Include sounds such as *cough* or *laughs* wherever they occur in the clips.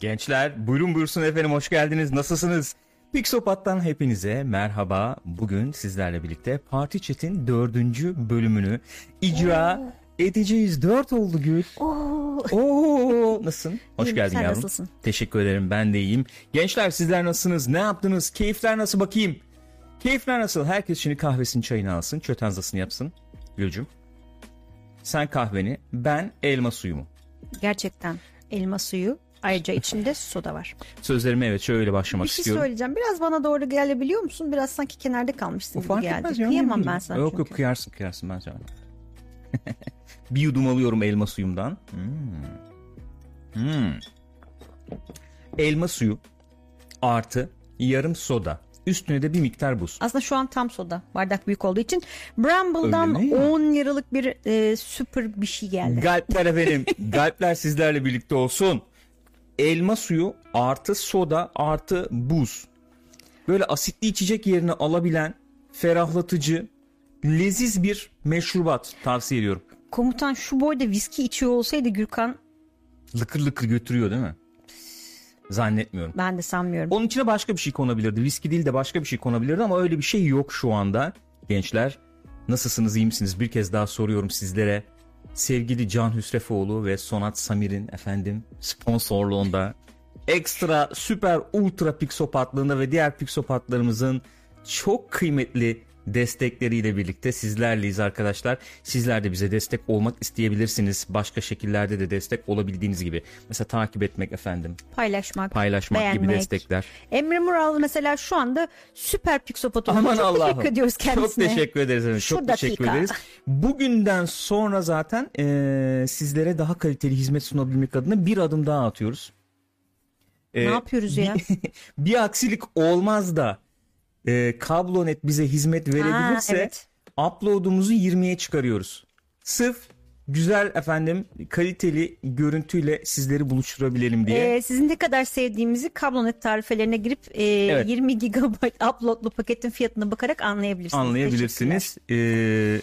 Gençler buyurun buyursun efendim hoş geldiniz nasılsınız? Pixopat'tan hepinize merhaba. Bugün sizlerle birlikte Parti Chat'in dördüncü bölümünü icra edeceğiz. Dört oldu Gül. Oo, nasılsın? Hoş İyiyim, geldin sen yavrum. nasılsın? Teşekkür ederim ben de iyiyim. Gençler sizler nasılsınız? Ne yaptınız? Keyifler nasıl bakayım? Keyifler nasıl? Herkes şimdi kahvesini çayını alsın. Çötenzasını yapsın. Gülcüm. Sen kahveni, ben elma suyumu. Gerçekten elma suyu. Ayrıca içinde soda var. Sözlerime evet şöyle başlamak Bir şey istiyorum. söyleyeceğim. Biraz bana doğru gelebiliyor musun? Biraz sanki kenarda kalmışsın O gibi fark geldi. ya. Kıyamam ben sana Yok çünkü. yok kıyarsın kıyarsın ben sana. *laughs* bir yudum alıyorum elma suyumdan. Hmm. Hmm. Elma suyu artı yarım soda. Üstüne de bir miktar buz. Aslında şu an tam soda. Bardak büyük olduğu için. Bramble'dan Öyle mi? 10 liralık bir e, süper bir şey geldi. Galpler efendim. Galpler sizlerle birlikte olsun. Elma suyu artı soda artı buz. Böyle asitli içecek yerine alabilen ferahlatıcı, leziz bir meşrubat tavsiye ediyorum. Komutan şu boyda viski içiyor olsaydı Gürkan Lıkır lıkır götürüyor değil mi? Zannetmiyorum. ben de sanmıyorum. Onun içine başka bir şey konabilirdi. Viski değil de başka bir şey konabilirdi ama öyle bir şey yok şu anda. Gençler nasılsınız iyi misiniz? Bir kez daha soruyorum sizlere. Sevgili Can Hüsrefoğlu ve Sonat Samir'in efendim sponsorluğunda ekstra süper ultra pixopatlığında ve diğer pixopatlarımızın çok kıymetli destekleriyle birlikte sizlerleyiz arkadaşlar. Sizler de bize destek olmak isteyebilirsiniz. Başka şekillerde de destek olabildiğiniz gibi. Mesela takip etmek efendim, Paylaşmak, paylaşmak gibi beğenmek. destekler. Emre Mural mesela şu anda süper olmuş. Aman Çok Allah'ım. teşekkür ediyoruz kendisine. Çok teşekkür ederiz. efendim. Şu Çok teşekkür dakika. ederiz. Bugünden sonra zaten eee, sizlere daha kaliteli hizmet sunabilmek adına bir adım daha atıyoruz. Ne Eee, yapıyoruz ya? *laughs* bir aksilik olmaz da eee Kablonet bize hizmet verebilirse Ha, evet. upload'umuzu 20'ye çıkarıyoruz. Sırf güzel efendim kaliteli görüntüyle sizleri buluşturabilelim diye. Ee, sizin ne kadar sevdiğimizi kablonet tarifelerine girip e, Evet. 20 GB *laughs* uploadlu paketin fiyatına bakarak anlayabilirsiniz. anlayabilirsiniz. Eee,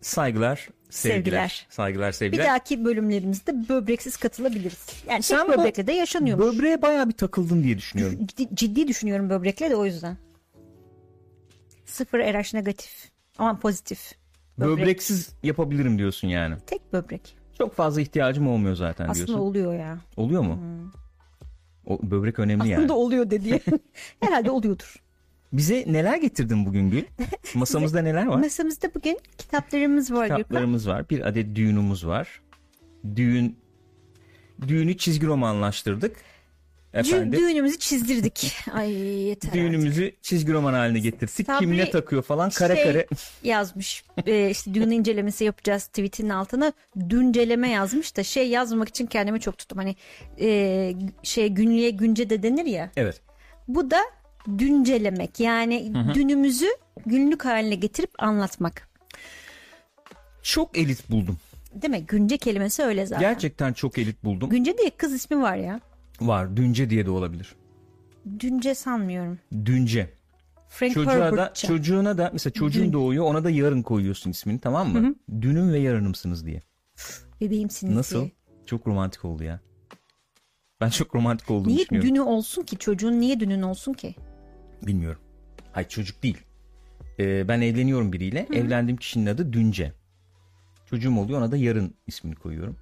saygılar, sevgiler. Sevgiler. Saygılar, Bir sevgiler. dahaki bölümlerimizde böbreksiz katılabiliriz. Yani Sen tek böbrekle de yaşanıyormuş. Böbreğe bayağı bir takıldın diye düşünüyorum. Ciddi, ciddi düşünüyorum böbrekle de o yüzden. Sıfır RH negatif. Aman pozitif. Böbrek. Böbreksiz yapabilirim diyorsun yani. Tek böbrek. Çok fazla ihtiyacım olmuyor zaten Aslında diyorsun. oluyor ya. Oluyor mu? O böbrek önemli Aslında yani. oluyor dedi. *laughs* Herhalde oluyordur. Bize neler getirdin bugün Gül? *laughs* Masamızda neler var? Masamızda bugün kitaplarımız var Gürkan. Kitaplarımız var. Bir adet düğünümüz var. Düğün düğünü çizgi romanlaştırdık. Efendim. düğünümüzü çizdirdik. *laughs* Ay yeter artık. Düğünümüzü çizgi roman haline getirdik. Sabri Kim ne takıyor falan kare şey kare. *laughs* yazmış. Ee, işte düğün incelemesi yapacağız tweetinin altına. Dünceleme yazmış da şey yazmamak için kendimi çok tuttum. Hani e, şey günlüğe günce de denir ya. Evet. Bu da düncelemek. Yani dünümüzü günlük haline getirip anlatmak. Çok elit buldum. Değil mi? Günce kelimesi öyle zaten. Gerçekten çok elit buldum. Günce diye kız ismi var ya. Var. Dünce diye de olabilir. Dünce sanmıyorum. Dünce. Frank Çocuğa da, Herbert'ça. çocuğuna da mesela çocuğun doğuyor ona da yarın koyuyorsun ismini tamam mı? Dünüm ve yarınımsınız diye. Bebeğimsiniz Nasıl? diye. Çok romantik oldu ya. Ben çok romantik olduğunu Niye düşünüyorum. dünü olsun ki? Çocuğun niye dünün olsun ki? Bilmiyorum. Hayır çocuk değil. Ee, ben evleniyorum biriyle. Evlendiğim kişinin adı Dünce. Çocuğum oluyor ona da yarın ismini koyuyorum.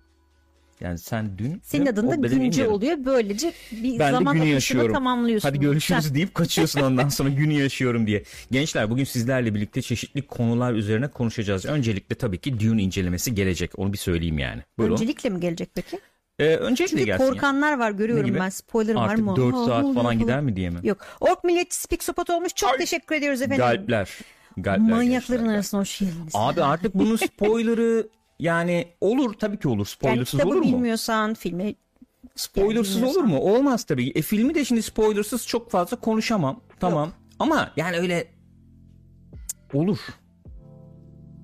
Yani sen dün Senin adın da yarın. oluyor. Böylece bir Ben de zaman günü akışını yaşıyorum. tamamlıyorsun. Hadi görüşürüz deyip kaçıyorsun *laughs* ondan sonra günü yaşıyorum diye. Gençler bugün sizlerle birlikte çeşitli konular üzerine konuşacağız. Öncelikle tabii ki Dune incelemesi gelecek. Onu bir söyleyeyim yani. Buyurun. Öncelikle mi gelecek peki? Ee, öncelikle Çünkü gelsin korkanlar var görüyorum ben. Spoiler'ım var Artık mı? 4 Ha, saat oluyor falan gider mi diye mi? Yok. Ork milliyetçisi Pixopat olmuş. Çok teşekkür ediyoruz efendim. Galpler. Galpler Manyakların gençler. arasına hoş geldiniz. Abi artık bunun *laughs* spoiler'ı yani olur tabii ki olur. yani Spoilersız kitabı olur mu? bilmiyorsan filmi Spoilersız Yani olur mu? Olmaz tabii. E, filmi de şimdi spoilersız çok fazla konuşamam. Tamam. Ama yani öyle olur.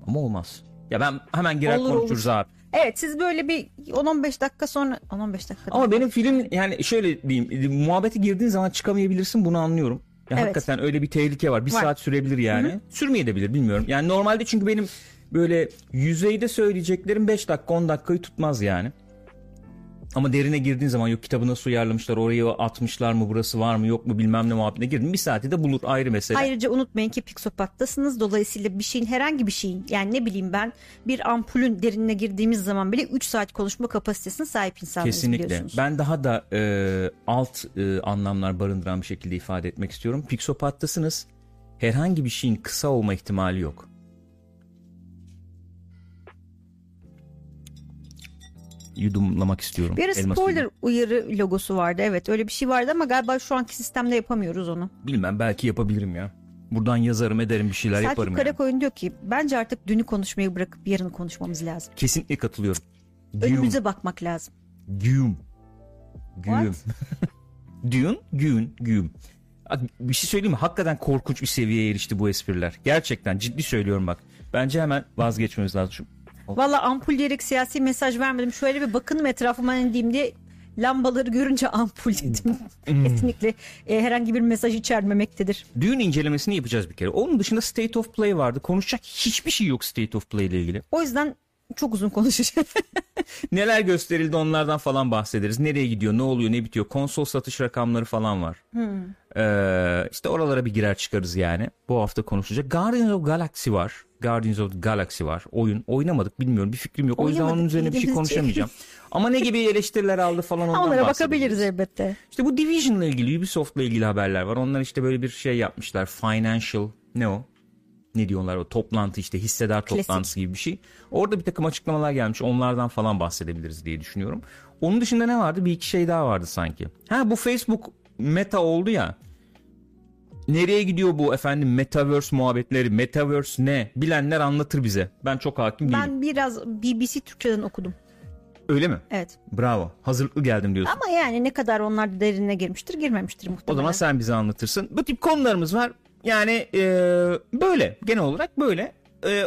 Ama olmaz. Ya ben hemen girer Olur, konuşuruz abi. Evet siz böyle bir 10-15 dakika sonra 10-15 dakika Ama benim film yani şöyle diyeyim e, muhabbete girdiğin zaman çıkamayabilirsin bunu anlıyorum. Ya Evet. hakikaten öyle bir tehlike var. Bir Var. saat sürebilir yani. Sürmeyebilir bilmiyorum. Yani normalde çünkü benim böyle yüzeyde söyleyeceklerim 5 dakika 10 dakikayı tutmaz yani. Ama derine girdiğin zaman yok kitabı nasıl uyarlamışlar orayı atmışlar mı burası var mı yok mu bilmem ne muhabbetine girdin bir saati de bulur ayrı mesele. Ayrıca unutmayın ki Pixopat'tasınız. Dolayısıyla bir şeyin herhangi bir şeyin yani ne bileyim ben bir ampulün derinine girdiğimiz zaman bile 3 saat konuşma kapasitesine sahip insanlarız Kesinlikle. Ben daha da e, alt e, anlamlar barındıran bir şekilde ifade etmek istiyorum. Pixopat'tasınız. Herhangi bir şeyin kısa olma ihtimali yok. Yudumlamak istiyorum. Bir ara elma spoiler suyunu. uyarı logosu vardı. Evet öyle bir şey vardı ama galiba şu anki sistemde yapamıyoruz onu. Bilmem belki yapabilirim ya. Buradan yazarım ederim bir şeyler Selçuk yaparım. yani. Karakoyun diyor ki bence artık dünü konuşmayı bırakıp yarını konuşmamız lazım. Kesinlikle katılıyorum. Güğüm. Önümüze bakmak lazım. Güğüm. Güğüm. Düğün, güğün, güğüm. Bir şey söyleyeyim mi? Hakikaten korkunç bir seviyeye erişti bu espriler. Gerçekten ciddi söylüyorum bak. Bence hemen vazgeçmemiz lazım. Valla ampul diyerek siyasi mesaj vermedim. Şöyle bir bakınım etrafıma ne diyeyim diye lambaları görünce ampul dedim. *laughs* Hmm. Kesinlikle e, herhangi bir mesaj içermemektedir. Düğün incelemesini yapacağız bir kere. Onun dışında State of Play vardı. Konuşacak hiçbir şey yok State of Play ile ilgili. O yüzden çok uzun konuşacağım. *laughs* Neler gösterildi onlardan falan bahsederiz. Nereye gidiyor, ne oluyor, ne bitiyor. Konsol satış rakamları falan var. Ee, işte oralara bir girer çıkarız yani. Bu hafta konuşacak. Guardians of Galaxy var. Guardians of the Galaxy var. Oyun. Oynamadık bilmiyorum. Bir fikrim yok. O yüzden Oynamadık, onun üzerine bir şey konuşamayacağım. *laughs* Ama ne gibi eleştiriler aldı falan ondan Onlara bakabiliriz elbette. İşte bu Division'la ilgili, Ubisoft'la ilgili haberler var. Onlar işte böyle bir şey yapmışlar. Financial, ne o? Ne diyorlar o toplantı işte hissedar Klasik. toplantısı gibi bir şey. Orada bir takım açıklamalar gelmiş. Onlardan falan bahsedebiliriz diye düşünüyorum. Onun dışında ne vardı? Bir iki şey daha vardı sanki. Ha bu Facebook meta oldu ya. Nereye gidiyor bu efendim metaverse muhabbetleri? Metaverse ne? Bilenler anlatır bize. Ben çok hakim değilim. Ben biraz BBC Türkçe'den okudum. Öyle mi? Evet. Bravo. Hazırlıklı geldim diyorsun. Ama yani ne kadar onlar derine girmiştir girmemiştir muhtemelen. O zaman sen bize anlatırsın. Bu tip konularımız var. Yani e, böyle genel olarak böyle E,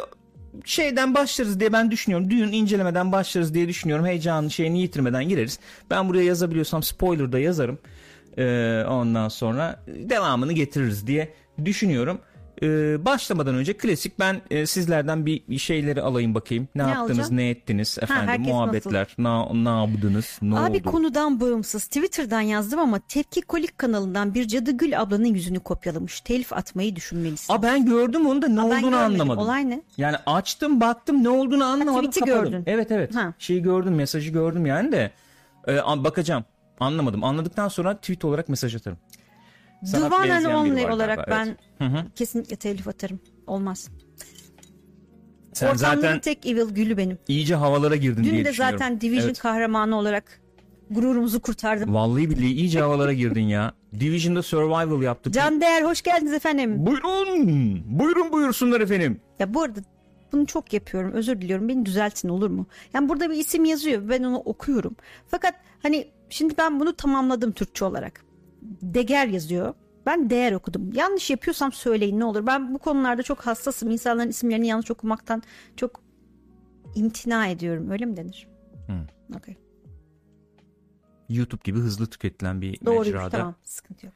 şeyden başlarız diye ben düşünüyorum. Düğün incelemeden başlarız diye düşünüyorum. Heyecanın şeyini yitirmeden gireriz. Ben buraya yazabiliyorsam spoiler da yazarım. E, ondan sonra devamını getiririz diye düşünüyorum. E, başlamadan önce klasik ben e, sizlerden bir şeyleri alayım bakayım. Ne, Ne yaptınız, alacağım? ne ettiniz efendim herkes muhabbetler, ne, ne yaptınız, ne Abi oldu? konudan bağımsız Twitter'dan yazdım ama Tepki Kolik kanalından bir Cadı Gül ablanın yüzünü kopyalamış. Telif atmayı düşünmelisin. Aa ben gördüm onu da ne Aa, olduğunu görmedim. anlamadım. Olay ne? Yani açtım baktım ne olduğunu anlamadım tweet'i kapadım. gördün. Evet evet Ha. şeyi gördüm mesajı gördüm yani de Ee, bakacağım anlamadım anladıktan sonra tweet olarak mesaj atarım. Sana The One and Only olarak evet. ben Hı hı. kesinlikle telif atarım. Olmaz. Sen Ortamların zaten tek evil gülü benim. iyice havalara girdin Dün diye de düşünüyorum. zaten Division Evet. kahramanı olarak gururumuzu kurtardım. Vallahi billahi iyice havalara girdin ya. Division'da survival yaptık. Can Değer hoş geldiniz efendim. Buyurun. Buyurun buyursunlar efendim. Ya bu arada bunu çok yapıyorum. Özür diliyorum. Beni düzeltin olur mu? Yani burada bir isim yazıyor. Ben onu okuyorum. Fakat hani şimdi ben bunu tamamladım Türkçe olarak. Deger yazıyor. Ben değer okudum. Yanlış yapıyorsam söyleyin ne olur. Ben bu konularda çok hassasım. İnsanların isimlerini yanlış okumaktan çok imtina ediyorum. Öyle mi denir? Hı. Okey. YouTube gibi hızlı tüketilen bir Doğruymuş mecrada tamam. Sıkıntı yok.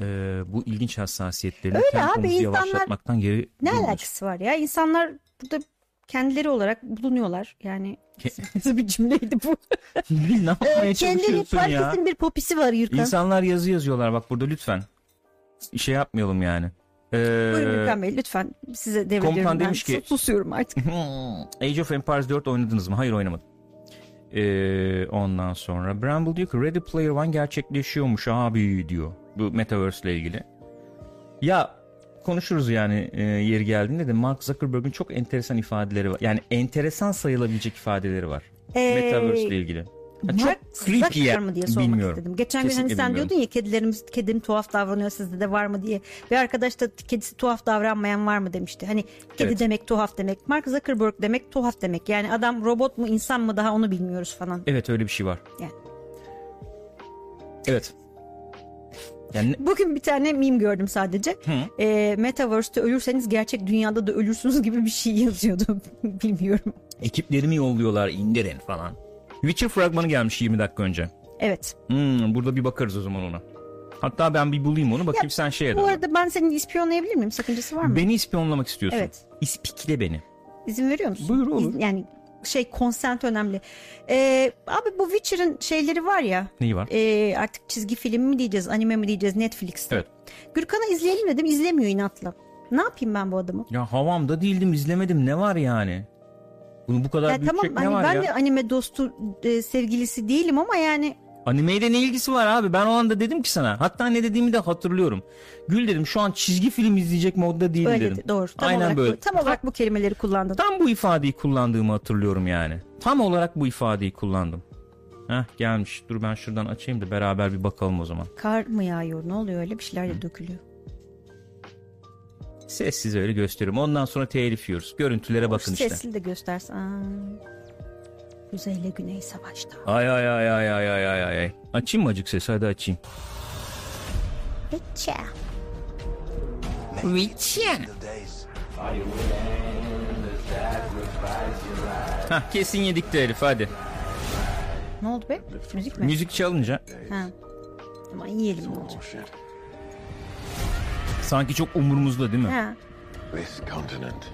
e, bu ilginç hassasiyetlerini Öyle abi, insanlar- yavaşlatmaktan geri Ne alakası var ya? İnsanlar burada kendileri olarak bulunuyorlar. Yani *laughs* nasıl bir cümleydi bu? *laughs* ne yapmaya Ee, çalışıyorsun ya? herkesin bir popisi var Yürkan. İnsanlar yazı yazıyorlar bak burada lütfen. Şey yapmayalım yani. Ee, Buyurun Gürkan Bey lütfen size devrediyorum komutan ben. demiş ki- Sus- Susuyorum artık. *laughs* Age of Empires 4 oynadınız mı? Hayır oynamadım. Ee, ondan sonra Bramble diyor ki Ready Player One gerçekleşiyormuş abi diyor. Bu Metaverse ile ilgili. Ya konuşuruz yani e, yeri geldiğinde de Mark Zuckerberg'in çok enteresan ifadeleri var. Yani enteresan sayılabilecek ifadeleri var. Ee, Metaverse ile ilgili. Ya Mark çok creepy ya. mı diye sormak Bilmiyorum. istedim. Geçen gün hani Kesinlikle sen bilmiyorum. diyordun ya kedilerimiz kedim tuhaf davranıyor sizde de var mı diye. Bir arkadaş da kedisi tuhaf davranmayan var mı demişti. Hani kedi Evet. demek tuhaf demek. Mark Zuckerberg demek tuhaf demek. Yani adam robot mu insan mı daha onu bilmiyoruz falan. Evet öyle bir şey var. Yani. Evet. Yani Bugün bir tane meme gördüm sadece. Ee, Metaverse'te ölürseniz gerçek dünyada da ölürsünüz gibi bir şey *laughs* yazıyordu. Bilmiyorum. ekiplerimi yolluyorlar indirin falan. Witcher fragmanı gelmiş 20 dakika önce. Evet. Hmm, burada bir bakarız o zaman ona. Hatta ben bir bulayım onu bakayım sen şeye Bu dön. arada ben seni ispiyonlayabilir miyim? Sakıncası var mı? Beni ispiyonlamak istiyorsun. Evet. İspikle beni. İzin veriyor musun? Buyur, olur. İz- yani şey consent önemli. Ee, abi bu Witcher'ın şeyleri var ya. Neyi var? Ee, artık çizgi film mi diyeceğiz, anime mi diyeceğiz Netflix'te. Evet. Gürkan'a izleyelim dedim, izlemiyor inatla. Ne yapayım ben bu adamı? Ya havamda değildim izlemedim ne var yani? Bunu bu kadar Ya tamam ne hani var ben ya? de anime dostu e, sevgilisi değilim ama yani Animeyle ne ilgisi var abi? Ben o anda dedim ki sana. Hatta ne dediğimi de hatırlıyorum. Gül dedim şu an çizgi film izleyecek modda değil öyle dedim. doğru. Tam Aynen olarak böyle. Bu, tam olarak bu kelimeleri kullandın. Tam bu ifadeyi kullandığımı hatırlıyorum yani. Tam olarak bu ifadeyi kullandım. Heh gelmiş. Dur ben şuradan açayım da beraber bir bakalım o zaman. Kar mı yağıyor? Ne oluyor öyle bir şeyler de dökülüyor. Sessiz öyle gösteriyorum. Ondan sonra telif yiyoruz. Görüntülere bakın işte. Sesli de göstersen. Aa. Kuzeyle güney savaşta. Ay ay ay ay ay ay ay ay. Açayım mı acık sesi? Hadi açayım. Witcher. Hah kesin yedik de herif hadi. Ne oldu be? Müzik mi? Müzik çalınca Ha. Ama yiyelim ne olacak? sanki çok umurumuzda değil mi? Ha. This continent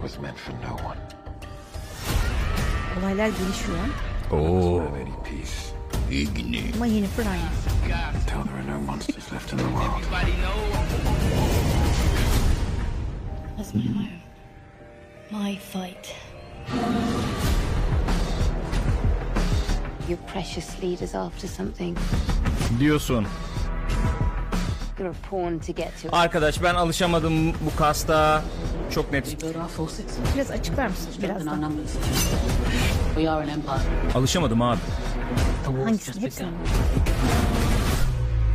was meant for no one. Olaylar gelişiyor Oo. Have any peace ama yeni aynı. until there are no monsters left in the world. That's my home. My fight. Your precious leader's after something. Diyorsun. Arkadaş ben alışamadım bu kasta. Çok net. Biraz açıklar mısınız an empire. Alışamadım abi. Hangisini? Hepsini.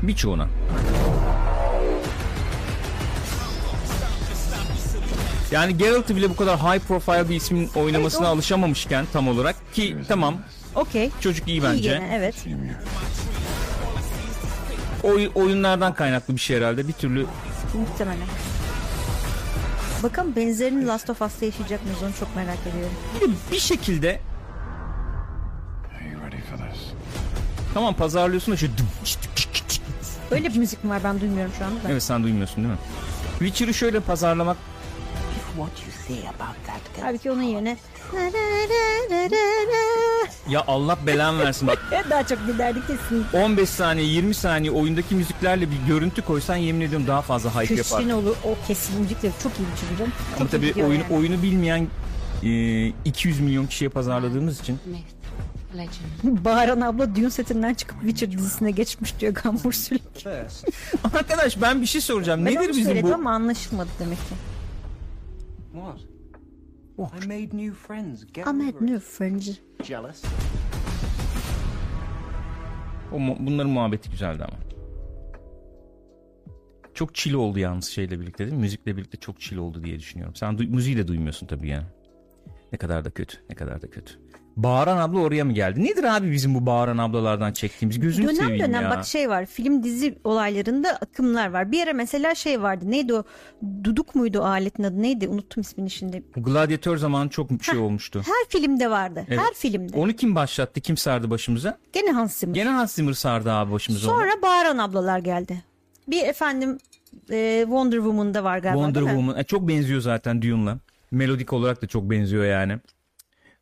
Birçoğuna. Yani Geralt'ı bile bu kadar high profile bir ismin oynamasına Evet, o- alışamamışken tam olarak ki tamam Okey. çocuk iyi İyi bence. gene evet. Oy, oyunlardan kaynaklı bir şey herhalde bir türlü Muhtemelen. Bakalım benzerini Last of Us'ta yaşayacak mıyız onu çok merak ediyorum. bir, bir şekilde Are you ready for this? tamam pazarlıyorsun da şu Öyle bir müzik mi var ben duymuyorum şu anda da. Evet sen duymuyorsun değil mi? Witcher'ı şöyle pazarlamak? Halbuki onun yerine ya Allah belan versin bak *laughs* daha çok giderdik kesin. 15 saniye 20 saniye oyundaki müziklerle bir görüntü koysan yemin ediyorum daha fazla hype yapar. Kesin olur. O kesin müzikleri çok iyi bir canım. Ama tabii oyunu, yani. oyunu bilmeyen e, 200 milyon kişiye pazarladığımız için. Bağıran abla düğün setinden çıkıp Witcher dizisine geçmiş diyor Gambur sürekli. Arkadaş ben bir şey soracağım. Ben Nedir onu bizim söyledim bu? ama anlaşılmadı demek ki. What? I made new friends. Get over it. New Friends. Jealous? O, mu- bunların muhabbeti güzeldi ama. Çok chill oldu yalnız şeyle birlikte değil mi? Müzikle birlikte çok chill oldu diye düşünüyorum. Sen du- müziği de duymuyorsun tabii yani. Ne kadar da kötü. Ne kadar da kötü. Bağıran abla oraya mı geldi? Nedir abi bizim bu bağıran ablalardan çektiğimiz? Gözünü Dönem seveyim dönem ya. bak şey var film dizi olaylarında akımlar var. Bir ara mesela şey vardı neydi o duduk muydu o aletin adı neydi unuttum ismini şimdi. Gladyatör zamanı çok şey olmuştu. Her filmde vardı Evet. her filmde. Onu kim başlattı? Kim sardı başımıza? Gene Hans Zimmer. Gene Hans Zimmer sardı abi başımıza. onu. Sonra bağıran ablalar geldi. Bir efendim e, Wonder Woman'da var galiba Wonder? Woman. E, çok benziyor zaten Dune'la. Melodik olarak da çok benziyor yani.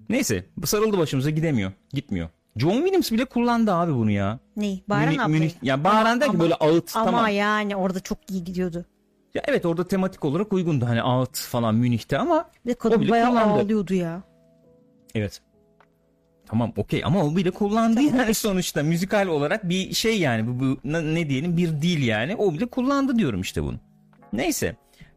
Neyse sarıldı başımıza gidemiyor. Gitmiyor. John Williams bile kullandı abi bunu ya. Neyi? Bağıran Münih-. Münih- ya bağıran Ama- derken böyle ağıt Ama tamam. yani orada çok iyi gidiyordu. Ya evet orada tematik olarak uygundu hani ağıt falan Münih'te ama Ve O kadın bile bayağı kullandı. ağlıyordu ya. evet. Tamam okey ama o bile kullandı yani sonuçta müzikal olarak bir şey yani bu, bu ne diyelim bir dil yani o bile kullandı diyorum işte bunu. Neyse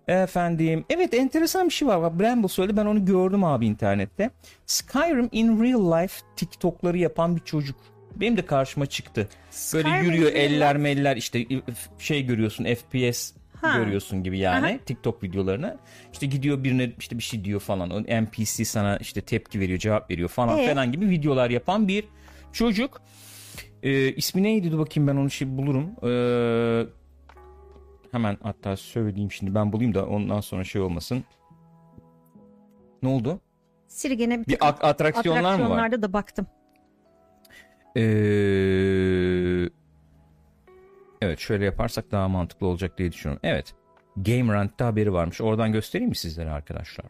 efendim evet enteresan bir şey var Bramble söyledi ben onu gördüm abi internette. Skyrim in real life TikTok'ları yapan bir çocuk. Benim de karşıma çıktı. Böyle Skyrim in yürüyor eller meller işte şey görüyorsun FPS Ha. görüyorsun gibi yani Aha. TikTok videolarını. İşte gidiyor birine işte bir şey diyor falan. O NPC sana işte tepki veriyor, cevap veriyor falan Ee? falan gibi videolar yapan bir çocuk. Ee, ismi neydi? Dur bakayım ben onu şey bulurum. Ee, hemen hatta söyleyeyim şimdi ben bulayım da ondan sonra şey olmasın. Ne oldu? Siri gene bir, Bir at- atraksiyonlar mı var? atraksiyonlarda da baktım. Ee, evet şöyle yaparsak daha mantıklı olacak diye düşünüyorum. Evet. Game Rant'ta haberi varmış. Oradan göstereyim mi sizlere arkadaşlar?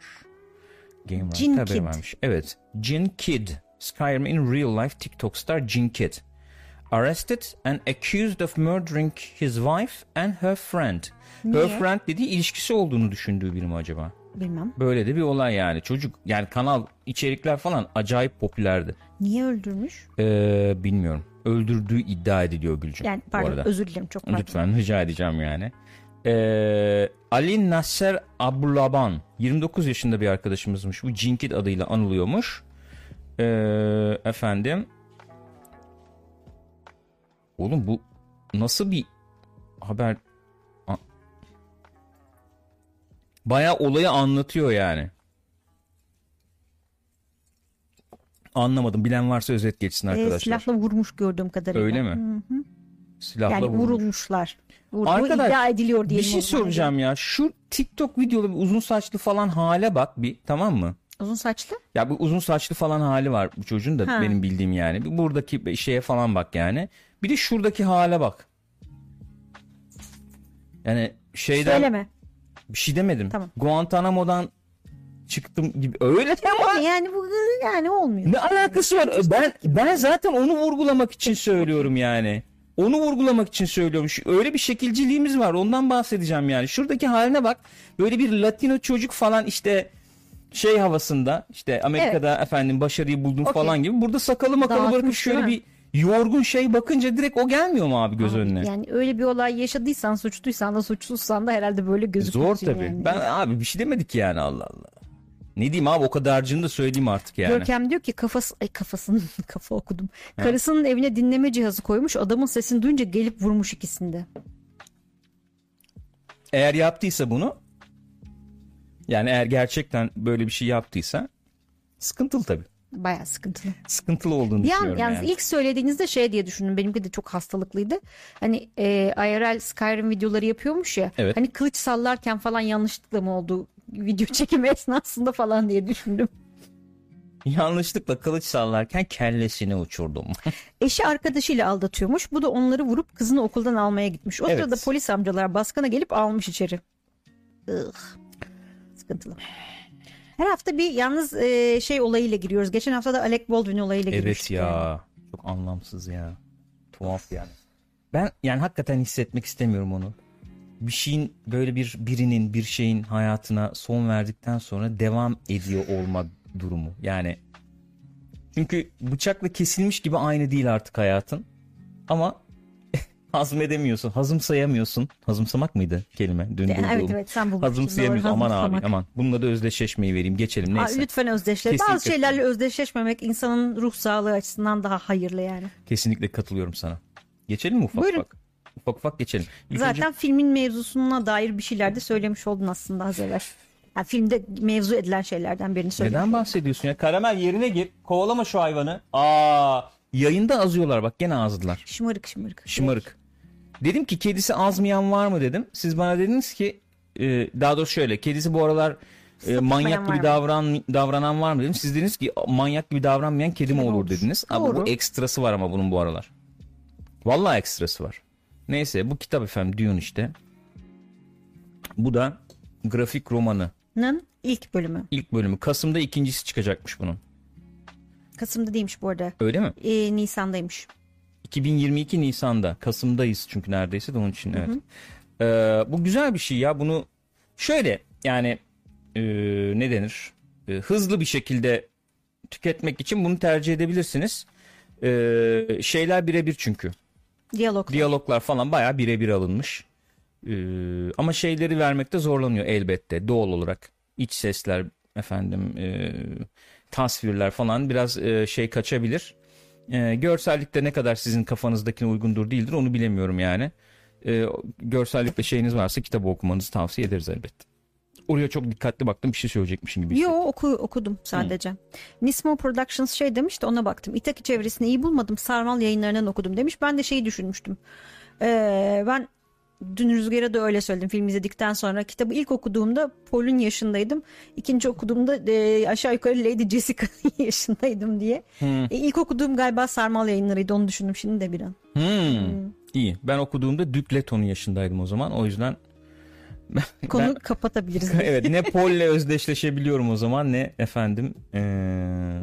Game Jin haberi vermiş. Evet. Jin Kid. Skyrim in real life TikTok star Jin Kid. Arrested and accused of murdering his wife and her friend. Her Niye? friend dediği ilişkisi olduğunu düşündüğü biri mi acaba? Bilmem. Böyle de bir olay yani. Çocuk yani kanal içerikler falan acayip popülerdi. Niye öldürmüş? Ee, bilmiyorum. Öldürdüğü iddia ediliyor Gülcüm. Yani pardon arada. özür dilerim çok pardon. Lütfen rica edeceğim yani. Ee, Ali Nasser Abulaban 29 yaşında bir arkadaşımızmış. Bu Cinkid adıyla anılıyormuş. Ee, efendim. Oğlum bu nasıl bir haber? A- Bayağı olayı anlatıyor yani. Anlamadım. Bilen varsa özet geçsin Ee, arkadaşlar. silahla vurmuş gördüğüm kadarıyla. Öyle mi? Silahla Yani vurmuş. vurulmuşlar. Vurduğu Arkadaş, iddia ediliyor Bir diyelim. şey soracağım ya. Şu TikTok videoları uzun saçlı falan hale bak bir tamam mı? Uzun saçlı. Ya bu uzun saçlı falan hali var bu çocuğun da Ha. benim bildiğim yani. Bir buradaki şeye falan bak yani. Bir de şuradaki hale bak. Yani şeyden Söyleme. bir şey demedim. Tamam. Guantanamo'dan çıktım gibi. Öyle ama Yani, yani bu yani olmuyor. ne alakası var? Ben ben zaten onu vurgulamak için söylüyorum yani. Onu vurgulamak için söylüyorum. Öyle bir şekilciliğimiz var. Ondan bahsedeceğim yani. Şuradaki haline bak. Böyle bir Latino çocuk falan işte şey havasında işte Amerika'da efendim başarıyı buldum Okey. falan gibi. Burada sakalı makalı bırakıp Dağıtmış, şöyle değil bir yorgun şey bakınca direkt o gelmiyor mu abi göz önüne? Yani öyle bir olay yaşadıysan suçluysan da suçsuzsan da herhalde böyle gözükürsün. Zor tabii. Yani. Ben abi bir şey demedik yani Allah Allah. Ne diyeyim abi o kadarcını da söyleyeyim artık yani. Görkem diyor ki kafası ay kafasının *laughs* kafa okudum. Karısının evine dinleme cihazı koymuş. Adamın sesini duyunca gelip vurmuş ikisinde. Eğer yaptıysa bunu yani eğer gerçekten böyle bir şey yaptıysa sıkıntılı tabii. Baya sıkıntılı. Sıkıntılı olduğunu Bir an düşünüyorum yalnız yani. ilk söylediğinizde şey diye düşündüm. Benimki de çok hastalıklıydı. Hani e, IRL Skyrim videoları yapıyormuş ya. Evet. Hani kılıç sallarken falan yanlışlıkla mı oldu video çekimi *laughs* esnasında falan diye düşündüm. Yanlışlıkla kılıç sallarken kellesini uçurdum. *laughs* Eşi arkadaşıyla aldatıyormuş. Bu da onları vurup kızını okuldan almaya gitmiş. O Evet. sırada polis amcalar baskına gelip almış içeri. Ugh. Sıkıntılı. Her hafta bir yalnız e, şey olayıyla giriyoruz. Geçen hafta da Alec Baldwin olayıyla evet girmiştik. ya. yani. Çok anlamsız ya. Tuhaf yani. Ben yani hakikaten hissetmek istemiyorum onu. Bir şeyin böyle bir birinin bir şeyin hayatına son verdikten sonra devam ediyor olma durumu. Yani çünkü bıçakla kesilmiş gibi aynı değil artık hayatın. Ama hazmedemiyorsun, hazımsayamıyorsun. Hazımsamak mıydı kelime? Dün Evet bulduğum. evet sen bulmuşsun. Hazımsayamıyorsun. Aman abi aman. Bununla da özdeşleşmeyi vereyim. Geçelim Aa, neyse. lütfen özdeşleş. Kesinlikle. Bazı şeylerle özdeşleşmemek insanın ruh sağlığı açısından daha hayırlı yani. Kesinlikle katılıyorum sana. Geçelim mi ufak Buyurun. ufak? Ufak ufak geçelim. İlk Zaten önce- filmin mevzusuna dair bir şeyler de söylemiş oldun aslında az evvel. Yani filmde mevzu edilen şeylerden birini söylemiş. Neden bahsediyorsun ya? Karamel yerine gir. Kovalama şu hayvanı. Aa, yayında azıyorlar bak gene azdılar. Şımarık şımarık. Şımarık. Dedim ki kedisi azmayan var mı dedim. Siz bana dediniz ki e, daha doğrusu şöyle kedisi bu aralar e, manyak gibi davran davranan var mı dedim. Siz dediniz ki manyak gibi davranmayan kedi mi olur olur. dediniz. Doğru. bu ekstrası var ama bunun bu aralar. Vallahi ekstrası var. Neyse bu kitap efendim Dune işte. Bu da grafik romanı. Nın ilk bölümü. İlk bölümü. Kasım'da ikincisi çıkacakmış bunun. Kasım'da değilmiş bu arada. Öyle mi? Ee, Nisan'daymış. 2022 Nisan'da. Kasım'dayız çünkü neredeyse de onun için evet. Ee, bu güzel bir şey ya. Bunu şöyle yani e, ne denir? E, hızlı bir şekilde tüketmek için bunu tercih edebilirsiniz. Ee, şeyler birebir çünkü. Diyalog. Diyaloglar falan bayağı birebir alınmış. Ee, ama şeyleri vermekte zorlanıyor elbette doğal olarak. İç sesler efendim e, tasvirler falan biraz e, şey kaçabilir. E, görsellikte ne kadar sizin kafanızdakine uygundur değildir onu bilemiyorum yani. E, görsellikte şeyiniz varsa kitabı okumanızı tavsiye ederiz elbette. Oraya çok dikkatli baktım bir şey söyleyecekmişim gibi. Yo oku, okudum sadece. Nismo Productions şey demiş de ona baktım. İtaki çevresini iyi bulmadım. Sarmal yayınlarından okudum demiş. Ben de şeyi düşünmüştüm. Ee, ben dün Rüzgar'a da öyle söyledim film izledikten sonra. Kitabı ilk okuduğumda Paul'un yaşındaydım. İkinci okuduğumda e, aşağı yukarı Lady Jessica'nın *laughs* yaşındaydım diye. E, ilk okuduğum galiba Sarmal yayınlarıydı onu düşündüm şimdi de bir an. Hmm, İyi. Ben okuduğumda Duke Leton'un yaşındaydım o zaman. O yüzden *laughs* Konu Ben- kapatabiliriz. *laughs* evet ne Paul'le özdeşleşebiliyorum o zaman ne efendim ee,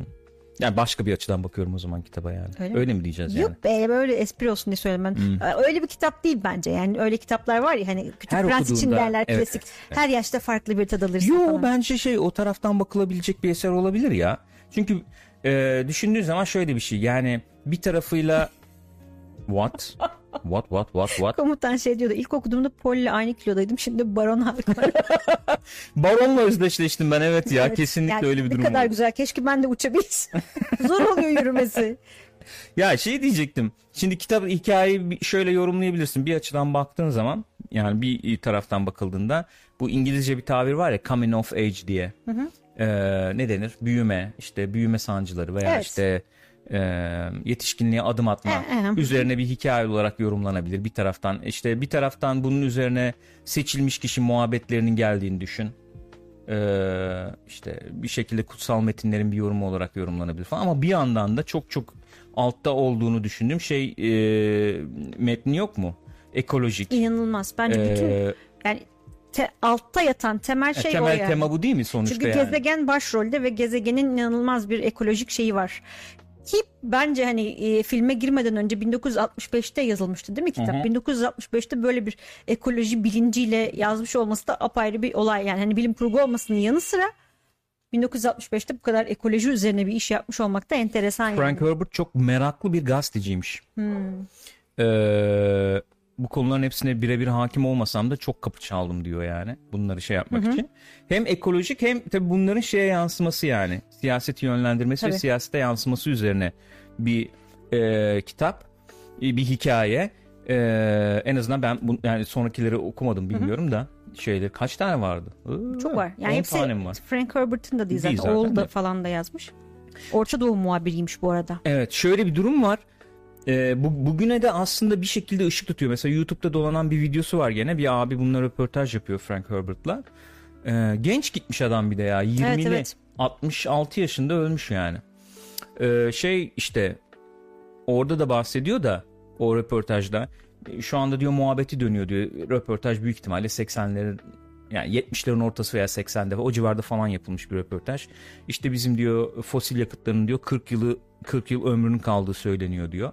yani başka bir açıdan bakıyorum o zaman kitaba yani. Öyle Öyle, mi? mi diyeceğiz yani? Yok be böyle espri olsun diye söyledim ben. Hmm. Ee, Öyle bir kitap değil bence. Yani öyle kitaplar var ya hani Küçük Her Prens için derler evet, klasik. evet, Her yaşta farklı bir tad alırsın Yo falan. bence şey o taraftan bakılabilecek bir eser olabilir ya. Çünkü e, düşündüğün zaman şöyle bir şey yani bir tarafıyla *laughs* what? What what what what? Komutan şey diyordu. İlk okuduğumda ile aynı kilodaydım. Şimdi Baron Harkonnen. *laughs* Baron'la özdeşleştim ben evet ya Evet, kesinlikle yani öyle bir durum. Ne kadar oldu. güzel. Keşke ben de uçabilsem. *laughs* Zor oluyor yürümesi. Ya şey diyecektim. Şimdi kitap hikayeyi şöyle yorumlayabilirsin. Bir açıdan baktığın zaman yani bir taraftan bakıldığında bu İngilizce bir tabir var ya coming of age diye. Ee, ne denir? Büyüme, işte büyüme sancıları veya Evet. işte e, yetişkinliğe adım atma E, e. üzerine bir hikaye olarak yorumlanabilir. Bir taraftan işte bir taraftan bunun üzerine seçilmiş kişi muhabbetlerinin geldiğini düşün. Ee, işte bir şekilde kutsal metinlerin bir yorumu olarak yorumlanabilir falan ama bir yandan da çok çok altta olduğunu düşündüğüm şey e, metni yok mu? Ekolojik. İnanılmaz. Bence bütün Ee, yani te- altta yatan temel şey temel o yani. tema bu değil mi sonuçta Çünkü yani? gezegen başrolde ve gezegenin inanılmaz bir ekolojik şeyi var. Ki bence hani e, filme girmeden önce 1965'te yazılmıştı değil mi kitap? 1965'te böyle bir ekoloji bilinciyle yazmış olması da apayrı bir olay. Yani hani bilim kurgu olmasının yanı sıra 1965'te bu kadar ekoloji üzerine bir iş yapmış olmak da enteresan Frank yani. Herbert çok meraklı bir gazeteciymiş. Hmm. Ee, bu konuların hepsine birebir hakim olmasam da çok kapı çaldım diyor yani. Bunları şey yapmak için. Hem ekolojik hem tabii bunların şeye yansıması yani. Siyaseti yönlendirmesi ve Tabii. siyasete yansıması üzerine bir e, kitap, e, bir hikaye. E, en azından ben bu, yani sonrakileri okumadım bilmiyorum da şeyler kaç tane vardı? Iı, Çok var. Yani 10 hepsi var? Frank Herbert'ın da değil zaten. Değil zaten Oğlu da falan da yazmış. Orta Doğu muhabiriymiş bu arada. Evet şöyle bir durum var. Ee, bu, bugüne de aslında bir şekilde ışık tutuyor. Mesela YouTube'da dolanan bir videosu var gene. Bir abi bununla röportaj yapıyor Frank Herbert'la. Ee, genç gitmiş adam bir de ya. 20'li Evet, evet. 66 yaşında ölmüş yani. Ee, şey işte orada da bahsediyor da o röportajda e, şu anda diyor muhabbeti dönüyor diyor. Röportaj büyük ihtimalle 80'lerin yani 70'lerin ortası veya 80'de o civarda falan yapılmış bir röportaj. İşte bizim diyor fosil yakıtların diyor 40 yılı 40 yıl ömrünün kaldığı söyleniyor diyor.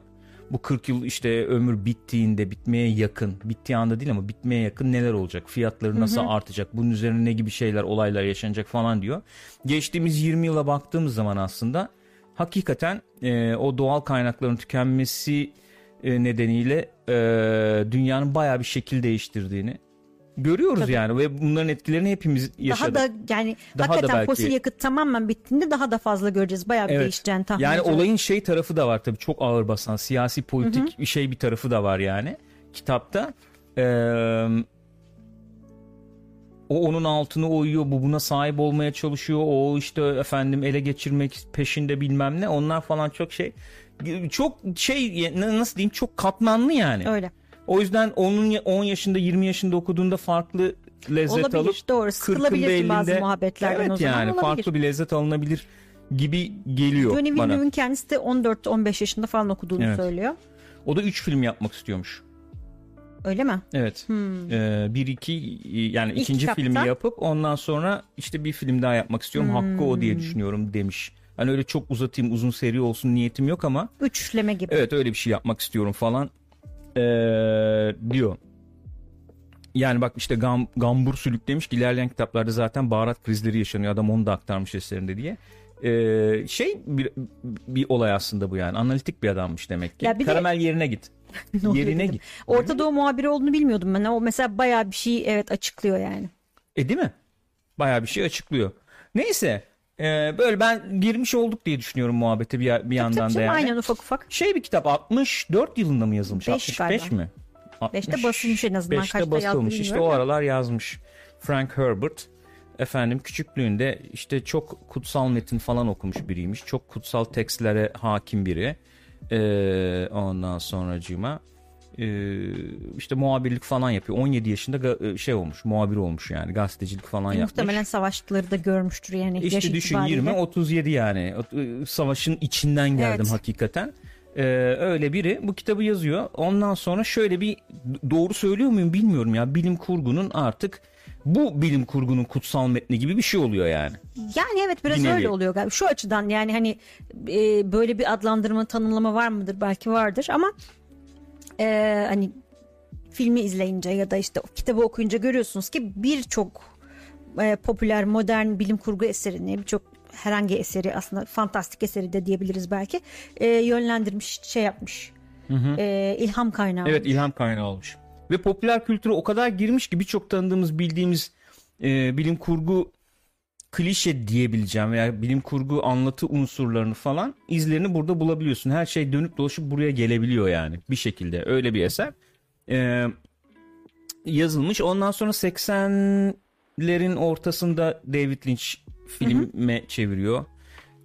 Bu 40 yıl işte ömür bittiğinde bitmeye yakın, bittiği anda değil ama bitmeye yakın neler olacak? Fiyatları nasıl artacak? Bunun üzerine ne gibi şeyler, olaylar yaşanacak falan diyor. Geçtiğimiz 20 yıla baktığımız zaman aslında hakikaten e, o doğal kaynakların tükenmesi e, nedeniyle e, dünyanın bayağı bir şekil değiştirdiğini görüyoruz Tabii. yani ve bunların etkilerini hepimiz yaşadık. Daha da yani Daha da hakikaten belki- fosil yakıt tamamen bittiğinde daha da fazla göreceğiz. Bayağı bir Evet. değişeceğini tahmin Yani ediyorum. olayın şey tarafı da var tabii çok ağır basan siyasi politik bir şey bir tarafı da var yani kitapta. Ee, o onun altını oyuyor bu buna sahip olmaya çalışıyor o işte efendim ele geçirmek peşinde bilmem ne onlar falan çok şey çok şey nasıl diyeyim çok katmanlı yani. Öyle. O yüzden onun 10 yaşında 20 yaşında okuduğunda farklı lezzet Olabilir, alıp doğru. 40'ında Sıkılabilirsin bazı 50'inde muhabbetlerden evet o zaman yani olabilir. farklı bir lezzet alınabilir gibi geliyor Denis bana. Villeneuve'ün kendisi de 14-15 yaşında falan okuduğunu Evet. söylüyor. O da 3 film yapmak istiyormuş. Öyle mi? Evet. Ee, bir iki yani Hmm. İlk ikinci kitapta. filmi yapıp ondan sonra işte bir film daha yapmak istiyorum. Hakkı o Hmm. diye düşünüyorum demiş. Hani öyle çok uzatayım uzun seri olsun niyetim yok ama Üçleme gibi. evet öyle bir şey yapmak istiyorum falan ee, diyor. Yani bak işte gam, Gambur Sülük demiş ki ilerleyen kitaplarda zaten baharat krizleri yaşanıyor. Adam onu da aktarmış eserinde diye. Ee, şey bir, bir olay aslında bu yani. Analitik bir adammış demek ki. Ya bir de- Karamel yerine git. *laughs* Ne oluyor yerine dedim. git. Orta Doğu muhabiri olduğunu bilmiyordum ben. O mesela bayağı bir şey evet açıklıyor yani. E değil mi? Bayağı bir şey açıklıyor. Neyse. E, böyle ben girmiş olduk diye düşünüyorum muhabbete bir, bir yandan Tabii da yani. Aynen ufak ufak. Şey bir kitap 64 yılında mı yazılmış? Beş 65 galiba. mi? 5'te 60, basılmış en azından. 5'te Kaçta yazdı basılmış. İşte o aralar yazmış. Frank Herbert efendim küçüklüğünde işte çok kutsal metin falan okumuş biriymiş. Çok kutsal tekstlere hakim biri. Ee, ondan sonracığıma ee, işte muhabirlik falan yapıyor. 17 yaşında ga- şey olmuş, muhabir olmuş yani. Gazetecilik falan yapmış. Muhtemelen savaşları da görmüştür yani. yaş İşte düşün itibariyle. 20 37 yani. Iı, Savaşın içinden geldim Evet. hakikaten. Ee, öyle biri bu kitabı yazıyor. Ondan sonra şöyle bir doğru söylüyor muyum bilmiyorum ya. Bilim kurgunun artık bu bilim kurgunun kutsal metni gibi bir şey oluyor yani. Yani evet biraz Bir nevi. öyle oluyor galiba. Şu açıdan yani hani e, böyle bir adlandırma tanımlama var mıdır? Belki vardır ama e, hani filmi izleyince ya da işte kitabı okuyunca görüyorsunuz ki birçok e, popüler modern bilim kurgu eserini birçok herhangi eseri aslında fantastik eseri de diyebiliriz belki e, yönlendirmiş şey yapmış. E, ilham kaynağı. Evet ilham kaynağı olmuş. Ve popüler kültüre o kadar girmiş ki birçok tanıdığımız bildiğimiz e, bilim kurgu klişe diyebileceğim veya bilim kurgu anlatı unsurlarını falan izlerini burada bulabiliyorsun. Her şey dönüp dolaşıp buraya gelebiliyor yani bir şekilde öyle bir eser. E, yazılmış. Ondan sonra 80'lerin ortasında David Lynch filme çeviriyor.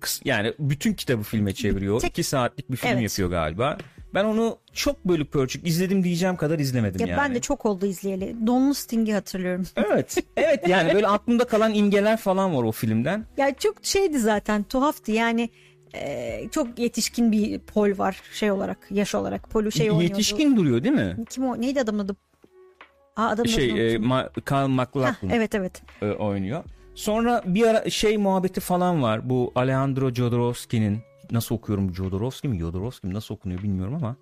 Kıs- Yani bütün kitabı filme çeviriyor. Tek- İki saatlik bir film Evet. yapıyor galiba. Ben onu çok bölük pörçük izledim diyeceğim kadar izlemedim Ya yani. Ben de çok oldu izleyeli. Donlu Sting'i hatırlıyorum. Evet. Evet yani böyle aklımda kalan imgeler falan var o filmden. Ya çok şeydi zaten tuhaftı yani e, çok yetişkin bir Pol var şey olarak yaş olarak Pol'u şey oynuyordu. Yetişkin duruyor değil mi? Kim o neydi adamın adı? Aa adamın Şey e. Ma- Carl Hah, McLachlan evet evet. e, oynuyor. Sonra bir ara şey muhabbeti falan var. Bu Alejandro Jodorowsky'nin nasıl okuyorum Jodorowsky mi Jodorowsky mi nasıl okunuyor bilmiyorum ama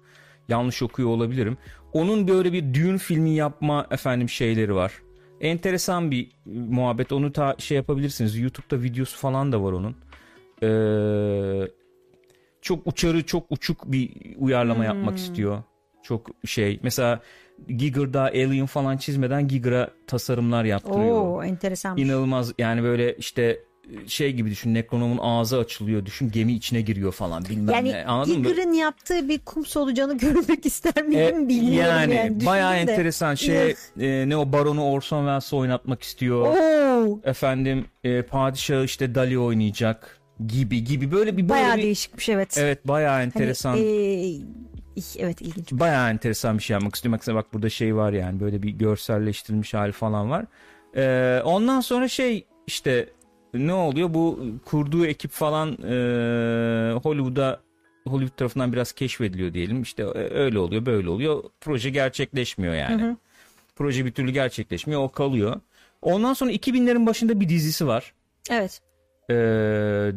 yanlış okuyor olabilirim. Onun böyle bir düğün filmi yapma efendim şeyleri var. Enteresan bir muhabbet. Onu ta şey yapabilirsiniz. YouTube'da videosu falan da var onun. Ee, çok uçarı, çok uçuk bir uyarlama yapmak istiyor. Çok şey. Mesela Giger'da Alien falan çizmeden Giger'a tasarımlar yaptırıyor. Oo enteresan. İnanılmaz yani böyle işte şey gibi düşün Necronom'un ağzı açılıyor düşün gemi içine giriyor falan bilmem Yani ne anladın mı? Giger'ın yaptığı bir kum solucanı görmek ister E, miyim bilmiyorum yani, yani. bayağı de. enteresan şey e, ne o baronu Orson Welles oynatmak istiyor. Oo, Efendim e, padişahı işte Dali oynayacak gibi gibi böyle bir böyle bayağı bir, değişikmiş evet. Evet bayağı Hani, enteresan. e, evet ilginç. Bayağı enteresan bir şey yapmak istiyor. Mesela bak burada şey var yani böyle bir görselleştirilmiş hali falan var. Ee, ondan sonra şey işte ne oluyor bu kurduğu ekip falan e, Hollywood'a Hollywood tarafından biraz keşfediliyor diyelim. İşte öyle oluyor böyle oluyor. Proje gerçekleşmiyor yani. Proje bir türlü gerçekleşmiyor o kalıyor. Ondan sonra 2000'lerin başında bir dizisi var. Evet. Ee,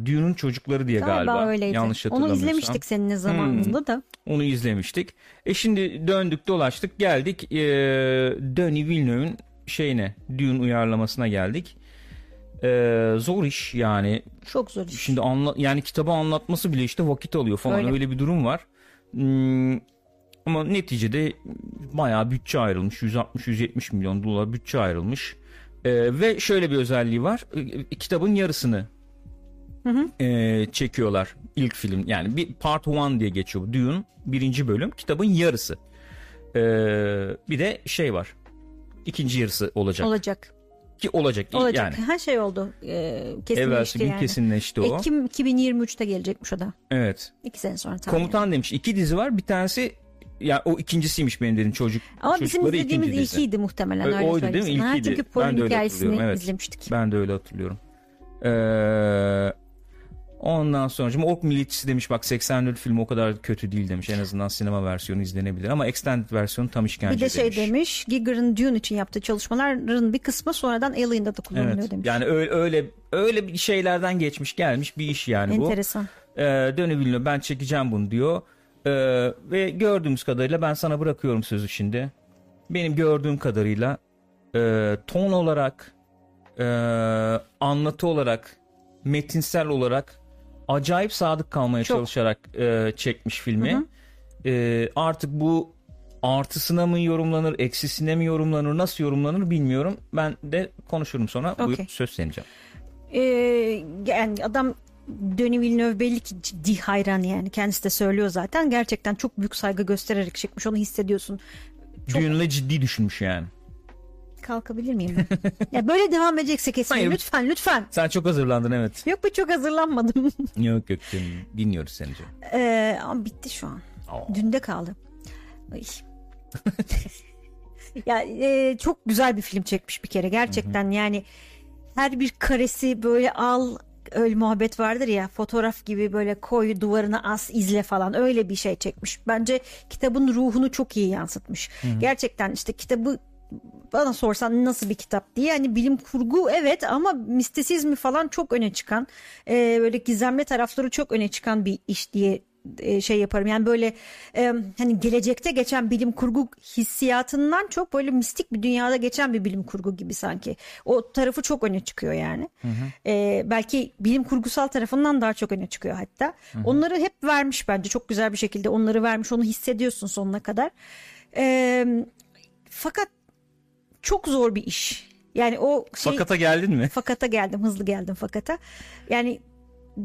Dune'un çocukları diye Galiba, galiba. öyleydi. Yanlış Onu hatırlamıyorsam. izlemiştik seninle zamanında da. Onu izlemiştik. E şimdi döndük dolaştık geldik e, Denis Villeneuve'ün şeyine Dune uyarlamasına geldik. E, zor iş yani. Çok zor iş. Şimdi anla, yani kitabı anlatması bile işte vakit alıyor falan Öyle. öyle, bir durum var. Hmm, ama neticede bayağı bütçe ayrılmış. 160-170 milyon dolar bütçe ayrılmış. E, ve şöyle bir özelliği var. E, kitabın yarısını e, çekiyorlar ilk film. Yani bir part 1 diye geçiyor. Dune birinci bölüm kitabın yarısı. E, bir de şey var. İkinci yarısı olacak. Olacak. Ki olacak. Olacak. Yani Her şey oldu. Ee, kesinleşti evvelsi gün yani. kesinleşti o. Ekim 2023'te gelecekmiş o da. Evet. İki sene sonra tabii. Komutan demiş iki dizi var. Bir tanesi ya o ikincisiymiş benim dediğim çocuk. Ama bizim izlediğimiz ikinci dizi. ilkiydi muhtemelen öyle oydu değil mi? sana. Ha, İlkiydi. Çünkü Ben de öyle hikayesini hatırlıyorum, evet. izlemiştik. Ben de öyle hatırlıyorum. Ee, ondan sonra Ork Milletçisi demiş bak 84 film o kadar kötü değil demiş. En azından sinema versiyonu izlenebilir ama extended versiyonu tam işkence Bir de şey demiş. demiş Giger'ın Dune için yaptığı çalışmaların bir kısmı sonradan Alien'da da kullanılıyor Evet. demiş. Yani öyle öyle öyle bir şeylerden geçmiş gelmiş bir iş yani bu. Enteresan. Ee, ben çekeceğim bunu diyor. Ee, ve gördüğümüz kadarıyla ben sana bırakıyorum sözü şimdi. Benim gördüğüm kadarıyla e, ton olarak, e, anlatı olarak, metinsel olarak acayip sadık kalmaya Çok. çalışarak e, çekmiş filmi. E, artık bu artısına mı yorumlanır, eksisine mi yorumlanır, nasıl yorumlanır bilmiyorum. Ben de konuşurum sonra. Buyur Okey. söz senin canım. Ee, yani adam Denis Villeneuve belli ki ciddi hayran yani kendisi de söylüyor zaten gerçekten çok büyük saygı göstererek çekmiş onu hissediyorsun Çok- Düğünle ciddi düşünmüş yani. Kalkabilir miyim *laughs* ya böyle devam edecekse kesin lütfen lütfen Sen çok hazırlandın evet. yok be çok hazırlanmadım *laughs* Yok yok canım. dinliyoruz seni canım. ee, ama bitti şu an Aa. dünde kaldı Ay. *laughs* ya e, çok güzel bir film çekmiş bir kere gerçekten yani her bir karesi böyle al öyle muhabbet vardır ya fotoğraf gibi böyle koy duvarına as izle falan öyle bir şey çekmiş. Bence kitabın ruhunu çok iyi yansıtmış. Gerçekten işte kitabı bana sorsan nasıl bir kitap diye hani bilim kurgu evet ama mistisizmi falan çok öne çıkan e, böyle gizemli tarafları çok öne çıkan bir iş diye e, şey yaparım. Yani böyle e, hani gelecekte geçen bilim kurgu hissiyatından çok böyle mistik bir dünyada geçen bir bilim kurgu gibi sanki. O tarafı çok öne çıkıyor yani. E, belki bilim kurgusal tarafından daha çok öne çıkıyor hatta. Onları hep vermiş bence çok güzel bir şekilde onları vermiş onu hissediyorsun sonuna kadar. E, fakat çok zor bir iş. Yani o şey Fakata geldin mi? fakata geldim hızlı geldim fakata. Yani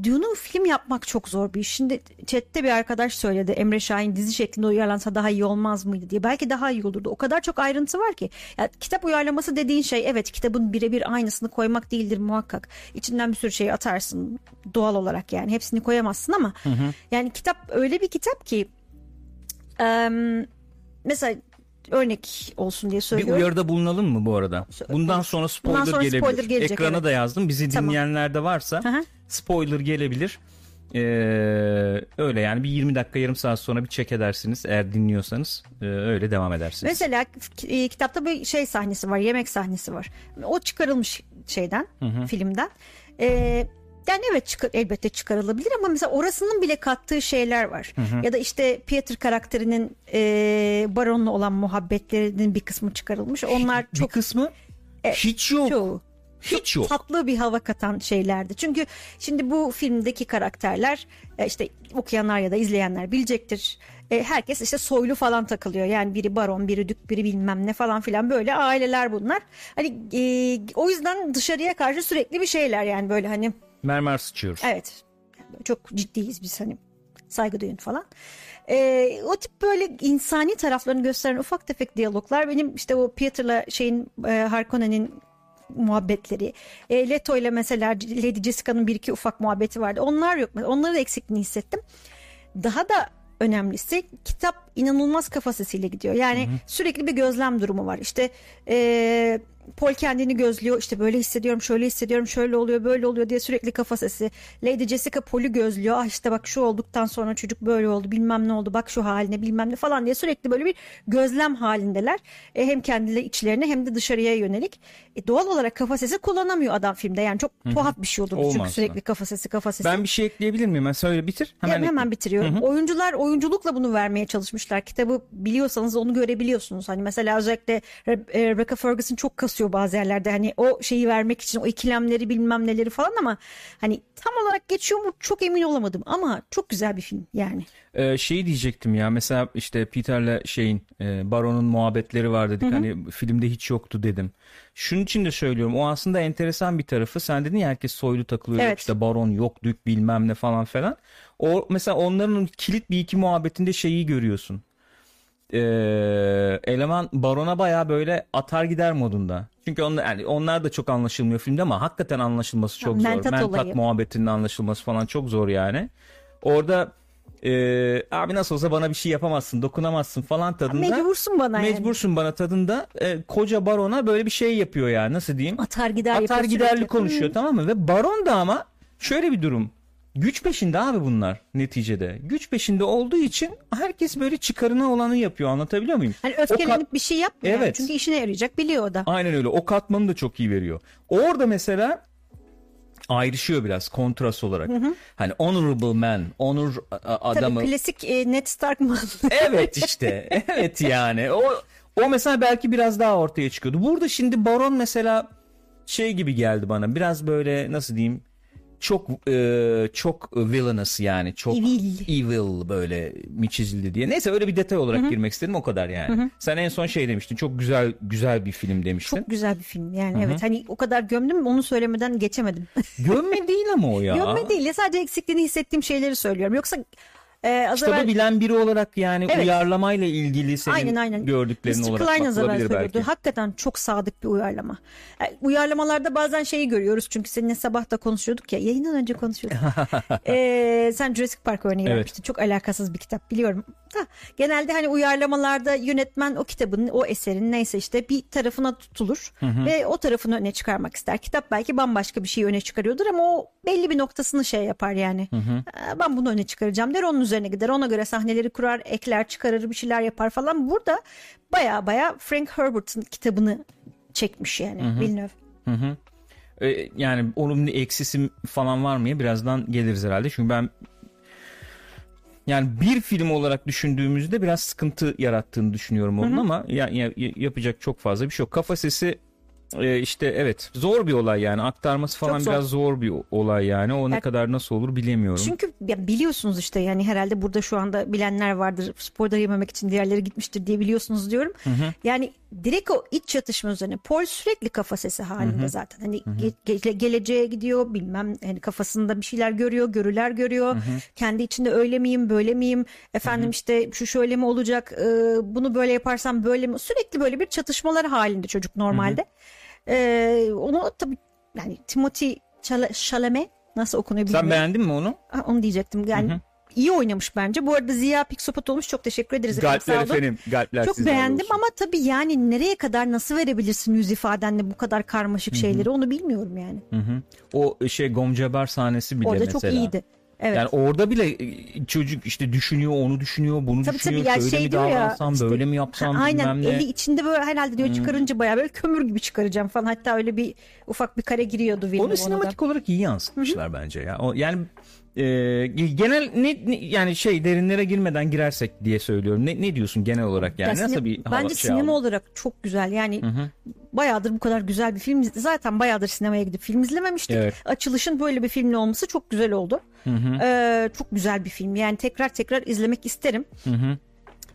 Dune'u film yapmak çok zor bir iş. Şimdi chatte bir arkadaş söyledi Emre Şahin dizi şeklinde uyarlansa daha iyi olmaz mıydı diye. Belki daha iyi olurdu. O kadar çok ayrıntı var ki. Ya, kitap uyarlaması dediğin şey evet kitabın birebir aynısını koymak değildir muhakkak. İçinden bir sürü şey atarsın doğal olarak yani. Hepsini koyamazsın ama yani kitap öyle bir kitap ki em, mesela örnek olsun diye Bir söylüyorum. uyarıda bulunalım mı bu arada? Bundan sonra spoiler Bundan sonra gelebilir. spoiler gelecek, Ekrana evet. da yazdım. Bizi Tamam. dinleyenler de varsa hı. spoiler gelebilir. Ee, öyle yani bir 20 dakika yarım saat sonra bir check edersiniz eğer dinliyorsanız Ee, öyle devam edersiniz. Mesela e, kitapta bir şey sahnesi var, yemek sahnesi var. O çıkarılmış şeyden, filmden. E, yani evet çıkar, elbette çıkarılabilir ama mesela orasının bile kattığı şeyler var. Ya da işte Peter karakterinin e, Baron'la olan muhabbetlerinin bir kısmı çıkarılmış. Onlar bir çok kısmı hiç yok. çoğu Hiç yok. tatlı bir hava katan şeylerdi. Çünkü şimdi bu filmdeki karakterler e, işte okuyanlar ya da izleyenler bilecektir. E, Herkes işte soylu falan takılıyor. Yani biri baron, biri dük, biri bilmem ne falan filan böyle aileler bunlar. Hani e, o yüzden dışarıya karşı sürekli bir şeyler yani böyle hani Mermer sıçıyoruz. Evet. Çok ciddiyiz biz hani saygı duyun falan. Ee, o tip böyle insani taraflarını gösteren ufak tefek diyaloglar benim işte o Peter'la şeyin e, Harkonnen'in muhabbetleri. E, Leto ile mesela Lady Jessica'nın bir iki ufak muhabbeti vardı. Onlar yok. Onların eksikliğini hissettim. Daha da önemlisi kitap inanılmaz kafa sesiyle gidiyor. Yani sürekli bir gözlem durumu var. İşte e, Paul kendini gözlüyor. İşte böyle hissediyorum, şöyle hissediyorum, şöyle oluyor, böyle oluyor diye sürekli kafa sesi. Lady Jessica Paul'ü gözlüyor. Ah işte bak şu olduktan sonra çocuk böyle oldu, bilmem ne oldu, bak şu haline bilmem ne falan diye sürekli böyle bir gözlem halindeler. E, hem kendileri içlerine hem de dışarıya yönelik. E, doğal olarak kafa sesi kullanamıyor adam filmde. Yani çok tuhaf bir şey olurdu çünkü sürekli da. kafa sesi, kafa sesi. Ben bir şey ekleyebilir miyim? Ben söyle bitir. Hemen, Hemen, hemen bitiriyorum. Oyuncular oyunculukla bunu vermeye çalışmışlar. Kitabı biliyorsanız onu görebiliyorsunuz. Hani mesela özellikle Re- e, Rebecca Ferguson çok kasıyor bazı yerlerde. Hani o şeyi vermek için o ikilemleri bilmem neleri falan ama hani tam olarak geçiyor mu çok emin olamadım. Ama çok güzel bir film yani. Ee, şey diyecektim ya mesela işte Peter'le şeyin e, Baron'un muhabbetleri var dedik hani filmde hiç yoktu dedim. Şunun için de söylüyorum o aslında enteresan bir tarafı sen dedin ya herkes soylu takılıyor Evet. işte Baron yok dük bilmem ne falan falan. O mesela onların kilit bir iki muhabbetinde şeyi görüyorsun. Ee, eleman Baron'a baya böyle atar gider modunda. Çünkü onlar, yani onlar da çok anlaşılmıyor filmde ama hakikaten anlaşılması çok zor. mentat Mentat olayı. muhabbetinin anlaşılması falan çok zor yani. Orada e, abi nasıl olsa bana bir şey yapamazsın, dokunamazsın falan tadında. Mecbursun bana yani. Mecbursun bana tadında. e, koca barona böyle bir şey yapıyor yani nasıl diyeyim? Atar gider Atar giderli sürekli. konuşuyor Hmm. tamam mı? Ve baron da ama şöyle bir durum. Güç peşinde abi bunlar neticede. Güç peşinde olduğu için herkes böyle çıkarına olanı yapıyor anlatabiliyor muyum? Hani O kat- öfkelenip bir şey yapmıyor. Evet. Çünkü işine yarayacak biliyor o da. Aynen öyle. O katmanı da çok iyi veriyor. Orada mesela ayrışıyor biraz kontrast olarak. Hani honorable man, a- adamı. Tabii klasik e, Ned Stark mı? *laughs* Evet işte. Evet yani. O o mesela belki biraz daha ortaya çıkıyordu. Burada şimdi Baron mesela şey gibi geldi bana. Biraz böyle nasıl diyeyim? Çok e, çok villainous yani. Çok Evil. evil böyle mi çizildi diye. Neyse öyle bir detay olarak girmek istedim o kadar yani. Sen en son şey demiştin. Çok güzel güzel bir film demiştin. Çok güzel bir film yani evet. Hani o kadar gömdüm onu söylemeden geçemedim. Gömme değil ama o ya. *laughs* Gömme değil ya sadece eksikliğini hissettiğim şeyleri söylüyorum. Yoksa Ee, az Kitabı evvel- bilen biri olarak yani Evet. uyarlamayla ilgili senin Aynen aynen. gördüklerin Mr. olarak Klein az evvel belki. Hakikaten çok sadık bir uyarlama. Yani uyarlamalarda bazen şeyi görüyoruz çünkü seninle sabah da konuşuyorduk ya yayından önce konuşuyorduk. Ee, *laughs* sen Jurassic Park örneği Evet. vermiştin. Çok alakasız bir kitap biliyorum. Da, genelde hani uyarlamalarda yönetmen o kitabın o eserin neyse işte bir tarafına tutulur ve o tarafını öne çıkarmak ister. Kitap belki bambaşka bir şeyi öne çıkarıyordur ama o belli bir noktasını şey yapar yani. Ee, Ben bunu öne çıkaracağım der onun üzerine gider. Ona göre sahneleri kurar, ekler, çıkarır bir şeyler yapar falan. Burada baya baya Frank Herbert'ın kitabını çekmiş yani Villeneuve. Ee, yani onun eksisi falan var mı? Birazdan geliriz herhalde. Çünkü ben yani bir film olarak düşündüğümüzde biraz sıkıntı yarattığını düşünüyorum onun ama ya, ya- yapacak çok fazla bir şey yok. Kafa sesi e, işte evet zor bir olay yani aktarması falan Çok zor. biraz zor bir olay yani. O ne Ya- kadar nasıl olur bilemiyorum. Çünkü ya biliyorsunuz işte yani herhalde burada şu anda bilenler vardır. Spoiler yememek için diğerleri gitmiştir diye biliyorsunuz diyorum. Yani direkt o iç çatışma üzerine Paul sürekli kafa sesi halinde zaten. Hani ge- ge- geleceğe gidiyor bilmem hani kafasında bir şeyler görüyor, görüler görüyor. Kendi içinde öyle miyim, böyle miyim? Efendim işte şu şöyle mi olacak? e, bunu böyle yaparsam böyle mi? Sürekli böyle bir çatışmalar halinde çocuk normalde. E, onu tabii yani Timothy Chala- Chalamet nasıl okunuyor bilmiyorum. Sen beğendin mi onu? Ha, onu diyecektim. Yani iyi oynamış bence. Bu arada Ziya Piksopat olmuş. Çok teşekkür ederiz. Galpler efendim. Galpler Çok beğendim olsun. ama tabii yani nereye kadar nasıl verebilirsin yüz ifadenle bu kadar karmaşık şeyleri onu bilmiyorum yani. O şey Gomcabar sahnesi bile Orada mesela. çok iyiydi. Evet. Yani orada bile e, çocuk işte düşünüyor, onu düşünüyor, bunu Tabii düşünüyor. tabii ya şöyle şey mi diyor ya davransam, işte, böyle mi yapsam ha, aynen bilmem ne. eli içinde böyle herhalde diyor çıkarınca bayağı böyle kömür gibi çıkaracağım falan hatta öyle bir ufak bir kare giriyordu Onu ona sinematik olarak iyi yansıtmışlar bence ya. O, yani e, genel ne, ne- yani şey derinlere girmeden girersek diye söylüyorum. Ne, ne diyorsun genel olarak yani? Ya Nasıl sine- bir hava- bence şey sinema aldın? olarak çok güzel yani bayağıdır bu kadar güzel bir film zaten bayağıdır sinemaya gidip film izlememiştik. Evet. Açılışın böyle bir filmle olması çok güzel oldu. Ee, çok güzel bir film yani tekrar tekrar izlemek isterim.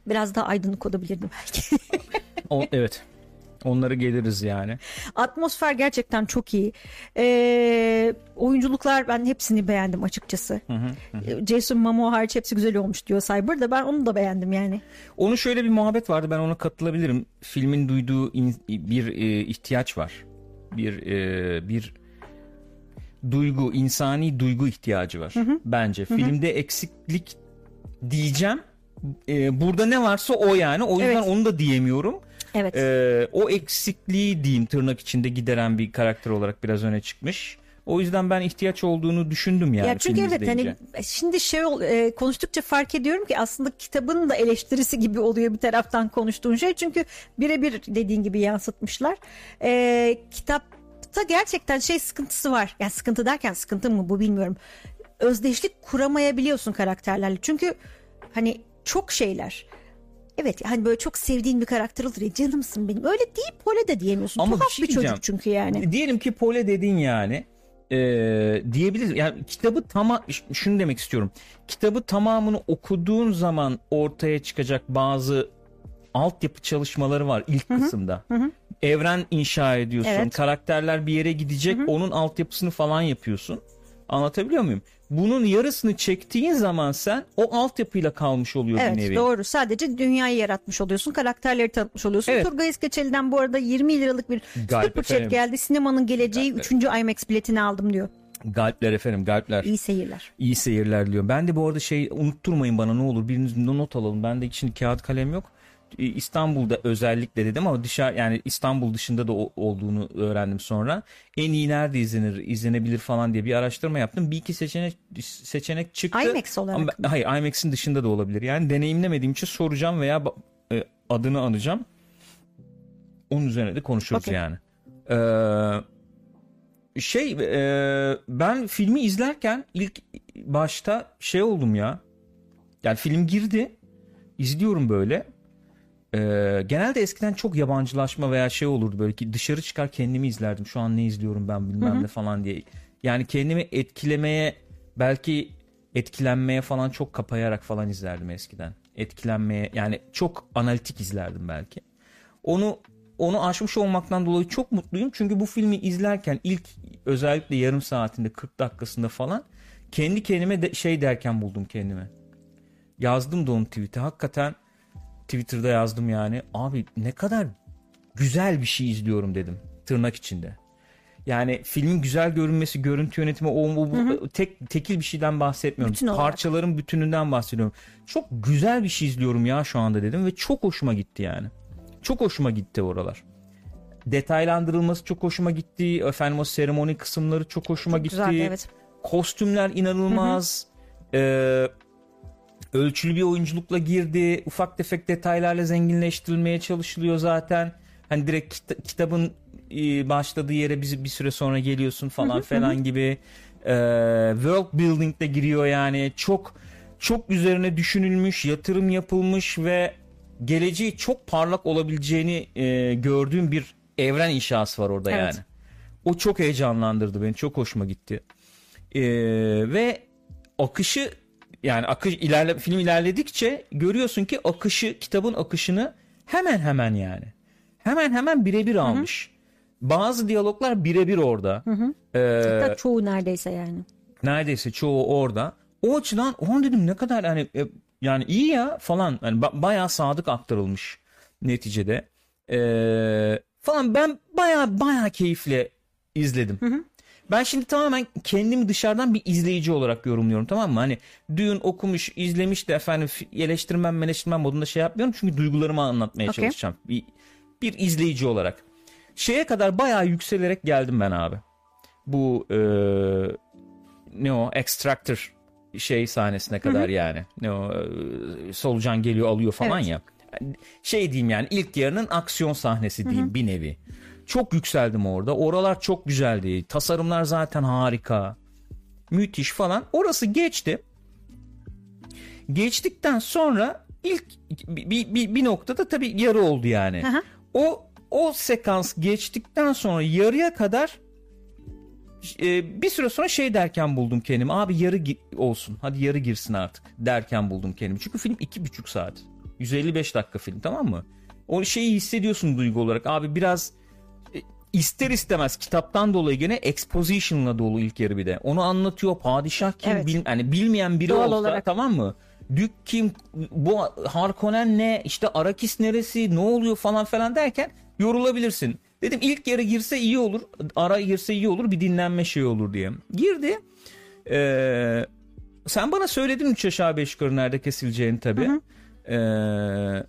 Biraz daha aydınlık olabilirdi belki. O, evet. Onları geliriz yani. Atmosfer gerçekten çok iyi. Ee, oyunculuklar ben hepsini beğendim açıkçası. Ee, Jason Momoa hariç hepsi güzel olmuş diyor Cyber da ben onu da beğendim yani. Onun şöyle bir muhabbet vardı ben ona katılabilirim. Filmin duyduğu in- bir e, ihtiyaç var. Bir e, bir duygu, insani duygu ihtiyacı var bence. Filmde eksiklik diyeceğim. E, burada ne varsa o yani. O yüzden Evet. onu da diyemiyorum. Evet. E, o eksikliği diyeyim tırnak içinde gideren bir karakter olarak biraz öne çıkmış. O yüzden ben ihtiyaç olduğunu düşündüm yani. ya çünkü evet hani şimdi şey e, konuştukça fark ediyorum ki aslında kitabın da eleştirisi gibi oluyor bir taraftan konuştuğun şey. Çünkü birebir dediğin gibi yansıtmışlar. E, kitapta gerçekten şey sıkıntısı var. Yani sıkıntı derken sıkıntı mı bu bilmiyorum. Özdeşlik kuramayabiliyorsun karakterlerle. Çünkü hani çok şeyler. Evet hani böyle çok sevdiğin bir karakter olur ya canımsın benim. Öyle değil Pole de diyemiyorsun. Ama bir Tuhaf şey bir, çocuk çünkü yani. Diyelim ki Pole dedin yani. Ee, diyebiliriz. Yani kitabı tamam şunu demek istiyorum. Kitabı tamamını okuduğun zaman ortaya çıkacak bazı altyapı çalışmaları var ilk kısımda. Evren inşa ediyorsun. Evet. Karakterler bir yere gidecek. Onun altyapısını falan yapıyorsun. Anlatabiliyor muyum? Bunun yarısını çektiğin zaman sen o altyapıyla kalmış oluyor bir Evet nevi. doğru. Sadece dünyayı yaratmış oluyorsun. Karakterleri tanıtmış oluyorsun. Evet. Turgay İskeçeli'den bu arada 20 liralık bir chat efendim. geldi. Sinemanın geleceği 3. IMAX biletini aldım diyor. Galpler efendim galpler. İyi seyirler. İyi seyirler diyor. Ben de bu arada şey unutturmayın bana ne olur biriniz de not alalım. Bende şimdi kağıt kalem yok. İstanbul'da özellikle dedim ama dışarı yani İstanbul dışında da olduğunu öğrendim sonra. En iyi nerede izlenir, izlenebilir falan diye bir araştırma yaptım. Bir iki seçenek seçenek çıktı. IMAX olarak Ama, mı? hayır IMAX'in dışında da olabilir. Yani deneyimlemediğim için soracağım veya e, adını anacağım. Onun üzerine de konuşuruz Okey. yani. Ee, şey e, ben filmi izlerken ilk başta şey oldum ya. Yani film girdi. izliyorum böyle. Ee, genelde eskiden çok yabancılaşma veya şey olurdu böyle ki dışarı çıkar kendimi izlerdim. Şu an ne izliyorum ben bilmem ne falan diye. Yani kendimi etkilemeye belki etkilenmeye falan çok kapayarak falan izlerdim eskiden. Etkilenmeye yani çok analitik izlerdim belki. Onu onu aşmış olmaktan dolayı çok mutluyum. Çünkü bu filmi izlerken ilk özellikle yarım saatinde 40 dakikasında falan kendi kendime de şey derken buldum kendimi. Yazdım da onu tweet'e. Hakikaten Twitter'da yazdım yani. Abi ne kadar güzel bir şey izliyorum dedim. Tırnak içinde. Yani filmin güzel görünmesi, görüntü yönetimi, o, o bu, tek tekil bir şeyden bahsetmiyorum. Bütün olarak. Parçaların bütününden bahsediyorum. Çok güzel bir şey izliyorum ya şu anda dedim ve çok hoşuma gitti yani. Çok hoşuma gitti oralar. Detaylandırılması çok hoşuma gitti. Efendim o seremoni kısımları çok hoşuma Çok gitti. güzeldi evet. Kostümler inanılmaz. Ee, ölçülü bir oyunculukla girdi. Ufak tefek detaylarla zenginleştirilmeye çalışılıyor zaten. Hani direkt kita- kitabın e, başladığı yere bizi bir süre sonra geliyorsun falan falan gibi. Ee, world building de giriyor yani. Çok çok üzerine düşünülmüş, yatırım yapılmış ve geleceği çok parlak olabileceğini e, gördüğüm bir evren inşası var orada Evet. yani. O çok heyecanlandırdı beni. Çok hoşuma gitti. Ee, ve akışı yani akış ilerle film ilerledikçe görüyorsun ki akışı kitabın akışını hemen hemen yani hemen hemen birebir almış. Bazı diyaloglar birebir orada. Ee, Hatta çoğu neredeyse yani. neredeyse çoğu orada. O açıdan onu dedim ne kadar hani e, yani iyi ya falan yani ba- bayağı sadık aktarılmış neticede. Ee, falan ben bayağı bayağı keyifle izledim. Ben şimdi tamamen kendimi dışarıdan bir izleyici olarak yorumluyorum tamam mı? Hani düğün okumuş, izlemiş de efendim eleştirmen, meleştirmen modunda şey yapmıyorum. Çünkü duygularımı anlatmaya Okey. çalışacağım. Bir, bir izleyici olarak. Şeye kadar bayağı yükselerek geldim ben abi. Bu e, ne o Extractor şey sahnesine kadar yani. Ne o e, solucan geliyor alıyor falan Evet. ya. Şey diyeyim yani ilk yarının aksiyon sahnesi diyeyim bir nevi. Çok yükseldim orada. Oralar çok güzeldi. Tasarımlar zaten harika. Müthiş falan. Orası geçti. Geçtikten sonra ilk bir, bir, bir noktada tabii yarı oldu yani. Hı. O o sekans geçtikten sonra yarıya kadar e, bir süre sonra şey derken buldum kendimi. Abi yarı olsun. Hadi yarı girsin artık derken buldum kendimi. Çünkü film iki buçuk saat. 155 dakika film tamam mı? O şeyi hissediyorsun duygu olarak. Abi biraz ister istemez kitaptan dolayı gene exposition'la dolu ilk yarı bir de. Onu anlatıyor. Padişah kim? Evet. Bil- hani bilmeyen biri Doğal olsa olarak. tamam mı? Dük kim? Bu Harkonnen ne? İşte Arakis neresi? Ne oluyor falan falan derken yorulabilirsin. Dedim ilk yarı girse iyi olur. Ara girse iyi olur. Bir dinlenme şey olur diye. Girdi. Ee, sen bana söyledin 3 aşağı 5 yukarı nerede kesileceğini tabii. Ee,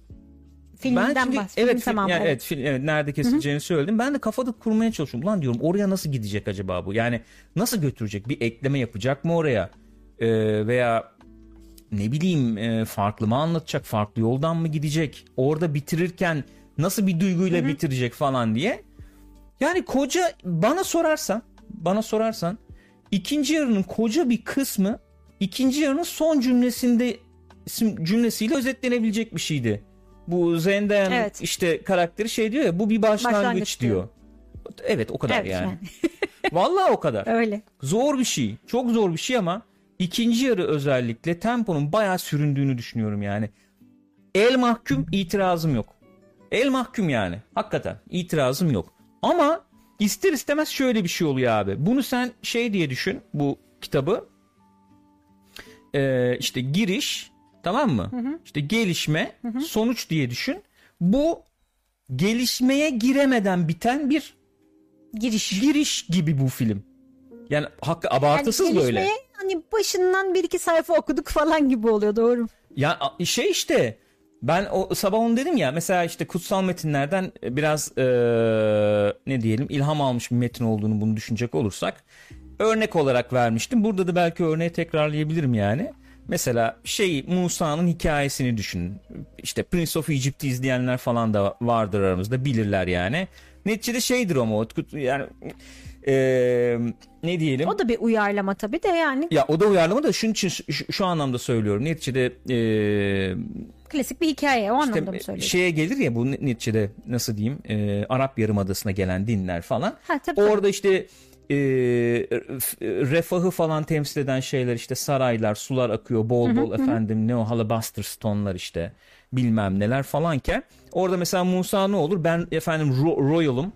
Filminden ben şimdi, bahs. evet, Film tamam. yani evet. film- evet, nerede kesileceğini söyledim. Ben de kafada kurmaya çalışıyorum. Ulan diyorum oraya nasıl gidecek acaba bu? Yani nasıl götürecek? Bir ekleme yapacak mı oraya? Ee, veya ne bileyim e, farklı mı anlatacak? Farklı yoldan mı gidecek? Orada bitirirken nasıl bir duyguyla bitirecek falan diye. Yani koca bana sorarsan, bana sorarsan ikinci yarının koca bir kısmı ikinci yarının son cümlesinde cümlesiyle özetlenebilecek bir şeydi. Bu Zendaya'nın Evet. işte karakteri şey diyor ya bu bir başlangıç, Başlangıç diyor. diyor. Evet o kadar Evet, yani. yani. *laughs* Vallahi o kadar. Öyle. Zor bir şey. Çok zor bir şey ama ikinci yarı özellikle temponun bayağı süründüğünü düşünüyorum yani. El mahkum itirazım yok. El mahkum yani. Hakikaten itirazım yok. Ama ister istemez şöyle bir şey oluyor abi. Bunu sen şey diye düşün bu kitabı. Ee, işte giriş tamam mı? İşte gelişme sonuç diye düşün. Bu gelişmeye giremeden biten bir Giriş. giriş gibi bu film. Yani hakkı abartısız Yani böyle. Hani başından bir iki sayfa okuduk falan gibi oluyor doğru. Ya şey işte ben o sabah onu dedim ya mesela işte kutsal metinlerden biraz eee, ne diyelim ilham almış bir metin olduğunu bunu düşünecek olursak örnek olarak vermiştim. Burada da belki örneği tekrarlayabilirim yani. Mesela şey Musa'nın hikayesini düşünün. İşte Prince of Egypt'i izleyenler falan da vardır aramızda bilirler yani. Neticede şeydir o yani eee, ne diyelim? O da bir uyarlama tabii de yani Ya o da uyarlama da şunun için şu, şu anlamda söylüyorum. Neticede eee klasik bir hikaye o anlamda mı işte söylüyorsun? şeye gelir ya bu neticede nasıl diyeyim eee, Arap Yarımadası'na gelen dinler falan. Ha, tabii, Orada işte f- refahı falan temsil eden şeyler işte saraylar, sular akıyor bol bol efendim ne o alabaster stone'lar işte bilmem neler falanken orada mesela Musa ne olur ben efendim ro- royal'ım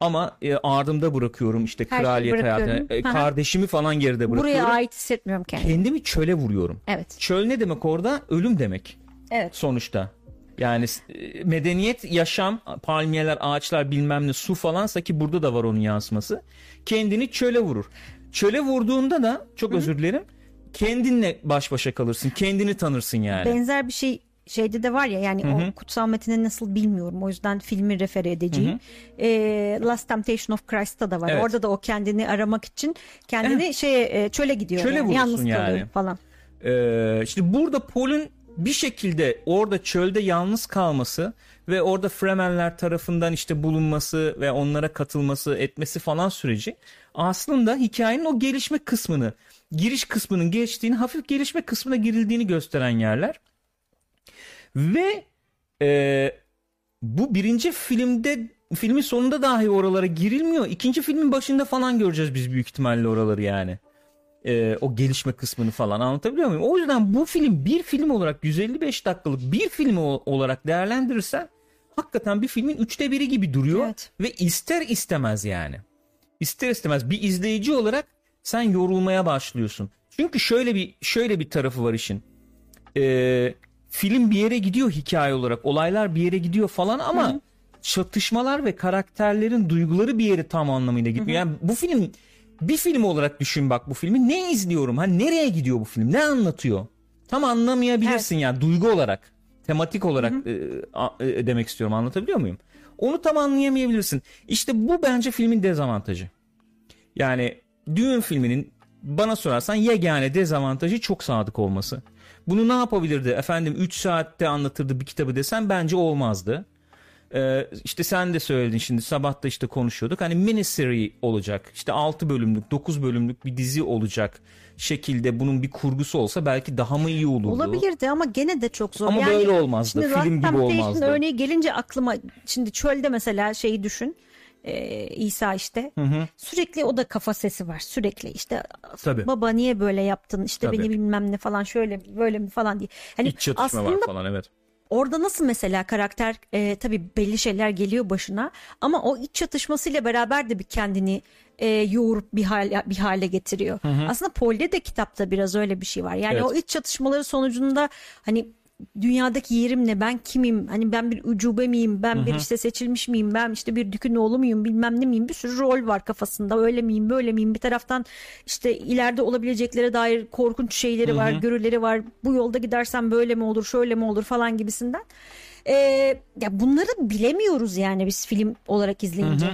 ama e, ardımda bırakıyorum işte Her kraliyet hayatını. E, kardeşimi falan geride bırakıyorum. Buraya ait hissetmiyorum kendimi. Kendimi çöle vuruyorum. Evet. Çöl ne demek orada? Ölüm demek Evet. sonuçta. Yani e, medeniyet, yaşam, palmiyeler, ağaçlar bilmem ne su falansa ki burada da var onun yansıması. Kendini çöle vurur. Çöle vurduğunda da çok özür dilerim. Kendinle baş başa kalırsın. Kendini tanırsın yani. Benzer bir şey şeyde de var ya yani o kutsal metini nasıl bilmiyorum o yüzden filmi refer edeceğim. Ee, Last Temptation of Christ'ta da var. Evet. Orada da o kendini aramak için kendini şeye e, çöle gidiyor. Çöle yani. Yalnız yani. kalıyor falan. Ee, şimdi burada Paul'un bir şekilde orada çölde yalnız kalması ve orada Fremenler tarafından işte bulunması ve onlara katılması etmesi falan süreci aslında hikayenin o gelişme kısmını giriş kısmının geçtiğini hafif gelişme kısmına girildiğini gösteren yerler ve e, bu birinci filmde filmin sonunda dahi oralara girilmiyor. İkinci filmin başında falan göreceğiz biz büyük ihtimalle oraları yani e, o gelişme kısmını falan anlatabiliyor muyum? O yüzden bu film bir film olarak 155 dakikalık bir film olarak değerlendirirsen hakikaten bir filmin üçte biri gibi duruyor Evet. ve ister istemez yani. İster istemez bir izleyici olarak sen yorulmaya başlıyorsun. Çünkü şöyle bir şöyle bir tarafı var işin. Ee, film bir yere gidiyor hikaye olarak, olaylar bir yere gidiyor falan ama çatışmalar ve karakterlerin duyguları bir yere tam anlamıyla gitmiyor. Yani bu film bir film olarak düşün bak bu filmi. Ne izliyorum? Hani nereye gidiyor bu film? Ne anlatıyor? Tam anlamayabilirsin yani duygu olarak, tematik olarak e, a- e, demek istiyorum. Anlatabiliyor muyum? Onu tam anlayamayabilirsin. İşte bu bence filmin dezavantajı. Yani düğün filminin bana sorarsan yegane dezavantajı çok sadık olması. Bunu ne yapabilirdi? Efendim 3 saatte anlatırdı bir kitabı desem bence olmazdı. Ee, işte sen de söyledin şimdi sabah da işte konuşuyorduk. Hani mini seri olacak. İşte 6 bölümlük 9 bölümlük bir dizi olacak şekilde bunun bir kurgusu olsa belki daha mı iyi olurdu? Olabilirdi ama gene de çok zor. Ama yani, böyle olmazdı. Şimdi Film gibi olmazdı. örneği gelince aklıma şimdi çölde mesela şeyi düşün. Ee, İsa işte sürekli o da kafa sesi var sürekli işte Tabii. baba niye böyle yaptın işte Tabii. beni bilmem ne falan şöyle böyle mi falan diye. Hani İç çatışma aslında var falan evet. Orada nasıl mesela karakter e, tabii belli şeyler geliyor başına ama o iç çatışmasıyla beraber de bir kendini e, yoğurup bir hale bir hale getiriyor. Aslında Paul'de de kitapta biraz öyle bir şey var. Yani Evet. o iç çatışmaları sonucunda hani dünyadaki yerim ne? Ben kimim? Hani ben bir ucube miyim? Ben bir işte seçilmiş miyim? Ben işte bir dükün oğlu muyum? Bilmem ne miyim? Bir sürü rol var kafasında. Öyle miyim böyle miyim? Bir taraftan işte ileride olabileceklere dair korkunç şeyleri var görüleri var. Bu yolda gidersem böyle mi olur şöyle mi olur falan gibisinden. Ee, ya bunları bilemiyoruz yani biz film olarak izleyince.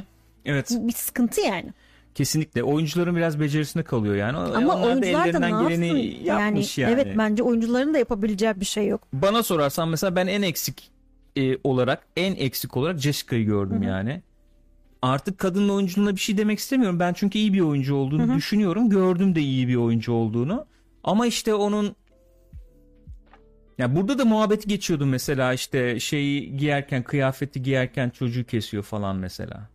Evet. Bir sıkıntı yani kesinlikle oyuncuların biraz becerisinde kalıyor yani. ama Onlar da oyuncular da ellerinden ne geleni yapmış yani. evet bence oyuncuların da yapabileceği bir şey yok Bana sorarsan mesela ben en eksik e, olarak en eksik olarak Jessica'yı gördüm yani. Artık kadının oyunculuğuna bir şey demek istemiyorum. Ben çünkü iyi bir oyuncu olduğunu düşünüyorum. Gördüm de iyi bir oyuncu olduğunu. Ama işte onun ya burada da muhabbeti geçiyordum mesela işte şeyi giyerken kıyafeti giyerken çocuğu kesiyor falan mesela.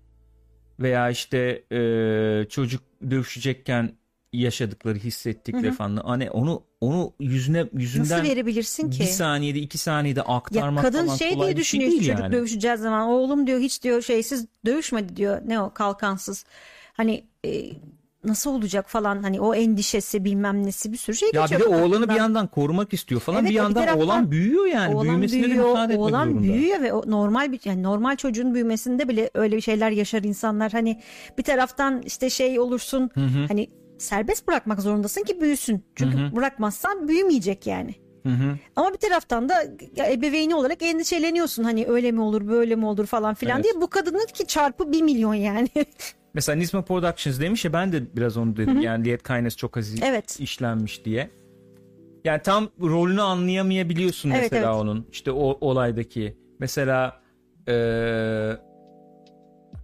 Veya işte e, çocuk dövüşecekken yaşadıkları hissettikleri falan. Hani onu onu yüzüne yüzünden nasıl verebilirsin ki bir saniyede iki saniyede Ya aktarmak kadın falan şey diye şey düşünüyor işte çocuk yani. dövüşeceğiz zaman oğlum diyor hiç diyor şeysiz dövüşmedi diyor ne o kalkansız hani e, nasıl olacak falan hani o endişesi bilmem nesi bir sürü şey Ya bir geçiyor. de kafasından. oğlanı bir yandan korumak istiyor falan Evet, bir bir yandan taraftan oğlan büyüyor yani Oğlan büyümesine de büyüyor, müsaade etmek oğlan büyüyor ve o normal bir yani normal çocuğun büyümesinde bile öyle bir şeyler yaşar insanlar. Hani bir taraftan işte şey olursun hani serbest bırakmak zorundasın ki büyüsün. Çünkü bırakmazsan büyümeyecek yani. Ama bir taraftan da ya ebeveyni olarak endişeleniyorsun hani öyle mi olur böyle mi olur falan filan Evet. diye bu kadının ki çarpı bir milyon yani. *laughs* Mesela Nisma Productions demiş ya ben de biraz onu dedim yani Liet Kynes çok az Evet. işlenmiş diye. Yani tam rolünü anlayamayabiliyorsun Evet, mesela evet. onun işte o olaydaki. Mesela eee,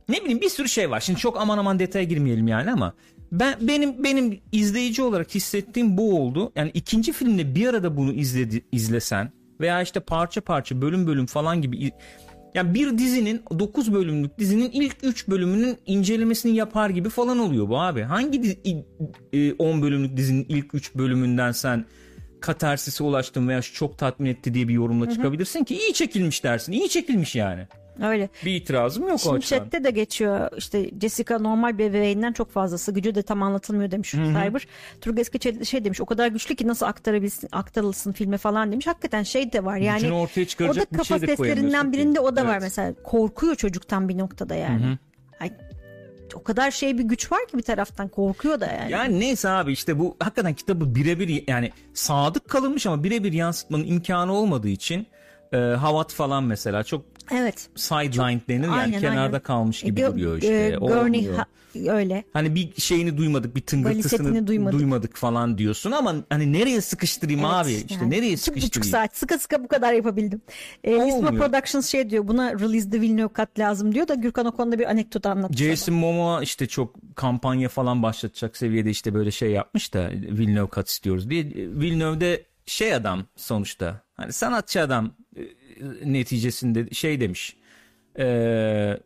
ne bileyim bir sürü şey var. Şimdi çok aman aman detaya girmeyelim yani ama ben benim benim izleyici olarak hissettiğim bu oldu. Yani ikinci filmde bir arada bunu izledi izlesen veya işte parça parça bölüm bölüm falan gibi yani bir dizinin 9 bölümlük dizinin ilk 3 bölümünün incelemesini yapar gibi falan oluyor bu abi. Hangi di- i- e, 10 bölümlük dizinin ilk 3 bölümünden sen katarsise ulaştın veya çok tatmin etti diye bir yorumla çıkabilirsin ki iyi çekilmiş dersin. İyi çekilmiş yani. Öyle. Bir itirazım yok o Şimdi açıdan. chatte de geçiyor işte Jessica normal bir ebeveynden çok fazlası gücü de tam anlatılmıyor demiş Cyber. Turgut Eski şey- şey demiş o kadar güçlü ki nasıl aktarabilsin, aktarılsın filme falan demiş. Hakikaten şey de var yani. Gücünü ortaya o da çıkaracak bir kafa şey de birinde o da var Evet. mesela. Korkuyor çocuktan bir noktada yani. Ay, o kadar şey bir güç var ki bir taraftan korkuyor da yani. Yani neyse abi işte bu hakikaten kitabı birebir yani sadık kalınmış ama birebir yansıtmanın imkanı olmadığı için e, Havat falan mesela çok Evet. sideline denir yani Aynen, kenarda aynen. kalmış gibi Gö- duruyor e, işte. O Gurney ha- öyle. Hani bir şeyini duymadık, bir tıngırtısını duymadık. duymadık. falan diyorsun ama hani nereye sıkıştırayım Evet, abi? İşte yani nereye iki buçuk sıkıştırayım? saat sıkı sıkı bu kadar yapabildim. E, Lisma. Productions şey diyor buna release the Villeneuve cut lazım diyor da Gürkan o konuda bir anekdot anlattı. Jason Momoa işte çok kampanya falan başlatacak seviyede işte böyle şey yapmış da Villeneuve kat istiyoruz diye. Villeneuve de şey adam sonuçta. Hani sanatçı adam e, neticesinde şey demiş. E,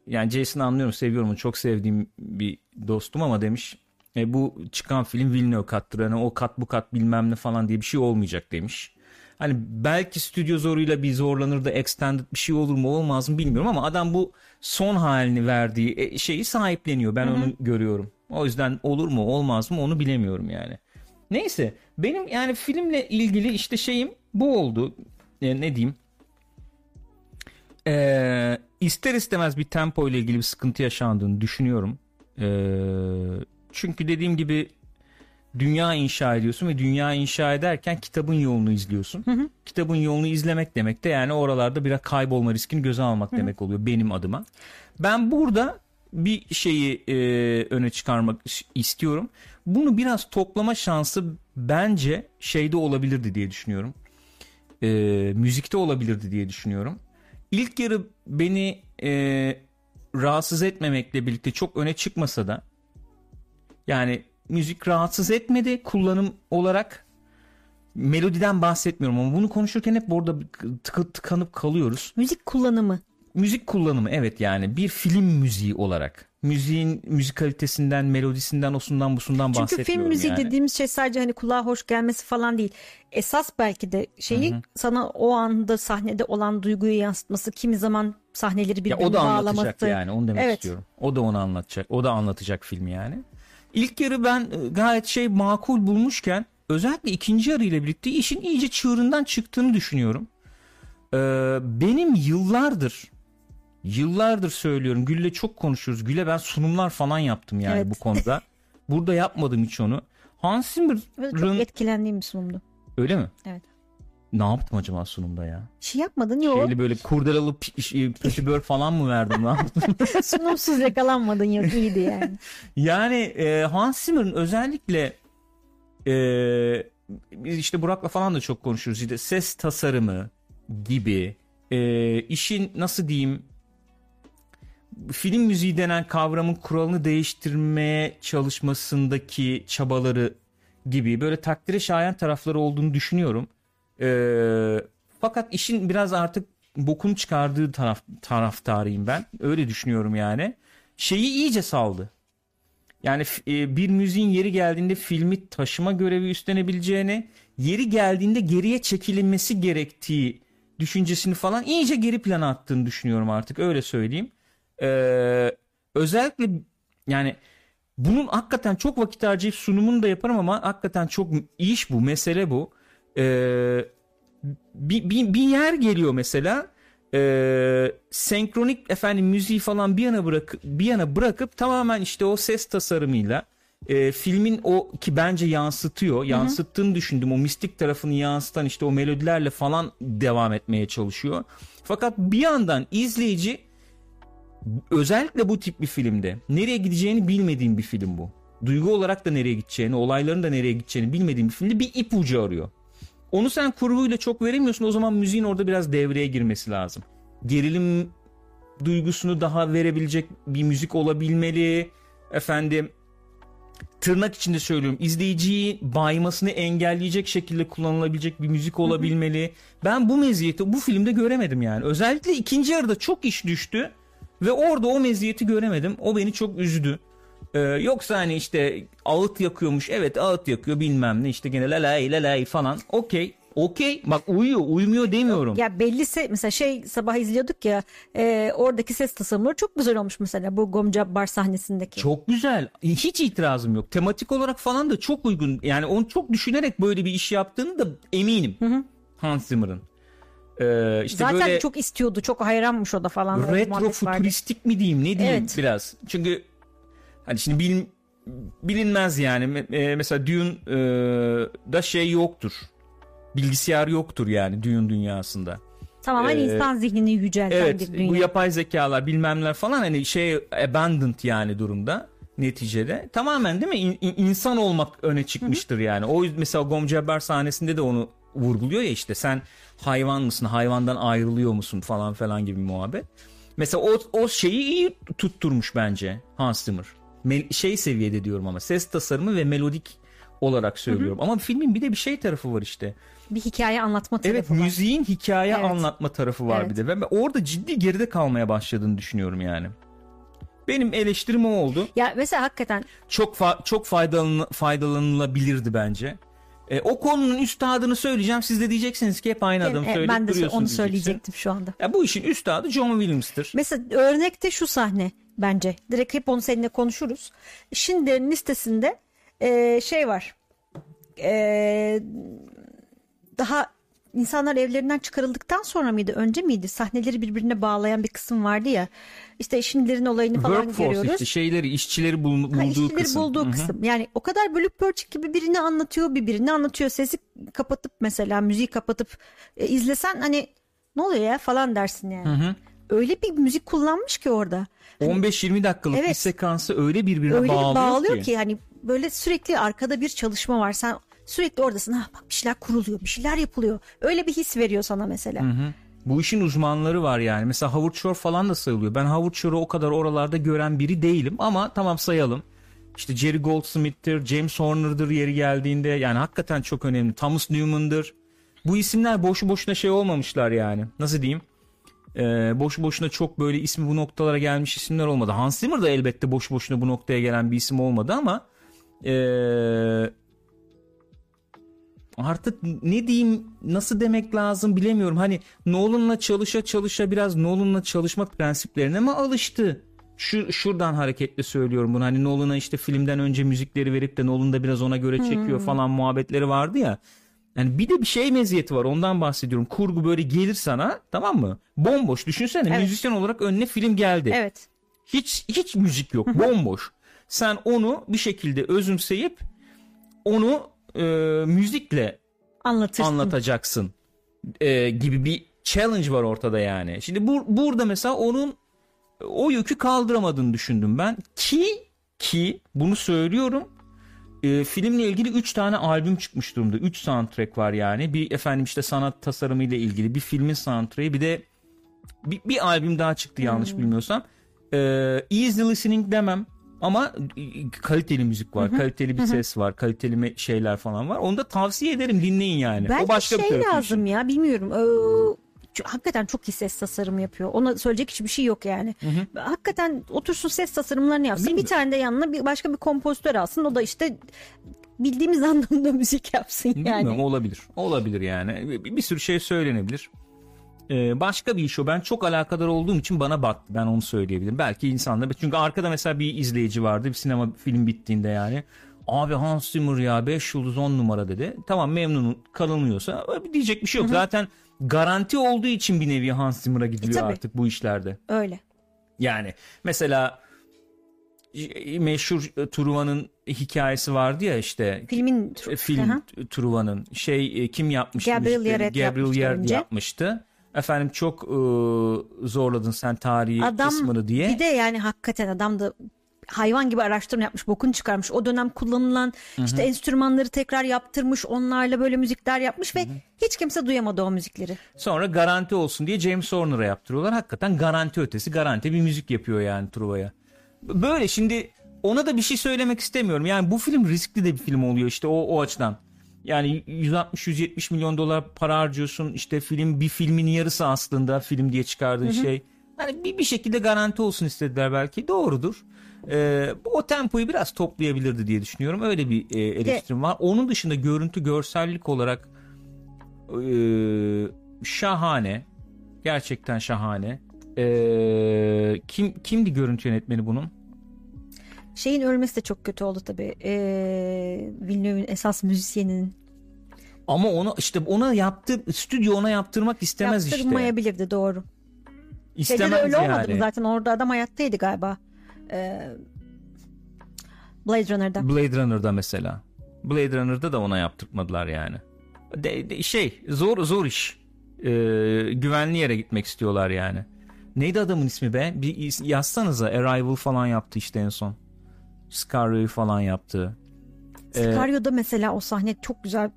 yani Jason'ı anlıyorum seviyorum onu çok sevdiğim bir dostum ama demiş. E, bu çıkan film Villeneuve kattır. Hani o kat bu kat bilmem ne falan diye bir şey olmayacak demiş. Hani belki stüdyo zoruyla bir zorlanır da extended bir şey olur mu olmaz mı bilmiyorum ama adam bu son halini verdiği e, şeyi sahipleniyor. Ben onu görüyorum. O yüzden olur mu olmaz mı onu bilemiyorum yani. Neyse benim yani filmle ilgili işte şeyim bu oldu. E, ne diyeyim? Ee, ister istemez bir tempo ile ilgili bir sıkıntı yaşandığını düşünüyorum. Ee, çünkü dediğim gibi dünya inşa ediyorsun ve dünya inşa ederken kitabın yolunu izliyorsun. Kitabın yolunu izlemek demek de yani oralarda biraz kaybolma riskini göze almak demek oluyor benim adıma. Ben burada bir şeyi e, öne çıkarmak istiyorum. Bunu biraz toplama şansı bence şeyde olabilirdi diye düşünüyorum. E, müzikte olabilirdi diye düşünüyorum. İlk yarı beni e, rahatsız etmemekle birlikte çok öne çıkmasa da yani müzik rahatsız etmedi kullanım olarak melodiden bahsetmiyorum ama bunu konuşurken hep burada tık- tıkanıp kalıyoruz. Müzik kullanımı. Müzik kullanımı evet yani bir film müziği olarak. Müziğin müzikalitesinden, melodisinden, osundan busundan Çünkü bahsetmiyorum film müziği yani. dediğimiz şey sadece hani kulağa hoş gelmesi falan değil. Esas belki de şeyi sana o anda sahnede olan duyguyu yansıtması, kimi zaman sahneleri Ya birbirine o da anlatacak bağlaması. yani onu demek Evet. istiyorum. O da onu anlatacak. O da anlatacak film yani. İlk yarı ben e, gayet şey makul bulmuşken özellikle ikinci yarı ile birlikte işin iyice çığırından çıktığını düşünüyorum. Ee, benim yıllardır yıllardır söylüyorum. Gül'le çok konuşuyoruz. Gül'e ben sunumlar falan yaptım yani Evet. bu konuda. *laughs* Burada yapmadım hiç onu. Hans Zimmer'ın çok etkilendiğim bir sunumdu. öyle mi? Evet. Ne yaptım acaba sunumda ya? Şey yapmadın yok. Şeyli böyle kurdelalı pi- pötibör falan mı verdim lan? *laughs* Sunumsuz yakalanmadın yok iyiydi yani. *laughs* Yani e, Hans Zimmer'ın özellikle e, biz işte Burak'la falan da çok konuşuruz. İşte ses tasarımı gibi e, işin nasıl diyeyim film müziği denen kavramın kuralını değiştirmeye çalışmasındaki çabaları gibi böyle takdire şayan tarafları olduğunu düşünüyorum. E, fakat işin biraz artık bokunu çıkardığı taraf taraftarıyım ben. Öyle düşünüyorum yani. Şeyi iyice saldı. Yani e, bir müziğin yeri geldiğinde filmi taşıma görevi üstlenebileceğini, yeri geldiğinde geriye çekilinmesi gerektiği düşüncesini falan iyice geri plana attığını düşünüyorum artık öyle söyleyeyim. Ee, özellikle yani bunun hakikaten çok vakit harcayıp sunumunu da yaparım ama hakikaten çok iş bu, mesele bu. Ee, bir, bir, bir yer geliyor mesela e, senkronik efendim müziği falan bir yana bırak bir yana bırakıp tamamen işte o ses tasarımıyla e, filmin o ki bence yansıtıyor yansıttığını düşündüm. O mistik tarafını yansıtan işte o melodilerle falan devam etmeye çalışıyor. Fakat bir yandan izleyici özellikle bu tip bir filmde nereye gideceğini bilmediğim bir film bu duygu olarak da nereye gideceğini olayların da nereye gideceğini bilmediğim bir filmde bir ipucu arıyor onu sen kurguyla çok veremiyorsun. O zaman müziğin orada biraz devreye girmesi lazım. Gerilim duygusunu daha verebilecek bir müzik olabilmeli. Efendim tırnak içinde söylüyorum. izleyiciyi baymasını engelleyecek şekilde kullanılabilecek bir müzik olabilmeli. Ben bu meziyeti bu filmde göremedim yani. Özellikle ikinci yarıda çok iş düştü ve orada o meziyeti göremedim. O beni çok üzdü. Ee, yoksa hani işte ağıt yakıyormuş evet ağıt yakıyor bilmem ne işte gene lalay lalay falan okey Okey bak uyuyor uymuyor demiyorum. Ya bellise mesela şey sabah izliyorduk ya e, oradaki ses tasarımları çok güzel olmuş mesela bu Gomcabbar sahnesindeki. Çok güzel. Hiç itirazım yok. Tematik olarak falan da çok uygun. Yani onu çok düşünerek böyle bir iş yaptığını da eminim. Hans Zimmer'ın. Ee, işte Zaten böyle çok istiyordu çok hayranmış o da falan. Retro futuristik mi diyeyim ne diyeyim Evet. biraz. Çünkü hani şimdi bilin, bilinmez yani. E, mesela Dune e, da şey yoktur. Bilgisayar yoktur yani Dune dünyasında. Tamamen Ee, insan zihnini yücelten Evet bir dünya. bu yapay zekalar bilmemler falan hani şey abandoned yani durumda neticede. Tamamen değil mi İn- in- insan olmak öne çıkmıştır yani. O mesela Gom Jabbar sahnesinde de onu vurguluyor ya işte sen hayvan mısın hayvandan ayrılıyor musun falan falan gibi muhabbet. Mesela o, o şeyi iyi tutturmuş bence Hans Zimmer. Mel- şey seviyede diyorum ama ses tasarımı ve melodik olarak söylüyorum. Ama filmin bir de bir şey tarafı var işte. bir hikaye anlatma tarafı Evet var. müziğin hikaye Evet. anlatma tarafı var Evet. bir de. Ben orada ciddi geride kalmaya başladığını düşünüyorum yani. Benim eleştirim o oldu. Ya mesela hakikaten Çok fa- çok faydalan faydalanılabilirdi bence. E, o konunun üstadını söyleyeceğim. Siz de diyeceksiniz ki hep aynı adamı söyleyip ben de onu söyleyecektim şu anda. Ya bu işin üstadı John Williams'tır. Mesela örnekte şu sahne bence. Direkt hep onu seninle konuşuruz. Schindler'in listesinde e, şey var. E, daha insanlar evlerinden çıkarıldıktan sonra mıydı? Önce miydi? Sahneleri birbirine bağlayan bir kısım vardı ya. İşte Schindler'in olayını falan Workforce görüyoruz. işte şeyleri, işçileri bul- bulduğu Ha, işçileri kısım. bulduğu Hı hı. kısım. Yani o kadar bölük pörçük gibi birini anlatıyor, bir birini anlatıyor. Sesi kapatıp mesela müziği kapatıp e, izlesen hani ne oluyor ya falan dersin yani. Öyle bir müzik kullanmış ki orada. 15-20 dakikalık bir Evet. sekansı öyle birbirine Öyle bir bağlıyor, bağlıyor ki. ki. hani böyle sürekli arkada bir çalışma var. Sen sürekli oradasın. Ha bak bir şeyler kuruluyor, bir şeyler yapılıyor. Öyle bir his veriyor sana mesela. Bu işin uzmanları var yani. Mesela Howard Shore falan da sayılıyor. Ben Howard Shore'u o kadar oralarda gören biri değilim ama tamam sayalım. İşte Jerry Goldsmith'tir, James Horner'dır yeri geldiğinde. Yani hakikaten çok önemli. Thomas Newman'dır. Bu isimler boşu boşuna şey olmamışlar yani. Nasıl diyeyim? Ee, boşu boşuna çok böyle ismi bu noktalara gelmiş isimler olmadı. Hans Zimmer da elbette boşu boşuna bu noktaya gelen bir isim olmadı ama ee, artık ne diyeyim nasıl demek lazım bilemiyorum. Hani Nolan'la çalışa çalışa biraz Nolan'la çalışma prensiplerine mi alıştı? Şu şuradan hareketle söylüyorum bunu. Hani Nolan'a işte filmden önce müzikleri verip de Nolan da biraz ona göre çekiyor falan muhabbetleri vardı ya. Yani bir de bir şey meziyeti var ondan bahsediyorum. Kurgu böyle gelir sana tamam mı? Bomboş düşünsene Evet. müzisyen olarak önüne film geldi. Evet. Hiç hiç müzik yok. *laughs* Bomboş. Sen onu bir şekilde özümseyip onu e, müzikle Anlatırsın. anlatacaksın e, gibi bir challenge var ortada yani. Şimdi bu, burada mesela onun o yükü kaldıramadığını düşündüm ben ki ki bunu söylüyorum e, filmle ilgili 3 tane albüm çıkmış durumda. 3 soundtrack var yani. Bir efendim işte sanat tasarımı ile ilgili bir filmin soundtrack'i bir de bir, bir albüm daha çıktı yanlış bilmiyorsam. E, easy listening demem ama kaliteli müzik var, kaliteli bir ses var, kaliteli şeyler falan var. Onu da tavsiye ederim dinleyin yani. Belki o başka bir şey tarafı lazım işin. ya bilmiyorum. Ee, hakikaten çok iyi ses tasarımı yapıyor. Ona söyleyecek hiçbir şey yok yani. Hakikaten otursun ses tasarımlarını yapsın. Değil bir mi? tane de yanına bir başka bir kompozitör alsın. O da işte bildiğimiz *laughs* anlamda müzik yapsın yani. Bilmiyorum olabilir. Olabilir yani. Bir, bir sürü şey söylenebilir. Ee, başka bir iş o. Ben çok alakadar olduğum için bana baktı. Ben onu söyleyebilirim. Belki insanlar. Çünkü arkada mesela bir izleyici vardı. Bir sinema film bittiğinde yani. Abi Hans Zimmer ya 5 yıldız 10 numara dedi. Tamam memnun kalınıyorsa diyecek bir şey yok. Zaten garanti olduğu için bir nevi Hans Zimmer'a gidiliyor E, artık bu işlerde. Öyle. Yani mesela e, meşhur e, Truva'nın hikayesi vardı ya işte Filmin e, film. Truva'nın şey e, kim yapmıştı? Gabriel? Yared Gabriel yapmıştı Yared yapmıştı. Efendim çok e, zorladın sen tarihi adam kısmını diye. bir de yani hakikaten adam da hayvan gibi araştırma yapmış, bokunu çıkarmış. O dönem kullanılan işte enstrümanları tekrar yaptırmış, onlarla böyle müzikler yapmış ve hiç kimse duyamadı o müzikleri. Sonra garanti olsun diye James Horner'a yaptırıyorlar. Hakikaten garanti ötesi garanti bir müzik yapıyor yani Truva'ya. Böyle şimdi ona da bir şey söylemek istemiyorum. Yani bu film riskli de bir film oluyor işte o, o açıdan. Yani 160-170 milyon dolar para harcıyorsun. İşte film bir filmin yarısı aslında film diye çıkardığın şey. Hani bir, bir şekilde garanti olsun istediler belki. Doğrudur. Ee, o tempoyu biraz toplayabilirdi diye düşünüyorum. Öyle bir e, eleştirim var. Onun dışında görüntü görsellik olarak Ee, şahane. Gerçekten şahane. Ee, kim kimdi görüntü yönetmeni bunun? Şeyin ölmesi de çok kötü oldu tabii. Ee, Villeneuve'ün esas müzisyeninin Ama ona işte ona yaptı stüdyo ona yaptırmak istemez işte. yaptırmayabilirdi doğru. Şeyde İstemez de öyle olmadı yani. mı zaten orada adam hayattaydı galiba. Ee, Blade Runner'da. Blade Runner'da mesela. Blade Runner'da da ona yaptırmadılar yani. De, de- şey zor zor iş. Ee, güvenli yere gitmek istiyorlar yani. Neydi adamın ismi be? Bir yazsanıza. Arrival falan yaptı işte en son. Scario'yu falan yaptı. Ee, Sicario'da mesela o sahne çok güzel.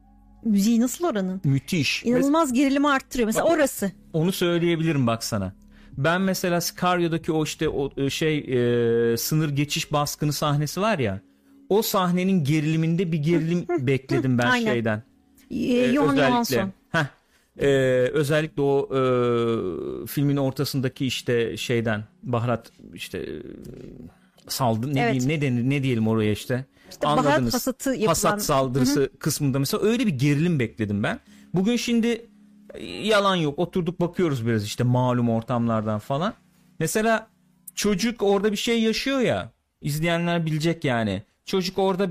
Müziği nasıl oranın? müthiş. İnanılmaz gerilimi arttırıyor. Mesela Bak- orası. Onu söyleyebilirim bak sana. Ben mesela Sicario'daki o işte o e, şey e, sınır geçiş baskını sahnesi var ya. O sahnenin geriliminde bir gerilim *laughs* bekledim ben Aynen. şeyden. Ee, Ee, Johan özellikle. Heh. Ee, özellikle o e, filmin ortasındaki işte şeyden baharat işte e, saldı ne Evet. diyeyim ne denir ne diyelim oraya işte. İşte baharat hasatı yapılan- Hasat saldırısı kısmında mesela öyle bir gerilim bekledim ben. Bugün şimdi e, yalan yok oturduk bakıyoruz biraz işte malum ortamlardan falan. Mesela çocuk orada bir şey yaşıyor ya izleyenler bilecek yani. Çocuk orada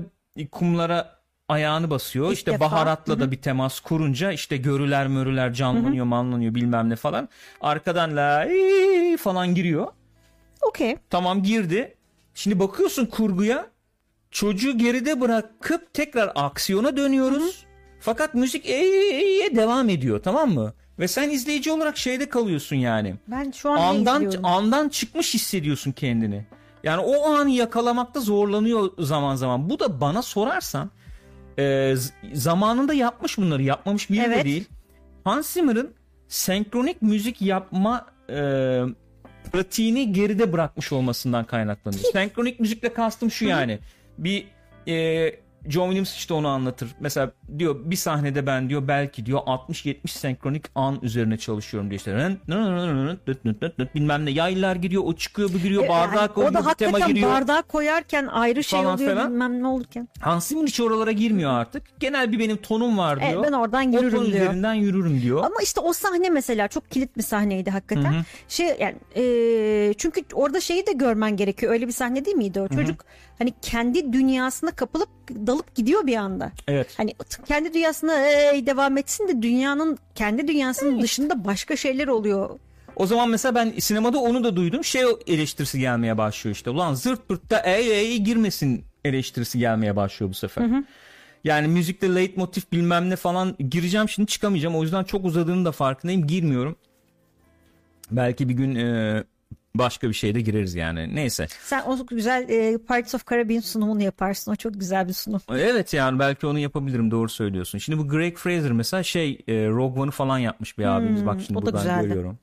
kumlara ayağını basıyor. İlk işte defa. baharatla da bir temas kurunca işte görüler mörüler canlanıyor manlanıyor bilmem ne falan. Arkadan la falan giriyor. Okey. Tamam girdi. Şimdi bakıyorsun kurguya. Çocuğu geride bırakıp tekrar aksiyona dönüyoruz. Fakat müzik eee devam ediyor tamam mı? Ve sen izleyici olarak şeyde kalıyorsun yani. Ben şu an Andan andan çıkmış hissediyorsun kendini. Yani o anı yakalamakta zorlanıyor zaman zaman. Bu da bana sorarsan e, zamanında yapmış bunları yapmamış biri de Evet. değil. Hans Zimmer'ın senkronik müzik yapma e, pratiğini geride bırakmış olmasından kaynaklanıyor. senkronik müzikle kastım şu yani. Bir e, John Williams işte onu anlatır. Mesela diyor bir sahnede ben diyor belki diyor 60-70 senkronik an üzerine çalışıyorum diyor işte. Bilmem ne yaylar giriyor o çıkıyor bu giriyor e, bardağa yani, koyuyor. O da hakikaten giriyor. bardağa koyarken ayrı şey falan oluyor falan. bilmem ne olurken. Hans Zimmer hiç oralara girmiyor artık. Genel bir benim tonum var e, diyor. Evet, ben oradan yürürüm diyor. üzerinden yürürüm diyor. Ama işte o sahne mesela çok kilit bir sahneydi hakikaten. Hı-hı. Şey yani e, çünkü orada şeyi de görmen gerekiyor. Öyle bir sahne değil miydi o? Çocuk Hı-hı hani kendi dünyasına kapılıp dalıp gidiyor bir anda. Evet. Hani kendi dünyasına "Ey, devam etsin de dünyanın kendi dünyasının dışında başka şeyler oluyor. O zaman mesela ben sinemada onu da duydum. Şey eleştirisi gelmeye başlıyor işte. Ulan zırt pırtta ey ey girmesin eleştirisi gelmeye başlıyor bu sefer. Yani müzikte leitmotiv bilmem ne falan gireceğim şimdi çıkamayacağım. O yüzden çok uzadığının da farkındayım. Girmiyorum. Belki bir gün e, başka bir şeyde gireriz yani. Neyse. Sen o güzel e, Pirates of Caribbean sunumunu yaparsın. O çok güzel bir sunum. Evet yani belki onu yapabilirim doğru söylüyorsun. Şimdi bu Greg Fraser mesela şey e, Rogue One'ı falan yapmış bir abimiz bak şimdi buradan güzeldi. görüyorum.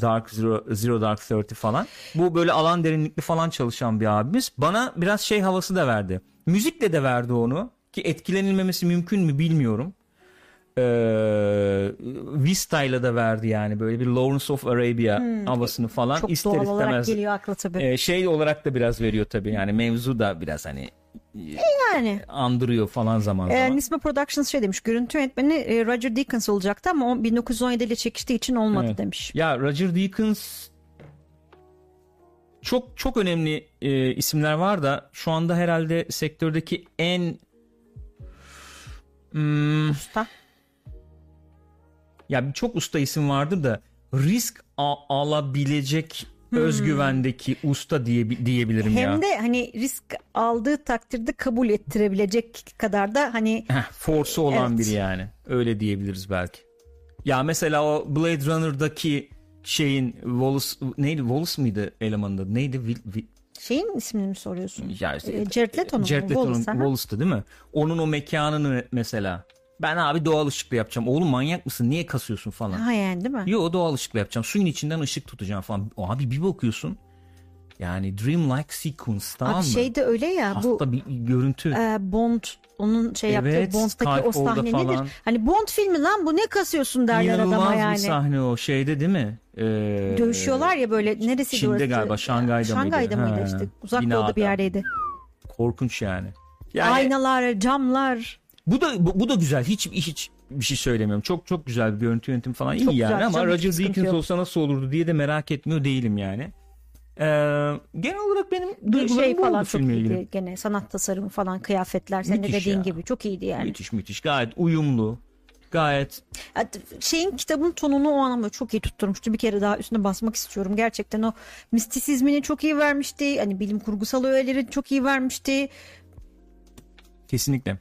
Dark Zero, Zero Dark Thirty falan. Bu böyle alan derinlikli falan çalışan bir abimiz. Bana biraz şey havası da verdi. Müzikle de verdi onu. Ki etkilenilmemesi mümkün mü bilmiyorum. Ee, Vista'yla da verdi yani böyle bir Lawrence of Arabia havasını falan Hmm. Çok ister doğal olarak istemez. geliyor akla tabii. Ee, şey olarak da biraz veriyor tabii yani mevzu da biraz hani yani. andırıyor falan zaman zaman. E, Nisma Productions şey demiş. Görüntü yönetmeni e, Roger Deakins olacaktı ama o 1917 ile çekiştiği için olmadı Evet. demiş. Ya Roger Deakins çok çok önemli e, isimler var da şu anda herhalde sektördeki en Hmm, Usta. Ya çok usta isim vardır da risk alabilecek özgüvendeki usta diye diyebilirim ya. Hmm. Hem de hani risk aldığı takdirde kabul ettirebilecek kadar da hani force'u olan Evet. biri yani. Öyle diyebiliriz belki. Ya mesela o Blade Runner'daki şeyin Wallace neydi Wallace mıydı elemanında? Neydi? Will- Will- şeyin ismini mi soruyorsun? Ya işte, E, Jared Leto'nun? Jared Leto'nun. Wallace'tı değil mi? Onun o mekanını mesela. Ben abi doğal ışıkla yapacağım. Oğlum manyak mısın? Niye kasıyorsun falan. Ha yani değil mi? Yo doğal ışıkla yapacağım. Suyun içinden ışık tutacağım falan. O abi bir bakıyorsun. Yani dreamlike sequence tamam Abi mı? şey de öyle ya bu Hasta bir görüntü. e, Bond onun şey Evet, yaptığı Bond'daki o sahne falan. nedir? Hani Bond filmi lan bu ne kasıyorsun derler İnanılmaz adama bir yani. sahne o şeyde değil mi? Ee, Dövüşüyorlar ya böyle neresi Çin'de galiba, Şangay'da mıydı? Şangay'da mıydı işte uzak doğuda bir yerdeydi. Korkunç yani. yani Aynalar, camlar. Bu da bu, bu da güzel. Hiç hiç bir şey söylemiyorum. Çok çok güzel bir görüntü yönetimi falan iyi Çok yani güzel, ama Roger Deakins olsa nasıl olurdu diye de merak etmiyor değilim yani. Ee, genel olarak benim Bir duygularım şey bu falan çok iyiydi. ilgili. Gene sanat tasarımı falan kıyafetler senin de dediğin ya. gibi çok iyiydi yani. Müthiş müthiş gayet uyumlu. Gayet Şeyin kitabın tonunu o anlamda çok iyi tutturmuştu. Bir kere daha üstüne basmak istiyorum. Gerçekten o mistisizmini çok iyi vermişti. Hani bilim kurgusal öğeleri çok iyi vermişti. kesinlikle.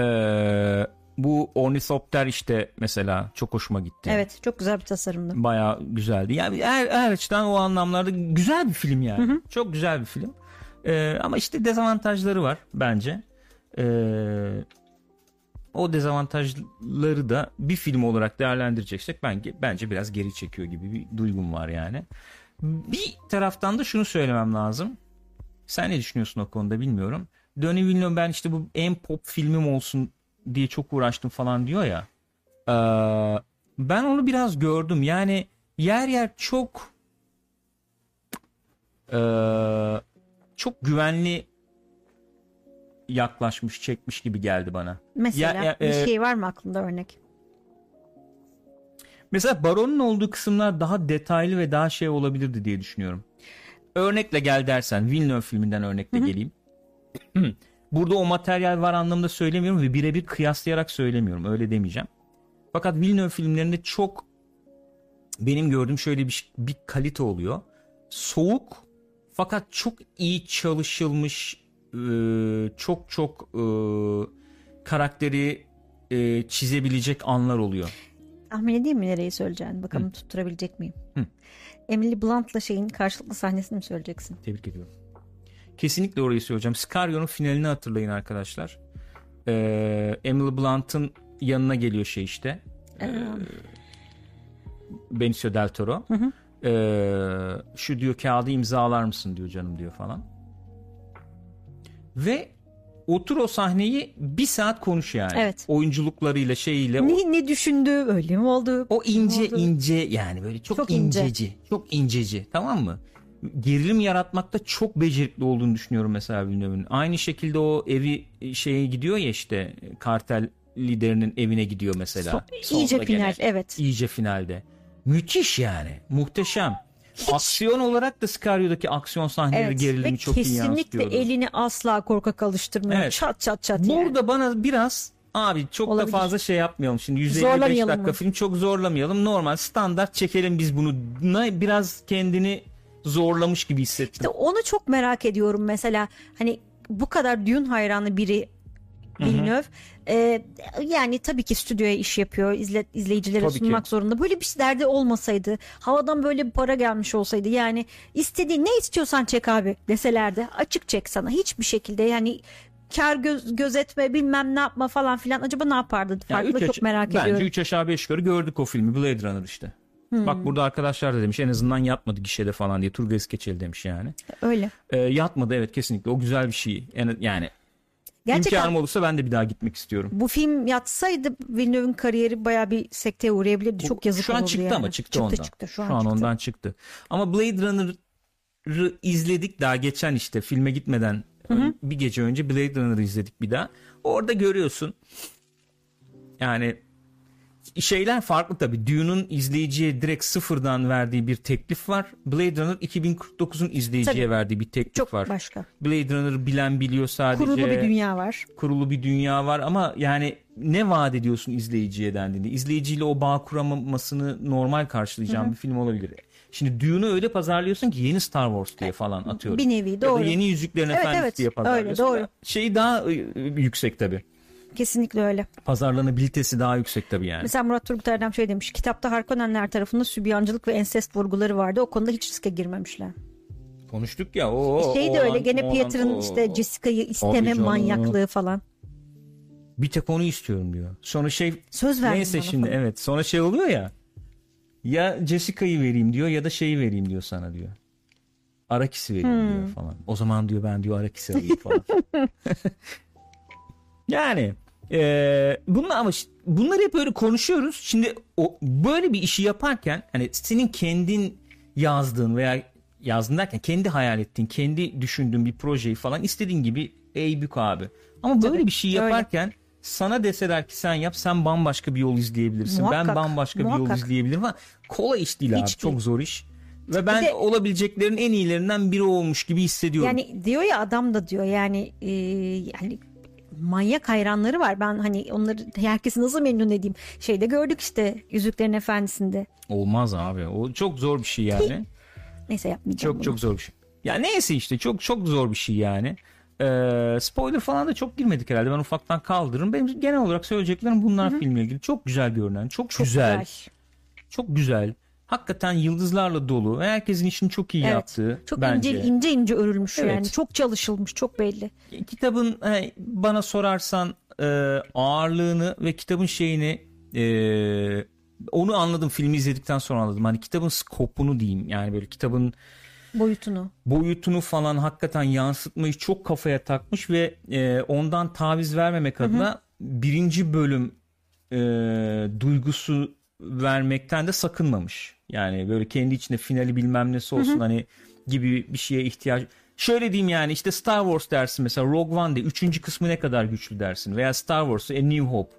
Ee, bu ornitopter işte mesela çok hoşuma gitti. Evet çok güzel bir tasarımdı. Bayağı güzeldi. Yani her, her açıdan o anlamlarda güzel bir film yani. Çok güzel bir film. Ee, ama işte dezavantajları var bence. Ee, o dezavantajları da bir film olarak değerlendireceksek bence, bence biraz geri çekiyor gibi bir duygum var yani. Bir taraftan da şunu söylemem lazım. Sen ne düşünüyorsun o konuda bilmiyorum. Denis Villeneuve ben işte bu en pop filmim olsun diye çok uğraştım falan diyor ya. Ee, ben onu biraz gördüm. Yani yer yer çok ee, çok güvenli yaklaşmış, çekmiş gibi geldi bana. Mesela Ya- ya, bir e, şey var mı aklında örnek? Mesela Baron'un olduğu kısımlar daha detaylı ve daha şey olabilirdi diye düşünüyorum. Örnekle gel dersen Villeneuve filminden örnekle geleyim. *clears throat* Burada o materyal var anlamında söylemiyorum ve birebir kıyaslayarak söylemiyorum. Öyle demeyeceğim. Fakat Villeneuve filmlerinde çok benim gördüğüm şöyle bir, bir kalite oluyor. Soğuk fakat çok iyi çalışılmış çok çok karakteri çizebilecek anlar oluyor. Tahmin edeyim mi nereyi söyleyeceğini? Bakalım tutturabilecek miyim? Hı. Emily Blunt'la şeyin karşılıklı sahnesini mi söyleyeceksin? Tebrik ediyorum. Kesinlikle orayı söyleyeceğim. Scario'nun finalini hatırlayın arkadaşlar. Ee, Emily Blunt'ın yanına geliyor şey işte. Ee, Benicio Del Toro. Ee, şu diyor kağıdı imzalar mısın diyor canım diyor falan. Ve otur o sahneyi bir saat konuş yani. Evet. Oyunculuklarıyla şeyiyle. o- Ne, ne düşündü? Öyle mi oldu? o ince oldu? ince yani böyle çok, Çok ince. inceci. Çok inceci tamam mı? Gerilim yaratmakta çok becerikli olduğunu düşünüyorum mesela Villeneuve'ün. Aynı şekilde o evi şeye gidiyor ya işte kartel liderinin evine gidiyor mesela. So- iyice gene. final evet. İyice finalde. Müthiş yani. Muhteşem. Aksiyon olarak da Scario'daki aksiyon sahneleri Evet gerilimi çok iyi kesinlikle yansıtıyordu. elini asla korkak alıştırmıyor. Evet. Çat çat çat yani. Burada bana biraz abi çok Olabilir. da fazla şey yapmayalım. Şimdi 155 Zorlamayalım dakika mı? film çok zorlamayalım. Normal standart çekelim biz bunu. Biraz kendini zorlamış gibi hissettim. İşte onu çok merak ediyorum mesela hani bu kadar Dune hayranı biri Villeneuve e, yani tabii ki stüdyoya iş yapıyor izle, izleyicilere Tabii ki. sunmak zorunda böyle bir derdi olmasaydı havadan böyle bir para gelmiş olsaydı yani istediğin ne istiyorsan çek abi deselerdi açık çek sana hiçbir şekilde yani kar göz, gözetme bilmem ne yapma falan filan acaba ne yapardı Yani farklı üç çok merak bence ediyorum. 3 aşağı 5 yukarı gördük o filmi Blade Runner işte. Hmm. Bak burada arkadaşlar da demiş en azından yatmadı gişede falan diye Turgay Keçeli demiş yani. Öyle. Ee, yatmadı evet kesinlikle o güzel bir şey. Yani, yani Gerçekten imkanım olursa ben de bir daha gitmek istiyorum. bu film yatsaydı Villeneuve'ün kariyeri baya bir sekteye uğrayabilirdi. Çok yazık Şu an çıktı yani. ama çıktı, çıktı ondan. Çıktı, şu an, Şu an çıktı. ondan çıktı. Ama Blade Runner'ı izledik daha geçen işte filme gitmeden bir gece önce Blade Runner'ı izledik bir daha. Orada görüyorsun yani şeyler farklı tabii. Dune'un izleyiciye direkt sıfırdan verdiği bir teklif var. Blade Runner 2049'un izleyiciye Tabii. verdiği bir teklif Çok var. başka. Blade Runner bilen biliyor sadece. Kurulu bir dünya var. kurulu bir dünya var ama yani ne vaat ediyorsun izleyiciye dendiğinde izleyiciyle o bağ kuramamasını normal karşılayacağım bir film olabilir. Şimdi Dune'u öyle pazarlıyorsun ki yeni Star Wars diye falan atıyorum. Bir nevi, Ya doğru. da yeni Yüzüklerin Evet, Efendisi evet. diye pazarlıyorsun. Öyle, doğru. Şey daha ı, yüksek tabii. Kesinlikle öyle. Pazarlanabilitesi daha yüksek tabii yani. Mesela Murat Turgut Erdem şey demiş. Kitapta Harkonnenler tarafında sübyancılık ve ensest vurguları vardı. O konuda hiç riske girmemişler. Konuştuk ya. O, şey de öyle. Gene Pieter'ın işte Jessica'yı isteme manyaklığı falan. bir tek onu istiyorum diyor. Sonra şey Söz verdin neyse şimdi falan. evet. Sonra şey oluyor ya. Ya Jessica'yı vereyim diyor ya da şeyi vereyim diyor sana diyor. Arakis'i vereyim Hmm. diyor falan. O zaman diyor ben diyor Arakis'i alayım falan. *laughs* yani e, bunlar ama bunları hep böyle konuşuyoruz. Şimdi o böyle bir işi yaparken hani senin kendin yazdığın veya yazdın derken kendi hayal ettiğin, kendi düşündüğün bir projeyi falan istediğin gibi ey bük abi. Ama böyle Tabii, bir şey öyle. yaparken sana deseler ki sen yap sen bambaşka bir yol izleyebilirsin. Ben Muhakkak, bambaşka bir yol muhakkak. izleyebilirim ama kolay iş değil Hiç abi. değil. Çok zor iş. Ve ben de- olabileceklerin en iyilerinden biri olmuş gibi hissediyorum. Yani diyor ya adam da diyor yani e, yani manyak hayranları var. Ben hani onları herkesi nasıl memnun edeyim. Şeyde gördük işte Yüzüklerin Efendisi'nde. Olmaz abi. O çok zor bir şey yani. *laughs* Neyse yapmayacağım Çok bunu. çok zor bir şey. Ya neyse işte çok çok zor bir şey yani. Ee, spoiler falan da çok girmedik herhalde. Ben ufaktan kaldırırım. Benim genel olarak söyleyeceklerim bunlar filmle ilgili. Çok güzel görünen, çok, Çok güzel, çok güzel. Hakikaten yıldızlarla dolu. ve Herkesin işini çok iyi Evet. yaptığı Çok bence. ince ince ince örülmüş Evet. yani. Çok çalışılmış, çok belli. Kitabın bana sorarsan e, ağırlığını ve kitabın şeyini e, onu anladım filmi izledikten sonra anladım. Hani kitabın skopunu diyeyim. Yani böyle kitabın Boyutunu. boyutunu falan hakikaten yansıtmayı çok kafaya takmış ve e, ondan taviz vermemek adına birinci bölüm e, duygusu vermekten de sakınmamış. Yani böyle kendi içinde finali bilmem nesi olsun hani gibi bir şeye ihtiyaç. Şöyle diyeyim yani işte Star Wars dersin mesela Rogue One de üçüncü kısmı ne kadar güçlü dersin veya Star Wars A New Hope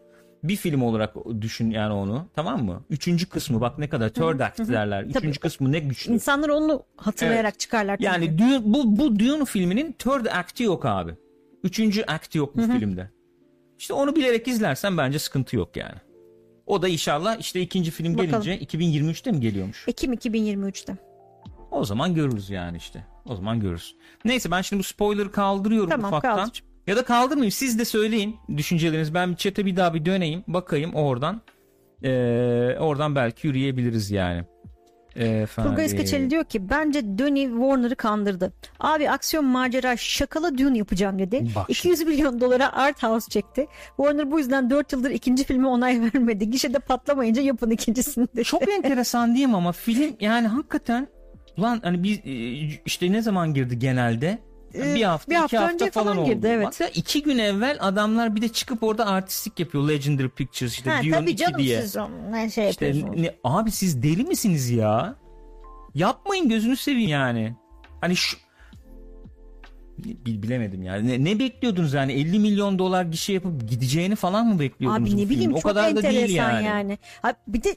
bir film olarak düşün yani onu tamam mı? Üçüncü kısmı bak ne kadar third act derler. Üçüncü kısmı ne güçlü. İnsanlar onu hatırlayarak çıkarlar. tabii. Yani Dune- bu, bu Dune filminin third act'i yok abi. Üçüncü act'i yok bu filmde. İşte onu bilerek izlersen bence sıkıntı yok yani. O da inşallah işte ikinci film Bakalım. gelince 2023'te mi geliyormuş? Ekim 2023'te. O zaman görürüz yani işte. O zaman görürüz. Neyse ben şimdi bu spoiler'ı kaldırıyorum Tamam, ufaktan. kaldır. Ya da kaldırmayayım siz de söyleyin düşünceleriniz. Ben bir chat'e bir daha bir döneyim bakayım oradan. Ee, oradan belki yürüyebiliriz yani. Efendim. Turgay İskeçeli diyor ki bence Dönny Warner'ı kandırdı. Abi aksiyon macera şakalı Dune yapacağım dedi. Bak 200 milyon dolara art house çekti. Warner bu yüzden 4 yıldır ikinci filme onay *laughs* vermedi. Gişede patlamayınca yapın ikincisini dedi. Çok enteresan diyeyim ama film yani hakikaten ulan hani biz e, işte ne zaman girdi genelde? Ee, bir hafta, bir iki hafta hafta önce falan, falan oldu. girdi, evet. Hatta iki gün evvel adamlar bir de çıkıp orada artistlik yapıyor. Legendary Pictures işte Ha, Dune tabii 2 canım diye. siz ne şey İşte ne, abi siz deli misiniz ya? Yapmayın gözünü seveyim yani. Hani şu Bil- bilemedim yani. Ne, ne bekliyordunuz yani 50 milyon dolar gişe yapıp gideceğini falan mı bekliyordunuz Abi ne bileyim filmin? O çok kadar da enteresan değil yani. yani. Abi bir de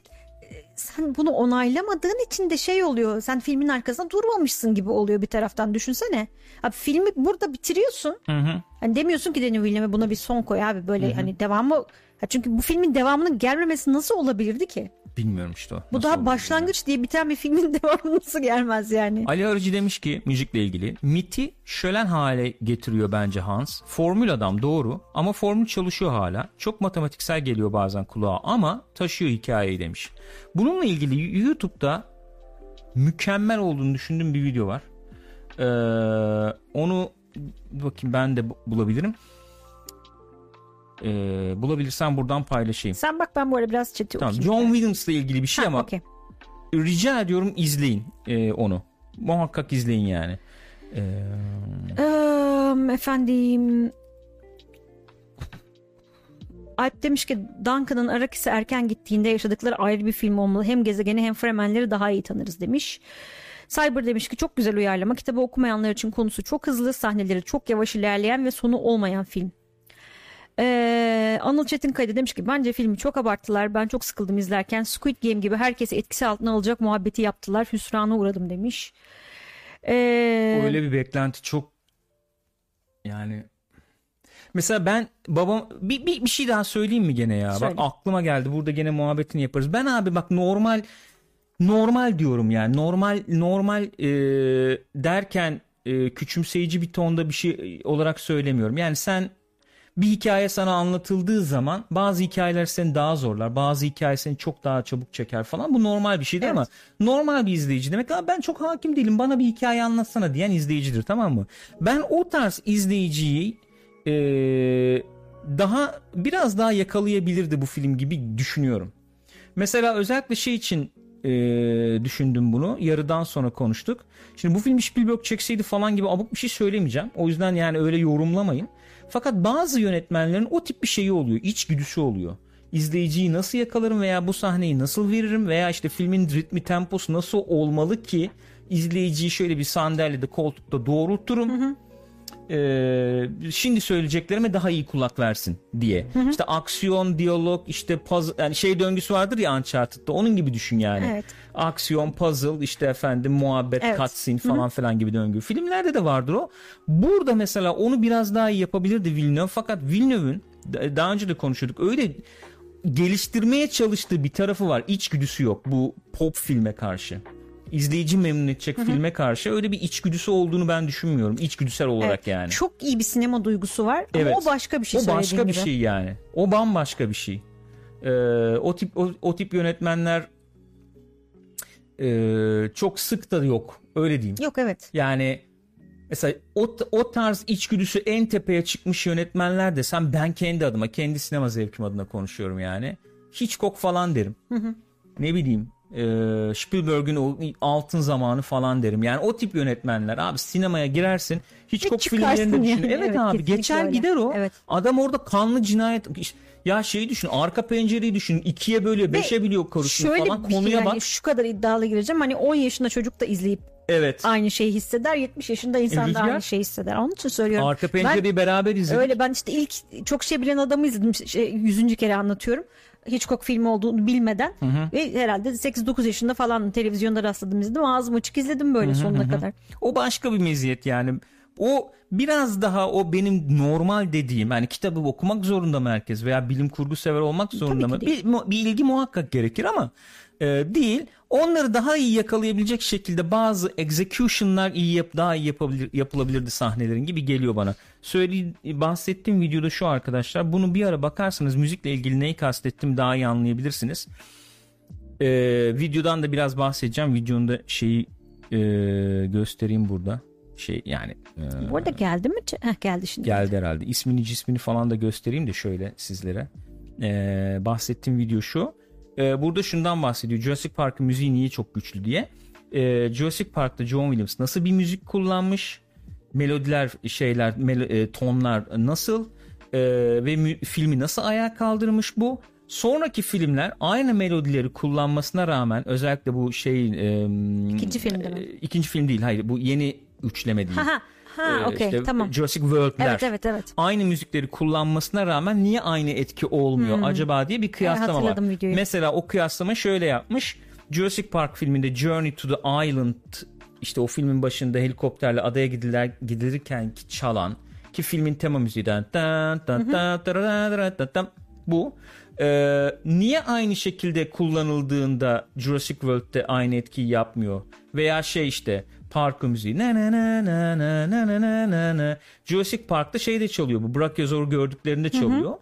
sen bunu onaylamadığın için de şey oluyor. Sen filmin arkasında durmamışsın gibi oluyor bir taraftan düşünsene. Abi filmi burada bitiriyorsun. Hı hı. Hani demiyorsun ki Denis Villeneuve buna bir son koy abi böyle hani devamı çünkü bu filmin devamının gelmemesi nasıl olabilirdi ki? Bilmiyorum işte o. Bu daha başlangıç diye biten bir filmin *laughs* devamı nasıl gelmez yani? Ali Arıcı demiş ki müzikle ilgili miti şölen hale getiriyor bence Hans. Formül adam doğru ama formül çalışıyor hala. Çok matematiksel geliyor bazen kulağa ama taşıyor hikayeyi demiş. Bununla ilgili YouTube'da mükemmel olduğunu düşündüğüm bir video var. Ee, onu bakayım ben de bu- bulabilirim. Ee, bulabilirsem buradan paylaşayım. Sen bak ben bu arada biraz chat'i Tamam, okuyayım. John Williams'la ilgili bir şey Ha, ama okey. rica ediyorum izleyin e, onu. Muhakkak izleyin yani. Ee, Eee, efendim Alp demiş ki Duncan'ın Arakis'e erken gittiğinde yaşadıkları ayrı bir film olmalı. Hem gezegeni hem Fremenleri daha iyi tanırız demiş. Cyber demiş ki çok güzel uyarlama. Kitabı okumayanlar için konusu çok hızlı, sahneleri çok yavaş ilerleyen ve sonu olmayan film. Ee, Anıl Çetinkaya demiş ki bence filmi çok abarttılar. Ben çok sıkıldım izlerken. Squid Game gibi herkesi etkisi altına alacak muhabbeti yaptılar. Hüsrana uğradım demiş. Ee, öyle bir beklenti çok yani mesela ben babam bir, bir, bir şey daha söyleyeyim mi gene ya? Söyle. Bak aklıma geldi. Burada gene muhabbetini yaparız. Ben abi bak normal normal diyorum yani. Normal normal e, derken e, küçümseyici bir tonda bir şey olarak söylemiyorum. Yani sen bir hikaye sana anlatıldığı zaman bazı hikayeler seni daha zorlar. Bazı hikaye seni çok daha çabuk çeker falan. Bu normal bir şeydir Evet. ama normal bir izleyici demek "Aa, ben çok hakim değilim bana bir hikaye anlatsana diyen izleyicidir tamam mı? Ben o tarz izleyiciyi e, daha biraz daha yakalayabilirdi bu film gibi düşünüyorum. Mesela özellikle şey için e, düşündüm bunu. Yarıdan sonra konuştuk. Şimdi bu film Spielberg çekseydi falan gibi abuk bir şey söylemeyeceğim. O yüzden yani öyle yorumlamayın. Fakat bazı yönetmenlerin o tip bir şeyi oluyor. İçgüdüsü oluyor. İzleyiciyi nasıl yakalarım veya bu sahneyi nasıl veririm veya işte filmin ritmi temposu nasıl olmalı ki izleyiciyi şöyle bir sandalyede koltukta doğrulturum e, şimdi söyleyeceklerime daha iyi kulak versin diye. İşte aksiyon, diyalog, işte puzzle yani şey döngüsü vardır ya Uncharted'da onun gibi düşün yani. Evet. Aksiyon, puzzle, işte efendim muhabbet, Evet. cutscene falan filan gibi döngü. Filmlerde de vardır o. Burada mesela onu biraz daha iyi yapabilirdi Villeneuve fakat Villeneuve'ün da- daha önce de konuşuyorduk. Öyle geliştirmeye çalıştığı bir tarafı var. İçgüdüsü yok bu pop filme karşı. İzleyici memnun edecek filme karşı öyle bir içgüdüsü olduğunu ben düşünmüyorum. İçgüdüsel olarak Evet, yani. Çok iyi bir sinema duygusu var Evet. ama o başka bir şey o başka söylediğin bir gibi. şey yani. O bambaşka bir şey. Ee, o tip o, o tip yönetmenler e, çok sık da yok. Öyle diyeyim. Yok evet. Yani mesela o, o tarz içgüdüsü en tepeye çıkmış yönetmenler desem ben kendi adıma, kendi sinema zevkim adına konuşuyorum yani. Hitchcock falan derim. Ne bileyim e, Spielberg'ün o altın zamanı falan derim. Yani o tip yönetmenler abi sinemaya girersin Hitchcock çıkarsın filmlerinde düşün. yani. Evet, Evet, abi geçer öyle. gider o. Evet. Adam orada kanlı cinayet ya şeyi düşün arka pencereyi düşün ikiye bölüyor beşe biliyor korusunu Şöyle falan bir şey konuya yani bak. şu kadar iddialı gireceğim. Hani 10 yaşında çocuk da izleyip Evet. aynı şeyi hisseder. 70 yaşında insan Rüzgar? da aynı şeyi hisseder. Onun için söylüyorum. Arka pencereyi beraber izledik. Öyle ben işte ilk çok şey bilen adamı izledim. Şey, 100. kere anlatıyorum. Hitchcock filmi olduğunu bilmeden ve herhalde 8-9 yaşında falan televizyonda rastladım izledim. Ağzım açık izledim böyle sonuna kadar. O başka bir meziyet yani. O biraz daha o benim normal dediğim yani kitabı okumak zorunda mı herkes veya bilim kurgu sever olmak zorunda mı? Bir, bir ilgi muhakkak gerekir ama e, değil. Onları daha iyi yakalayabilecek şekilde bazı execution'lar iyi yap daha iyi yapabilir yapılabilirdi sahnelerin gibi geliyor bana. Söylediğim bahsettiğim videoda şu arkadaşlar. Bunu bir ara bakarsanız müzikle ilgili neyi kastettim daha iyi anlayabilirsiniz. E, videodan da biraz bahsedeceğim. Videonun da şeyi e, göstereyim burada. Şey yani e, Bu arada geldi mi? Heh, geldi şimdi. geldi herhalde. İsmini cismini falan da göstereyim de şöyle sizlere. Ee, bahsettiğim video şu. Ee, burada şundan bahsediyor. Jurassic Park'ın müziği niye çok güçlü diye. Ee, Jurassic Park'ta John Williams nasıl bir müzik kullanmış? Melodiler, şeyler, melo- e, tonlar nasıl? Ee, ve mü- filmi nasıl ayağa kaldırmış bu? Sonraki filmler aynı melodileri kullanmasına rağmen özellikle bu şey İkinci filmde mi? ikinci film değil hayır bu yeni üçleme değil. Ha ha. Ee, işte tamam. Jurassic World'ler. Evet evet evet. Aynı müzikleri kullanmasına rağmen niye aynı etki olmuyor acaba diye bir kıyaslama var. Hmm. hatırladım videoyu. Mesela o kıyaslama şöyle yapmış. Jurassic Park filminde Journey to the Island işte o filmin başında helikopterle adaya gidiler, gidilirken ki çalan ki filmin tema tan, bu Ee, niye aynı şekilde kullanıldığında Jurassic World'de aynı etkiyi yapmıyor veya şey işte park müziği na na na na na na na na na na Jurassic Park'ta şey de çalıyor bu Brachiosaur'u gördüklerinde çalıyor.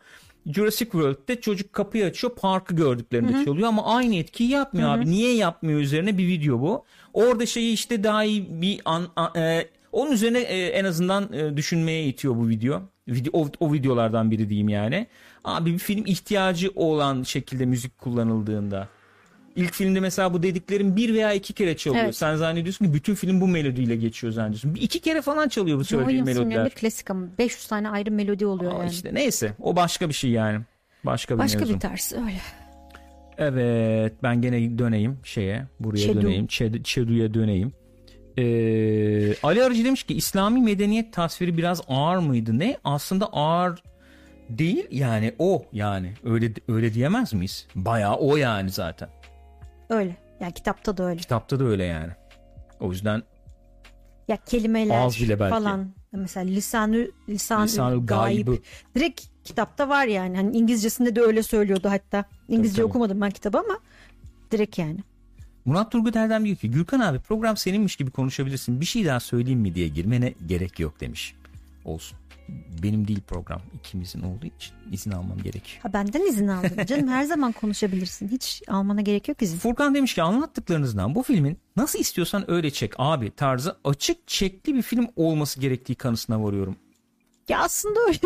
Jurassic World'de çocuk kapıyı açıyor parkı gördüklerinde çalıyor ama aynı etkiyi yapmıyor abi. Niye yapmıyor üzerine bir video bu. Orada şeyi işte daha iyi bir an, a- e, onun üzerine e, en azından e, düşünmeye itiyor bu video. Video o, o videolardan biri diyeyim yani. Abi bir film ihtiyacı olan şekilde müzik kullanıldığında. İlk filmde mesela bu dediklerim bir veya iki kere çalıyor. Evet. Sen zannediyorsun ki bütün film bu melodiyle geçiyor zannediyorsun. Bir iki kere falan çalıyor bu Williams'ın melodiler. filmleri klasik ama 500 tane ayrı melodi oluyor Aa, yani. işte neyse o başka bir şey yani. Başka bir Başka mevzu. bir tarz öyle. Evet ben gene döneyim şeye buraya Çedu. döneyim Çed- Çedu'ya döneyim. Ee, Ali Arıcı demiş ki İslami medeniyet tasviri biraz ağır mıydı? Ne? Aslında ağır değil yani o yani öyle öyle diyemez miyiz? Bayağı o yani zaten. Öyle. Yani kitapta da öyle. Kitapta da öyle yani. O yüzden Ya kelimeler Az bile belki. falan. Mesela lisanı lisan Lisanül gayb. gaybı. Direkt kitapta var yani. Hani İngilizcesinde de öyle söylüyordu hatta. İngilizce tabii. okumadım ben kitabı ama direkt yani. Murat Turgut Erdem diyor ki Gürkan abi program seninmiş gibi konuşabilirsin. Bir şey daha söyleyeyim mi diye girmene gerek yok demiş. Olsun. Benim değil program. ikimizin olduğu için izin almam gerekiyor. Ha benden izin aldım. *laughs* Canım her zaman konuşabilirsin. Hiç almana gerek yok izin. Furkan demiş ki anlattıklarınızdan bu filmin nasıl istiyorsan öyle çek abi tarzı açık çekli bir film olması gerektiği kanısına varıyorum. Ya aslında öyle.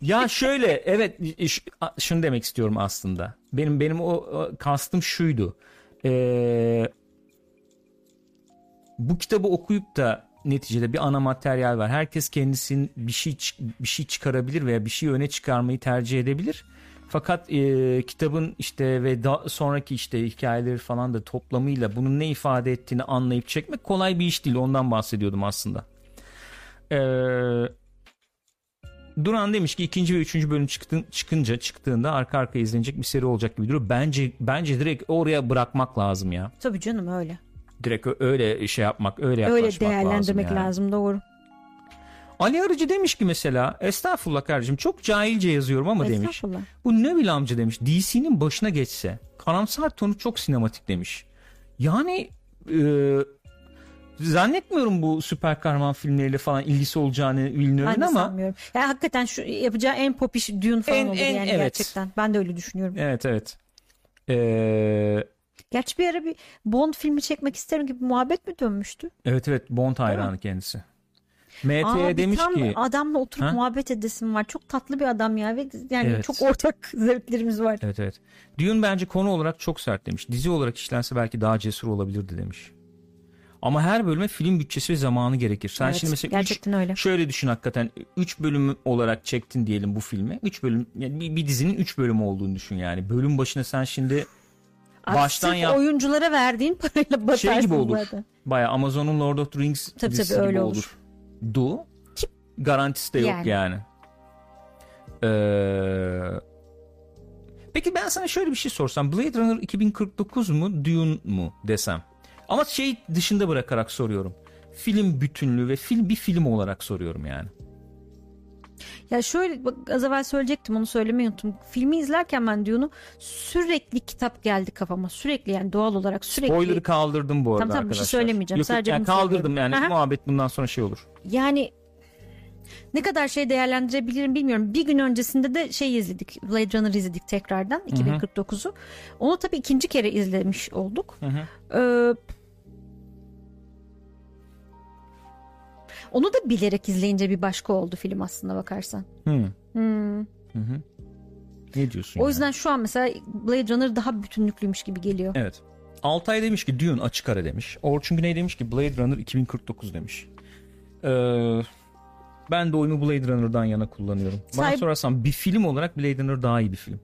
Ya şöyle evet şunu demek istiyorum aslında. Benim benim o, o kastım şuydu. Ee, bu kitabı okuyup da neticede bir ana materyal var. Herkes kendisinin bir şey bir şey çıkarabilir veya bir şey öne çıkarmayı tercih edebilir. Fakat e, kitabın işte ve da, sonraki işte hikayeleri falan da toplamıyla bunun ne ifade ettiğini anlayıp çekmek kolay bir iş değil. Ondan bahsediyordum aslında. Ee, Duran demiş ki ikinci ve üçüncü bölüm çıktın, çıkınca çıktığında arka arkaya izlenecek bir seri olacak gibi duruyor. Bence bence direkt oraya bırakmak lazım ya. Tabii canım öyle. Direkt öyle şey yapmak, öyle yaklaşmak Öyle değerlendirmek lazım. yani. lazım doğru. Ali Arıcı demiş ki mesela estağfurullah kardeşim çok cahilce yazıyorum ama demiş. Bu Neville amca demiş DC'nin başına geçse karamsar tonu çok sinematik demiş. Yani e, zannetmiyorum bu süper kahraman filmleriyle falan ilgisi olacağını de ama sanmıyorum. Yani hakikaten şu yapacağı en pop iş Dune falan En- olur en- yani evet. gerçekten. Ben de öyle düşünüyorum. evet evet. E, Gerçi bir ara bir Bond filmi çekmek isterim gibi muhabbet mi dönmüştü? evet evet Bond hayranı kendisi. MT'ye demiş tam ki adamla oturup Ha? muhabbet edesim var. Çok tatlı bir adam ya ve yani Evet. çok ortak *laughs* zevklerimiz var. Evet evet. Dune bence konu olarak çok sert demiş. Dizi olarak işlense belki daha cesur olabilirdi demiş. Ama her bölüme film bütçesi ve zamanı gerekir. Sen Evet, şimdi mesela üç- gerçekten öyle. şöyle düşün hakikaten 3 bölüm olarak çektin diyelim bu filmi. 3 bölüm yani bir, bir dizinin 3 bölümü olduğunu düşün yani. Bölüm başına sen şimdi Baştan yap- oyunculara verdiğin parayla batarsın şey gibi olur. zaten. Baya Amazon'un Lord of the Rings Tabii, dizisi tabii, gibi öyle olur. olur. Du garantisi de yok yani. Yani. Ee, peki ben sana şöyle bir şey sorsam. Blade Runner 2049 mu Dune mu desem. Ama şey dışında bırakarak soruyorum. Film bütünlüğü ve film bir film olarak soruyorum yani. Ya şöyle bak, az evvel söyleyecektim onu söylemeyi unuttum. Filmi izlerken ben Dune'u sürekli kitap geldi kafama. Sürekli yani doğal olarak sürekli. Spoiler'ı kaldırdım bu arada Tamam, tamam, bir şey arkadaşlar. söylemeyeceğim. Yok, Sadece yani kaldırdım yani Aha. muhabbet bundan sonra şey olur. Yani ne kadar şey değerlendirebilirim bilmiyorum. Bir gün öncesinde de şey izledik. Blade Runner izledik tekrardan 2049'u. Onu tabii ikinci kere izlemiş olduk. Ee, onu da bilerek izleyince bir başka oldu film aslında bakarsan. Hmm. Hı hı. Ne diyorsun? O yani? yüzden şu an mesela Blade Runner daha bütünlüklüymüş gibi geliyor. Evet. Altay demiş ki Dune açık ara demiş. Orçun Güney demiş ki Blade Runner 2049 demiş. Ee, ben de oyumu Blade Runner'dan yana kullanıyorum. Bana Sahip- sorarsan bir film olarak Blade Runner daha iyi bir film.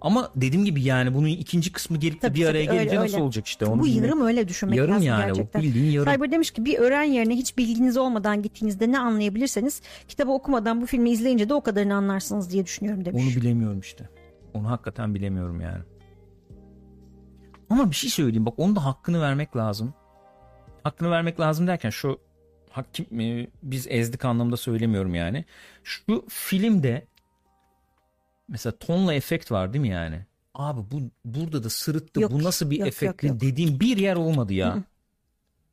Ama dediğim gibi yani bunun ikinci kısmı gelip de bir araya tabii, öyle, gelince nasıl öyle. olacak işte. Onu bu bilmiyorum. yarım öyle düşünmek Yarım lazım yani gerçekten. bu bildiğin yarım. Cyber demiş ki bir öğren yerine hiç bilginiz olmadan gittiğinizde ne anlayabilirseniz kitabı okumadan bu filmi izleyince de o kadarını anlarsınız diye düşünüyorum demiş. Onu bilemiyorum işte. Onu hakikaten bilemiyorum yani. Ama bir şey söyleyeyim bak onun da hakkını vermek lazım. Hakkını vermek lazım derken şu hakim mi biz ezdik anlamda söylemiyorum yani. Şu filmde mesela tonla efekt var değil mi yani? Abi bu burada da sırıttı. Yok, bu nasıl bir yok, efekt yok, yok. dediğim bir yer olmadı ya.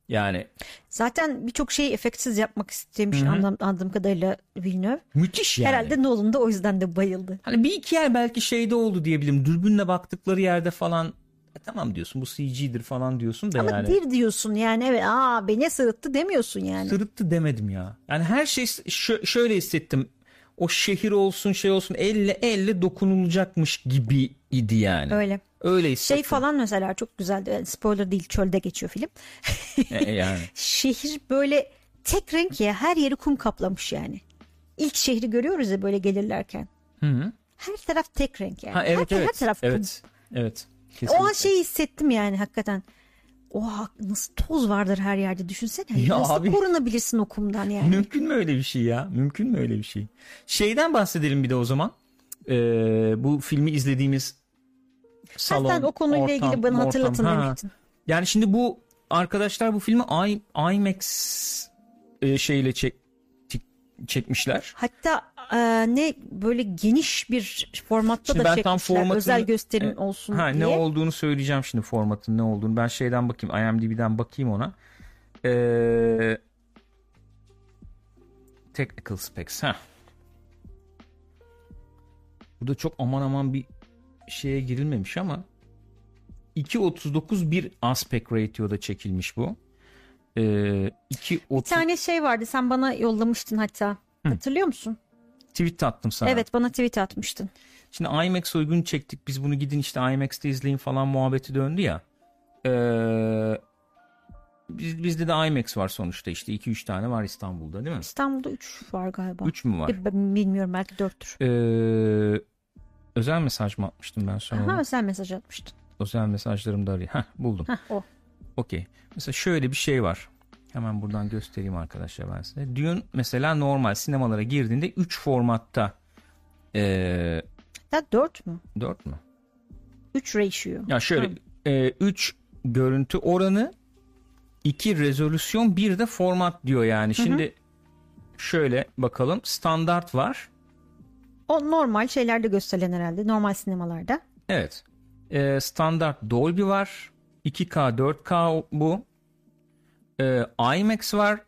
Yani Zaten birçok şeyi efektsiz yapmak istemiş Hı hı. anlam- anladığım kadarıyla Villeneuve. müthiş yani. Herhalde Nolan da o yüzden de bayıldı. Hani bir iki yer belki şeyde oldu diyebilirim. Dürbünle baktıkları yerde falan "E tamam diyorsun bu CG'dir falan diyorsun da Ama yani. dir diyorsun yani evet aa beni sırıttı demiyorsun yani. Sırıttı demedim ya. Yani her şey şö- şöyle hissettim. O şehir olsun şey olsun elle elle dokunulacakmış gibi idi yani. Öyle. Öyle hissettim. Şey falan mesela çok güzeldi. Yani spoiler değil çölde geçiyor film. E, yani. *laughs* Şehir böyle tek renk ya her yeri kum kaplamış yani. İlk şehri görüyoruz ya böyle gelirlerken. Hı -hı. Her taraf tek renk yani. Ha evet her, evet. her taraf kum. evet. Evet. O an şeyi hissettim yani hakikaten. Oha nasıl toz vardır her yerde düşünsene. Ya nasıl abi. korunabilirsin o kumdan yani. Mümkün mü öyle bir şey ya? Mümkün mü öyle bir şey? Şeyden bahsedelim bir de o zaman. Ee, bu filmi izlediğimiz salon, Sen o konuyla ortam, ilgili bana hatırlatın. Ha. demiştin. Yani şimdi bu arkadaşlar bu filmi I, IMAX e, şeyle çek- çekmişler. Hatta e, ne böyle geniş bir formatta Şimdi da çekmişler. formatını- Özel gösterim E, olsun ha, diye. Ne olduğunu söyleyeceğim şimdi formatın ne olduğunu. Ben şeyden bakayım IMDb'den bakayım ona. Ee, technical specs. Ha. Burada çok aman aman bir şeye girilmemiş ama 2.39 bir aspect ratio'da çekilmiş bu. Ee, 2.30 Bir tane şey vardı sen bana yollamıştın hatta. Hatırlıyor musun? Tweet attım sana. Evet bana tweet atmıştın. Şimdi IMAX uygun çektik biz bunu gidin işte IMAX'te izleyin falan muhabbeti döndü ya. Ee, biz, bizde de IMAX var sonuçta işte 2-3 tane var İstanbul'da değil mi? İstanbul'da 3 var galiba. 3 mü var? E, bilmiyorum belki 4'tür. Ee, özel mesaj mı atmıştım ben sana? Onu? özel mesaj atmıştın. Özel mesajlarımda arayayım. Heh buldum. Heh, o. Okey. Mesela şöyle bir şey var. Hemen buradan göstereyim arkadaşlar ben size. Dune mesela normal sinemalara girdiğinde 3 formatta ee, Hatta 4 mü? 4 mü? 3 ratio. Ya şöyle 3 görüntü oranı 2 rezolüsyon bir de format diyor yani. Şimdi şöyle bakalım standart var. O normal şeylerde gösterilen herhalde. Normal sinemalarda. Evet. Ee, standart Dolby var. 2K 4K bu. Ee, IMAX var.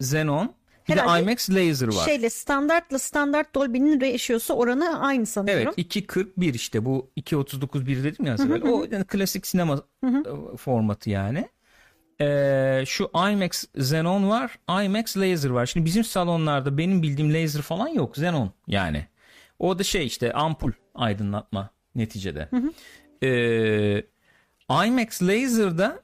Xenon. Bir Herhalde de IMAX Laser var. Şeyle standartla standart Dolby'nin ratio'su oranı aynı sanıyorum. Evet 2.41 işte bu 2.39 bir dedim ya evvel. O yani klasik sinema e, formatı yani. Ee, şu IMAX Xenon var. IMAX Laser var. Şimdi bizim salonlarda benim bildiğim laser falan yok. Xenon yani. O da şey işte ampul aydınlatma neticede. Ee, IMAX Laser'da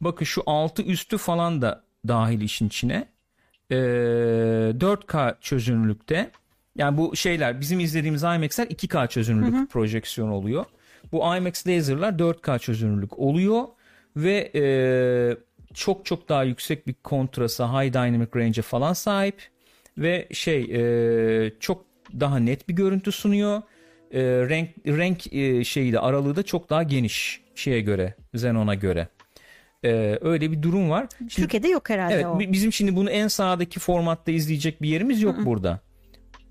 bakın şu altı üstü falan da dahil işin içine. Ee, 4K çözünürlükte. Yani bu şeyler bizim izlediğimiz IMAX'ler 2K çözünürlük projeksiyon oluyor. Bu IMAX laser'lar 4K çözünürlük oluyor ve e, çok çok daha yüksek bir kontrasa, high dynamic range'e falan sahip ve şey e, çok daha net bir görüntü sunuyor. E, renk renk e, şeyi de aralığı da çok daha geniş şeye göre, Xenon'a göre. E, öyle bir durum var. Şimdi Türkiye'de yok herhalde Evet o. bi- bizim şimdi bunu en sağdaki formatta izleyecek bir yerimiz yok burada.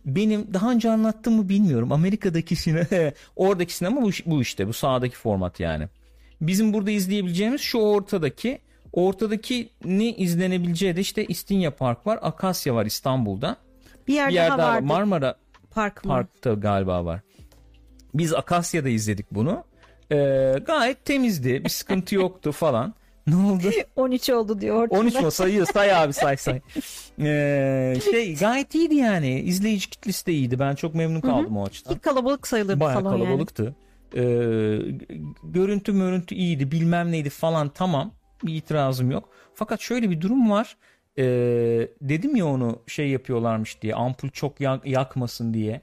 Benim daha önce anlattım mı bilmiyorum. Amerika'daki sinema, *laughs* oradaki sinema bu, bu işte bu sağdaki format yani. Bizim burada izleyebileceğimiz şu ortadaki ortadaki ne izlenebileceği de işte İstinye Park var, Akasya var İstanbul'da. bir yer, Bir yer daha daha var. Marmara Park mı? Park'ta galiba var. Biz Akasya'da izledik bunu. Ee, gayet temizdi. Bir sıkıntı yoktu falan. *laughs* Ne oldu? 13 oldu diyor ortada. 13 mu sayıyor say abi say say. *laughs* Ee, şey gayet iyiydi yani. İzleyici kitlesi de iyiydi. Ben çok memnun kaldım o açıdan. Ki kalabalık sayılırdı Bayağı salon yani. kalabalıktı. Ee, görüntü mörüntü iyiydi bilmem neydi falan tamam. Bir itirazım yok. Fakat şöyle bir durum var. Ee, dedim ya onu şey yapıyorlarmış diye ampul çok yak- yakmasın diye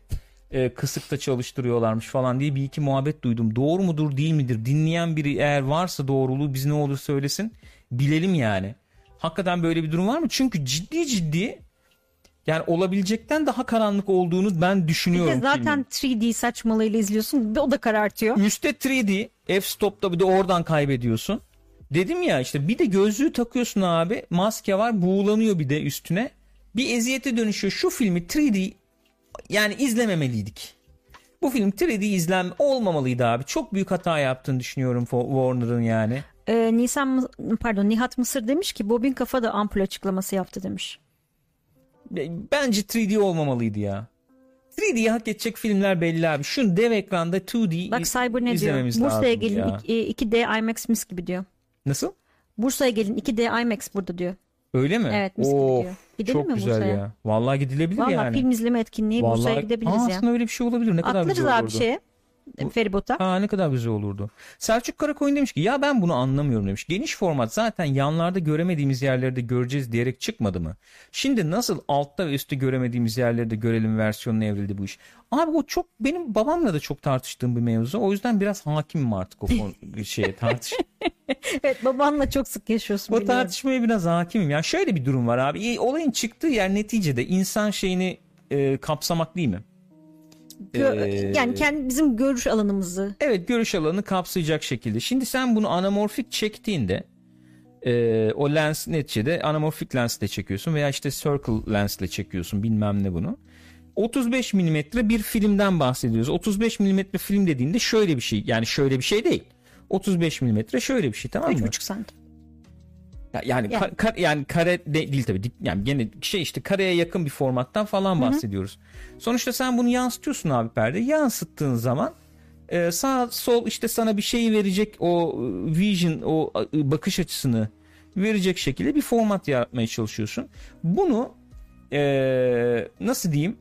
e, kısıkta çalıştırıyorlarmış falan diye bir iki muhabbet duydum. Doğru mudur değil midir? Dinleyen biri eğer varsa doğruluğu biz ne olur söylesin. Bilelim yani. Hakikaten böyle bir durum var mı? Çünkü ciddi ciddi yani olabilecekten daha karanlık olduğunu ben Bir düşünüyorum. de zaten 3D saçmalığıyla izliyorsun. O da karartıyor. Üste 3D f-stop'ta bir de oradan kaybediyorsun. Dedim ya işte bir de gözlüğü takıyorsun abi. Maske var buğulanıyor bir de üstüne. Bir eziyete dönüşüyor. Şu filmi 3D yani izlememeliydik. Bu film 3D izlen olmamalıydı abi. Çok büyük hata yaptığını düşünüyorum Warner'ın yani. Ee, Nisan pardon Nihat Mısır demiş ki Bobin Kafa da ampul açıklaması yaptı demiş. Bence 3D olmamalıydı ya. 3D'yi hak edecek filmler belli abi. Şu dev ekranda 2D Bak Cyber ne diyor? Bursa'ya gelin ya. ik- e, 2D IMAX mis gibi diyor. Nasıl? Bursa'ya gelin 2D IMAX burada diyor. Öyle mi? Evet, mis gibi Of, diyor. Gidelim çok mi güzel Bursa'ya? ya. Vallahi gidilebilir Valla yani. film izleme etkinliği Bursa'ya Vallahi- gidebiliriz Aa, ya. Aslında öyle bir şey olabilir. Ne kadar Atlarız güzel abi olurdu. şeye. Feribota. Aa, ne kadar güzel olurdu. Selçuk Karakoyun demiş ki ya ben bunu anlamıyorum demiş. Geniş format zaten yanlarda göremediğimiz yerleri de göreceğiz diyerek çıkmadı mı? Şimdi nasıl altta ve üstte göremediğimiz yerleri de görelim versiyonuna evrildi bu iş. Abi o çok benim babamla da çok tartıştığım bir mevzu. O yüzden biraz hakimim artık o *laughs* şeye tartış. Evet babanla çok sık yaşıyorsun o biliyorum. tartışmaya biraz hakimim. Ya şöyle bir durum var abi. Olayın çıktığı yer neticede insan şeyini e, kapsamak değil mi? Gö- Ee, yani kendi bizim görüş alanımızı. Evet görüş alanını kapsayacak şekilde. Şimdi sen bunu anamorfik çektiğinde e, o lens neticede anamorfik lensle çekiyorsun veya işte circle lensle çekiyorsun bilmem ne bunu. 35 milimetre bir filmden bahsediyoruz. 35 milimetre film dediğinde şöyle bir şey yani şöyle bir şey değil. 35 milimetre şöyle bir şey tamam mı? 3,5 santim. Ya- Yani Yani. ka- ka- yani kare de- değil tabii. Yani gene şey işte kareye yakın bir formattan falan bahsediyoruz. Sonuçta sen bunu yansıtıyorsun abi perde. Yansıttığın zaman e, sağ sol işte sana bir şey verecek o e, vision o bakış açısını verecek şekilde bir format yaratmaya çalışıyorsun. Bunu e, nasıl diyeyim?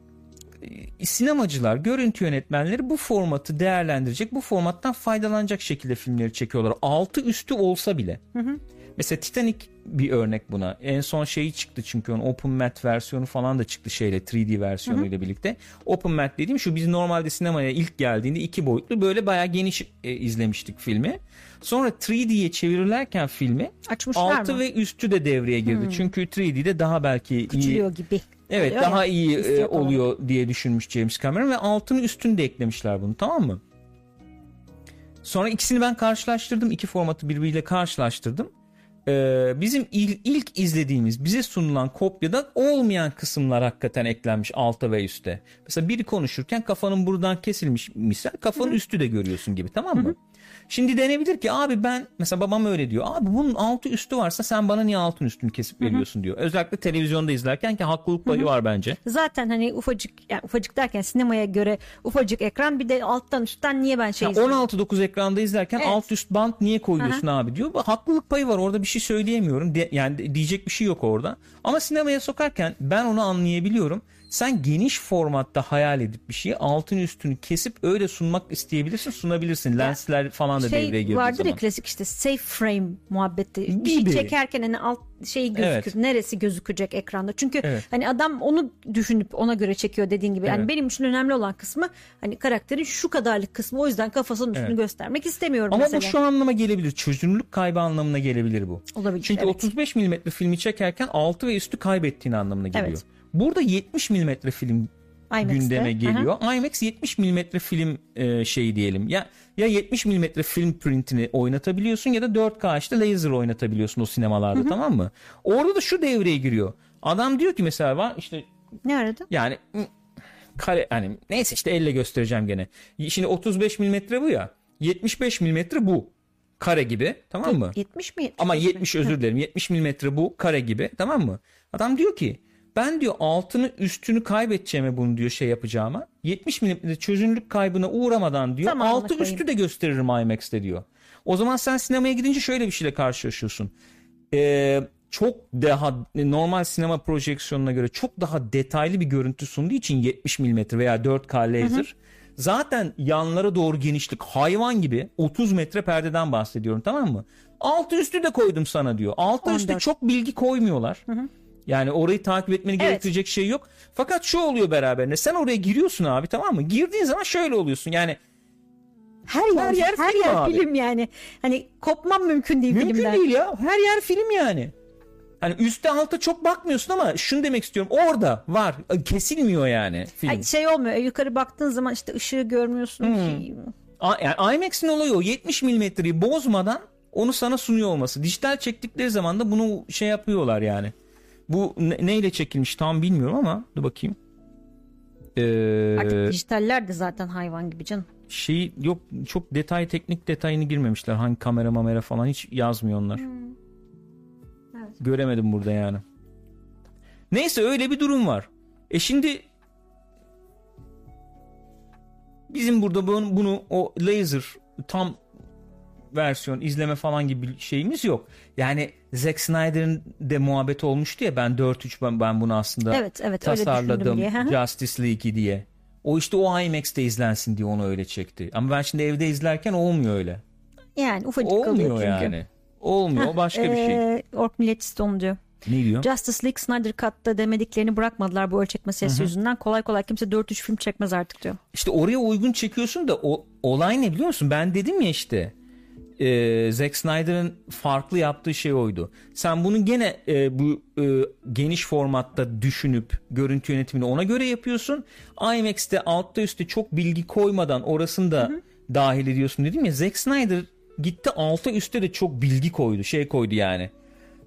E, Sinemacılar, görüntü yönetmenleri bu formatı değerlendirecek, bu formattan faydalanacak şekilde filmleri çekiyorlar. Altı üstü olsa bile. Mesela Titanic bir örnek buna. En son şeyi çıktı çünkü onun Open Mat versiyonu falan da çıktı şeyle 3D versiyonuyla birlikte. Open Mat dediğim şu biz normalde sinemaya ilk geldiğinde iki boyutlu böyle bayağı geniş e, izlemiştik filmi. Sonra 3D'ye çevirirlerken filmi Açmışlar altı mı? ve üstü de devreye girdi. Çünkü 3D'de daha belki iyi Küçülüyor gibi. Evet Oluyor daha iyi e, hissiyat olarak. oluyor diye düşünmüş James Cameron ve altını üstünü de eklemişler bunu tamam mı? Sonra ikisini ben karşılaştırdım. iki formatı birbiriyle karşılaştırdım. Ee, bizim il- ilk izlediğimiz bize sunulan kopyada olmayan kısımlar hakikaten eklenmiş alta ve üste. Mesela biri konuşurken kafanın buradan kesilmiş misal kafanın üstü de görüyorsun gibi tamam mı? Şimdi denebilir ki abi ben mesela babam öyle diyor. Abi bunun altı üstü varsa sen bana niye altın üstünü kesip veriyorsun diyor. Özellikle televizyonda izlerken ki haklılık payı var bence. Zaten hani ufacık yani ufacık derken sinemaya göre ufacık ekran bir de alttan üstten niye ben şey Ya izliyorum? 16-9 ekranda izlerken Evet. alt üst bant niye koyuyorsun abi diyor. Bu haklılık payı var orada bir şey söyleyemiyorum. De- yani diyecek bir şey yok orada. Ama sinemaya sokarken ben onu anlayabiliyorum. Sen geniş formatta hayal edip bir şeyi altın üstünü kesip öyle sunmak isteyebilirsin sunabilirsin. Lensler falan da devreye şey girdiği vardır zaman. ya klasik işte safe frame muhabbeti. Bir şey Gibi. çekerken hani alt şey gözükür. Evet. Neresi gözükecek ekranda. Çünkü Evet. hani adam onu düşünüp ona göre çekiyor dediğin gibi. Yani Evet. benim için önemli olan kısmı hani karakterin şu kadarlık kısmı. O yüzden kafasının üstünü Evet. göstermek istemiyorum Ama mesela. bu şu anlama gelebilir. Çözünürlük kaybı anlamına gelebilir bu. Olabilir, Çünkü evet. 35 mm filmi çekerken altı ve üstü kaybettiğin anlamına geliyor. Evet. Burada 70 mm film IMAX'te. gündeme Aha. geliyor. IMAX 70 mm film e, şey diyelim. Ya ya 70 mm film printini oynatabiliyorsun ya da 4K işte laser oynatabiliyorsun o sinemalarda tamam mı? Orada da şu devreye giriyor. Adam diyor ki mesela var işte Ne aradı? yani kare hani neyse işte elle göstereceğim gene. Şimdi 35 mm bu ya. 75 mm bu. Kare gibi tamam mı? 70 mi? Ama 75 mi? 70 özür dilerim. 70 milimetre bu kare gibi tamam mı? Adam diyor ki ben diyor altını üstünü kaybedeceğime bunu diyor şey yapacağıma. 70 milimetre çözünürlük kaybına uğramadan diyor Tamamını altı koyayım. üstü de gösteririm IMAX'te diyor. O zaman sen sinemaya gidince şöyle bir şeyle karşılaşıyorsun. Ee, çok daha normal sinema projeksiyonuna göre çok daha detaylı bir görüntü sunduğu için 70 milimetre veya 4K laser zaten yanlara doğru genişlik hayvan gibi 30 metre perdeden bahsediyorum tamam mı? Altı üstü de koydum sana diyor. Altı üstü 14. çok bilgi koymuyorlar. Yani orayı takip etmeni Evet. gerektirecek şey yok. Fakat şu oluyor beraberinde. Sen oraya giriyorsun abi tamam mı? Girdiğin zaman şöyle oluyorsun. Yani Her yer, Her yer her film yer abi. film yani. Hani kopmam mümkün değil Mümkün filmden. değil ya. Her yer film yani. Hani üstte alta çok bakmıyorsun ama şunu demek istiyorum. Orada var. Kesilmiyor yani film. Ay, şey olmuyor. Yukarı baktığın zaman işte ışığı görmüyorsun. Hmm. Şey, yani IMAX'in olayı o. 70 milimetreyi bozmadan onu sana sunuyor olması. Dijital çektikleri zaman da bunu şey yapıyorlar yani. Bu ne- neyle çekilmiş tam bilmiyorum ama dur bakayım. Ee, Artık dijitaller de zaten hayvan gibi canım. şey yok çok detay teknik detayını girmemişler. Hangi kamera mamera falan hiç yazmıyor onlar. Evet. Göremedim burada yani. Neyse öyle bir durum var. E şimdi bizim burada bunu, bunu o laser tam versiyon izleme falan gibi bir şeyimiz yok. Yani Zack Snyder'ın de muhabbet olmuştu ya ben 4-3 ben, ben bunu aslında Evet, evet, tasarladım diye. Justice League'i diye. O işte o IMAX'te izlensin diye onu öyle çekti. Ama ben şimdi evde izlerken olmuyor öyle. Yani ufacık kalıyor Olmuyor çünkü. yani. Olmuyor o başka bir şey. Ee, Ork Milletist onu diyor. Ne diyor? Justice League Snyder Cut'ta demediklerini bırakmadılar bu ölçek meselesi yüzünden. Kolay kolay kimse 4-3 film çekmez artık diyor. İşte oraya uygun çekiyorsun da o olay ne biliyor musun? Ben dedim ya işte e, Zack Snyder'ın farklı yaptığı şey oydu. Sen bunu gene e, bu e, geniş formatta düşünüp görüntü yönetimini ona göre yapıyorsun. IMAX'te altta üstte çok bilgi koymadan orasını da dahil ediyorsun dedim ya. Zack Snyder gitti altta üstte de çok bilgi koydu. Şey koydu yani.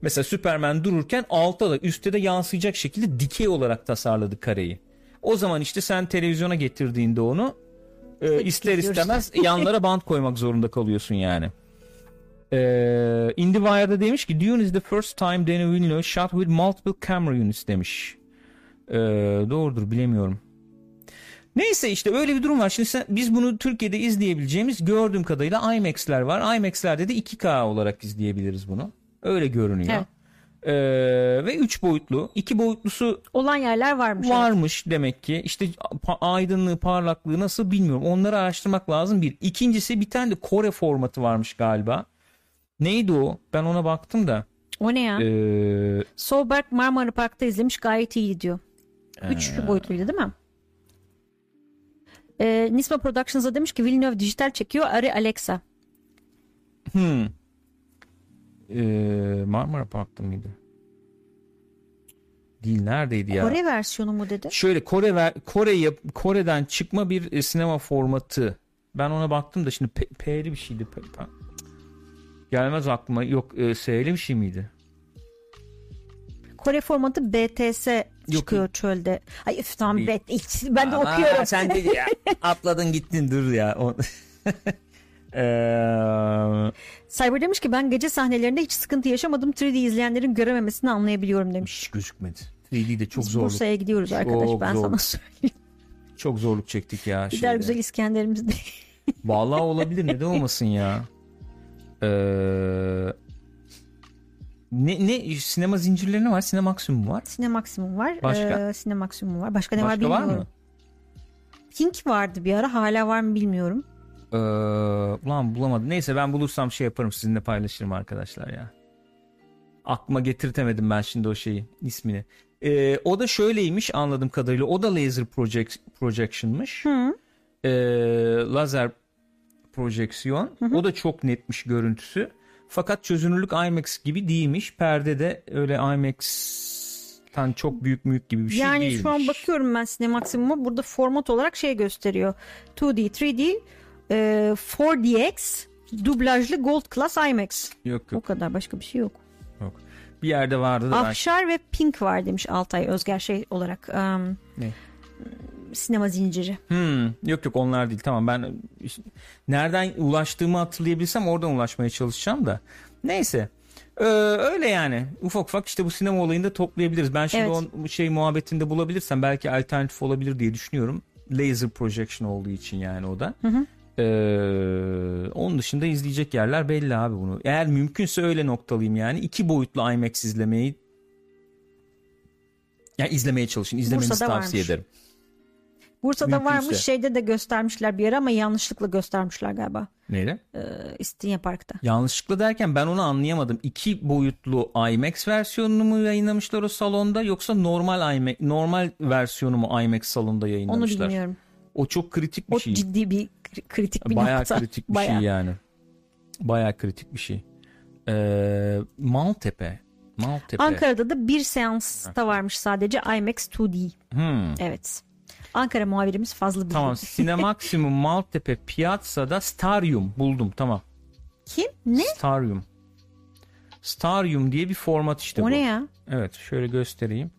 Mesela Superman dururken altta da üstte de yansıyacak şekilde dikey olarak tasarladı kareyi. O zaman işte sen televizyona getirdiğinde onu e, ister istemez *laughs* yanlara bant koymak zorunda kalıyorsun yani. Ee, IndieWire'da demiş ki Dune is the first time Denis Villeneuve shot with multiple camera units demiş. Ee, doğrudur bilemiyorum. Neyse işte öyle bir durum var. Şimdi sen, biz bunu Türkiye'de izleyebileceğimiz gördüğüm kadarıyla IMAX'ler var. IMAX'lerde de 2K olarak izleyebiliriz bunu. Öyle görünüyor. Evet. Ee, ve 3 boyutlu. 2 boyutlusu Olan yerler varmış. varmış demek ki. İşte aydınlığı, parlaklığı nasıl bilmiyorum. Onları araştırmak lazım bir. İkincisi bir tane de Kore formatı varmış galiba. Neydi o? Ben ona baktım da. O ne ya? Ee, Solberg Marmara Park'ta izlemiş gayet iyi diyor. Üç Ee. boyutluydu değil mi? Ee, Nisma Productions'a demiş ki Villeneuve dijital çekiyor Ari Alexa. hmm. Ee, Marmara Park'ta mıydı? Değil neredeydi ya? Kore versiyonu mu dedi? Şöyle Kore ver, Kore Kore'den çıkma bir e, sinema formatı. Ben ona baktım da şimdi P'li bir şeydi. P- P- Gelmez aklıma. Yok e, bir şey miydi? Kore formatı BTS çıkıyor yok. çölde. Ay üf tamam Değil. bet, ben de Ama okuyorum. Sen de ya, *laughs* atladın gittin dur ya. Eee, *laughs* Cyber demiş ki ben gece sahnelerinde hiç sıkıntı yaşamadım. 3D izleyenlerin görememesini anlayabiliyorum demiş. hiç gözükmedi. 3D'de çok Biz zorluk. Bursa'ya gidiyoruz arkadaş Çok ben sana zorluk. söyleyeyim. Çok zorluk çektik ya. Gider şeyde. güzel İskender'imiz de. Vallahi olabilir neden olmasın ya. Eee, ne ne sinema zincirleri ne var? Sinemaksimum var. Sinemaksimum var. Başka? Ee, Sinemaksimum var. Başka ne var Başka var bilmiyorum. mı? Pink vardı bir ara hala var mı bilmiyorum. Ee, ulan bulamadım. Neyse ben bulursam şey yaparım sizinle paylaşırım arkadaşlar ya. Aklıma getirtemedim ben şimdi o şeyi ismini. Ee, o da şöyleymiş anladığım kadarıyla. O da laser project, projection'mış. Hı. Ee, lazer projeksiyon. O da çok netmiş görüntüsü. Fakat çözünürlük IMAX gibi değilmiş. Perde de öyle IMAX'tan çok büyük büyük gibi bir şey yani değilmiş. şu an bakıyorum ben Sinemaksimum'a burada format olarak şey gösteriyor. 2D, 3D, e, 4DX, dublajlı Gold Class IMAX. Yok O yok kadar başka bir şey yok. yok. Bir yerde vardı da Afşar ve Pink var demiş Altay Özger şey olarak. um, Ne? Sinema zinciri. Hmm, yok yok onlar değil. Tamam ben işte nereden ulaştığımı hatırlayabilsem oradan ulaşmaya çalışacağım da. Neyse Ee, öyle yani. Ufak ufak işte bu sinema olayını da toplayabiliriz. Ben şimdi Evet. o şey muhabbetinde bulabilirsem belki alternatif olabilir diye düşünüyorum. Laser projection olduğu için yani o da. Ee, onun dışında izleyecek yerler belli abi bunu. Eğer mümkünse öyle noktalıyım yani. İki boyutlu IMAX izlemeyi yani izlemeye çalışın. İzlemenizi Bursa'da tavsiye varmış. ederim Bursa'da Mümkünse. varmış şeyde de göstermişler bir ara ama yanlışlıkla göstermişler galiba. neyle? Ee, İstinye Park'ta. Yanlışlıkla derken ben onu anlayamadım. İki boyutlu IMAX versiyonunu mu yayınlamışlar o salonda yoksa normal IMAX normal versiyonu mu IMAX salonda Onu yayınlamışlar? bilmiyorum. O çok kritik bir O şey. ciddi bir kri- kritik bir Bayağı nokta. kritik bir Bayağı. şey yani. Bayağı kritik bir şey. Ee, Maltepe. Maltepe. Ankara'da da bir seansta varmış sadece IMAX 2D. Hmm. Evet. Ankara muhabirimiz fazla bilgi. Tamam. Sinemaksimum *laughs* Maltepe Piazza'da Starium buldum. Tamam. Kim? Ne? Starium. Starium diye bir format işte o bu. ne ya? Evet şöyle göstereyim.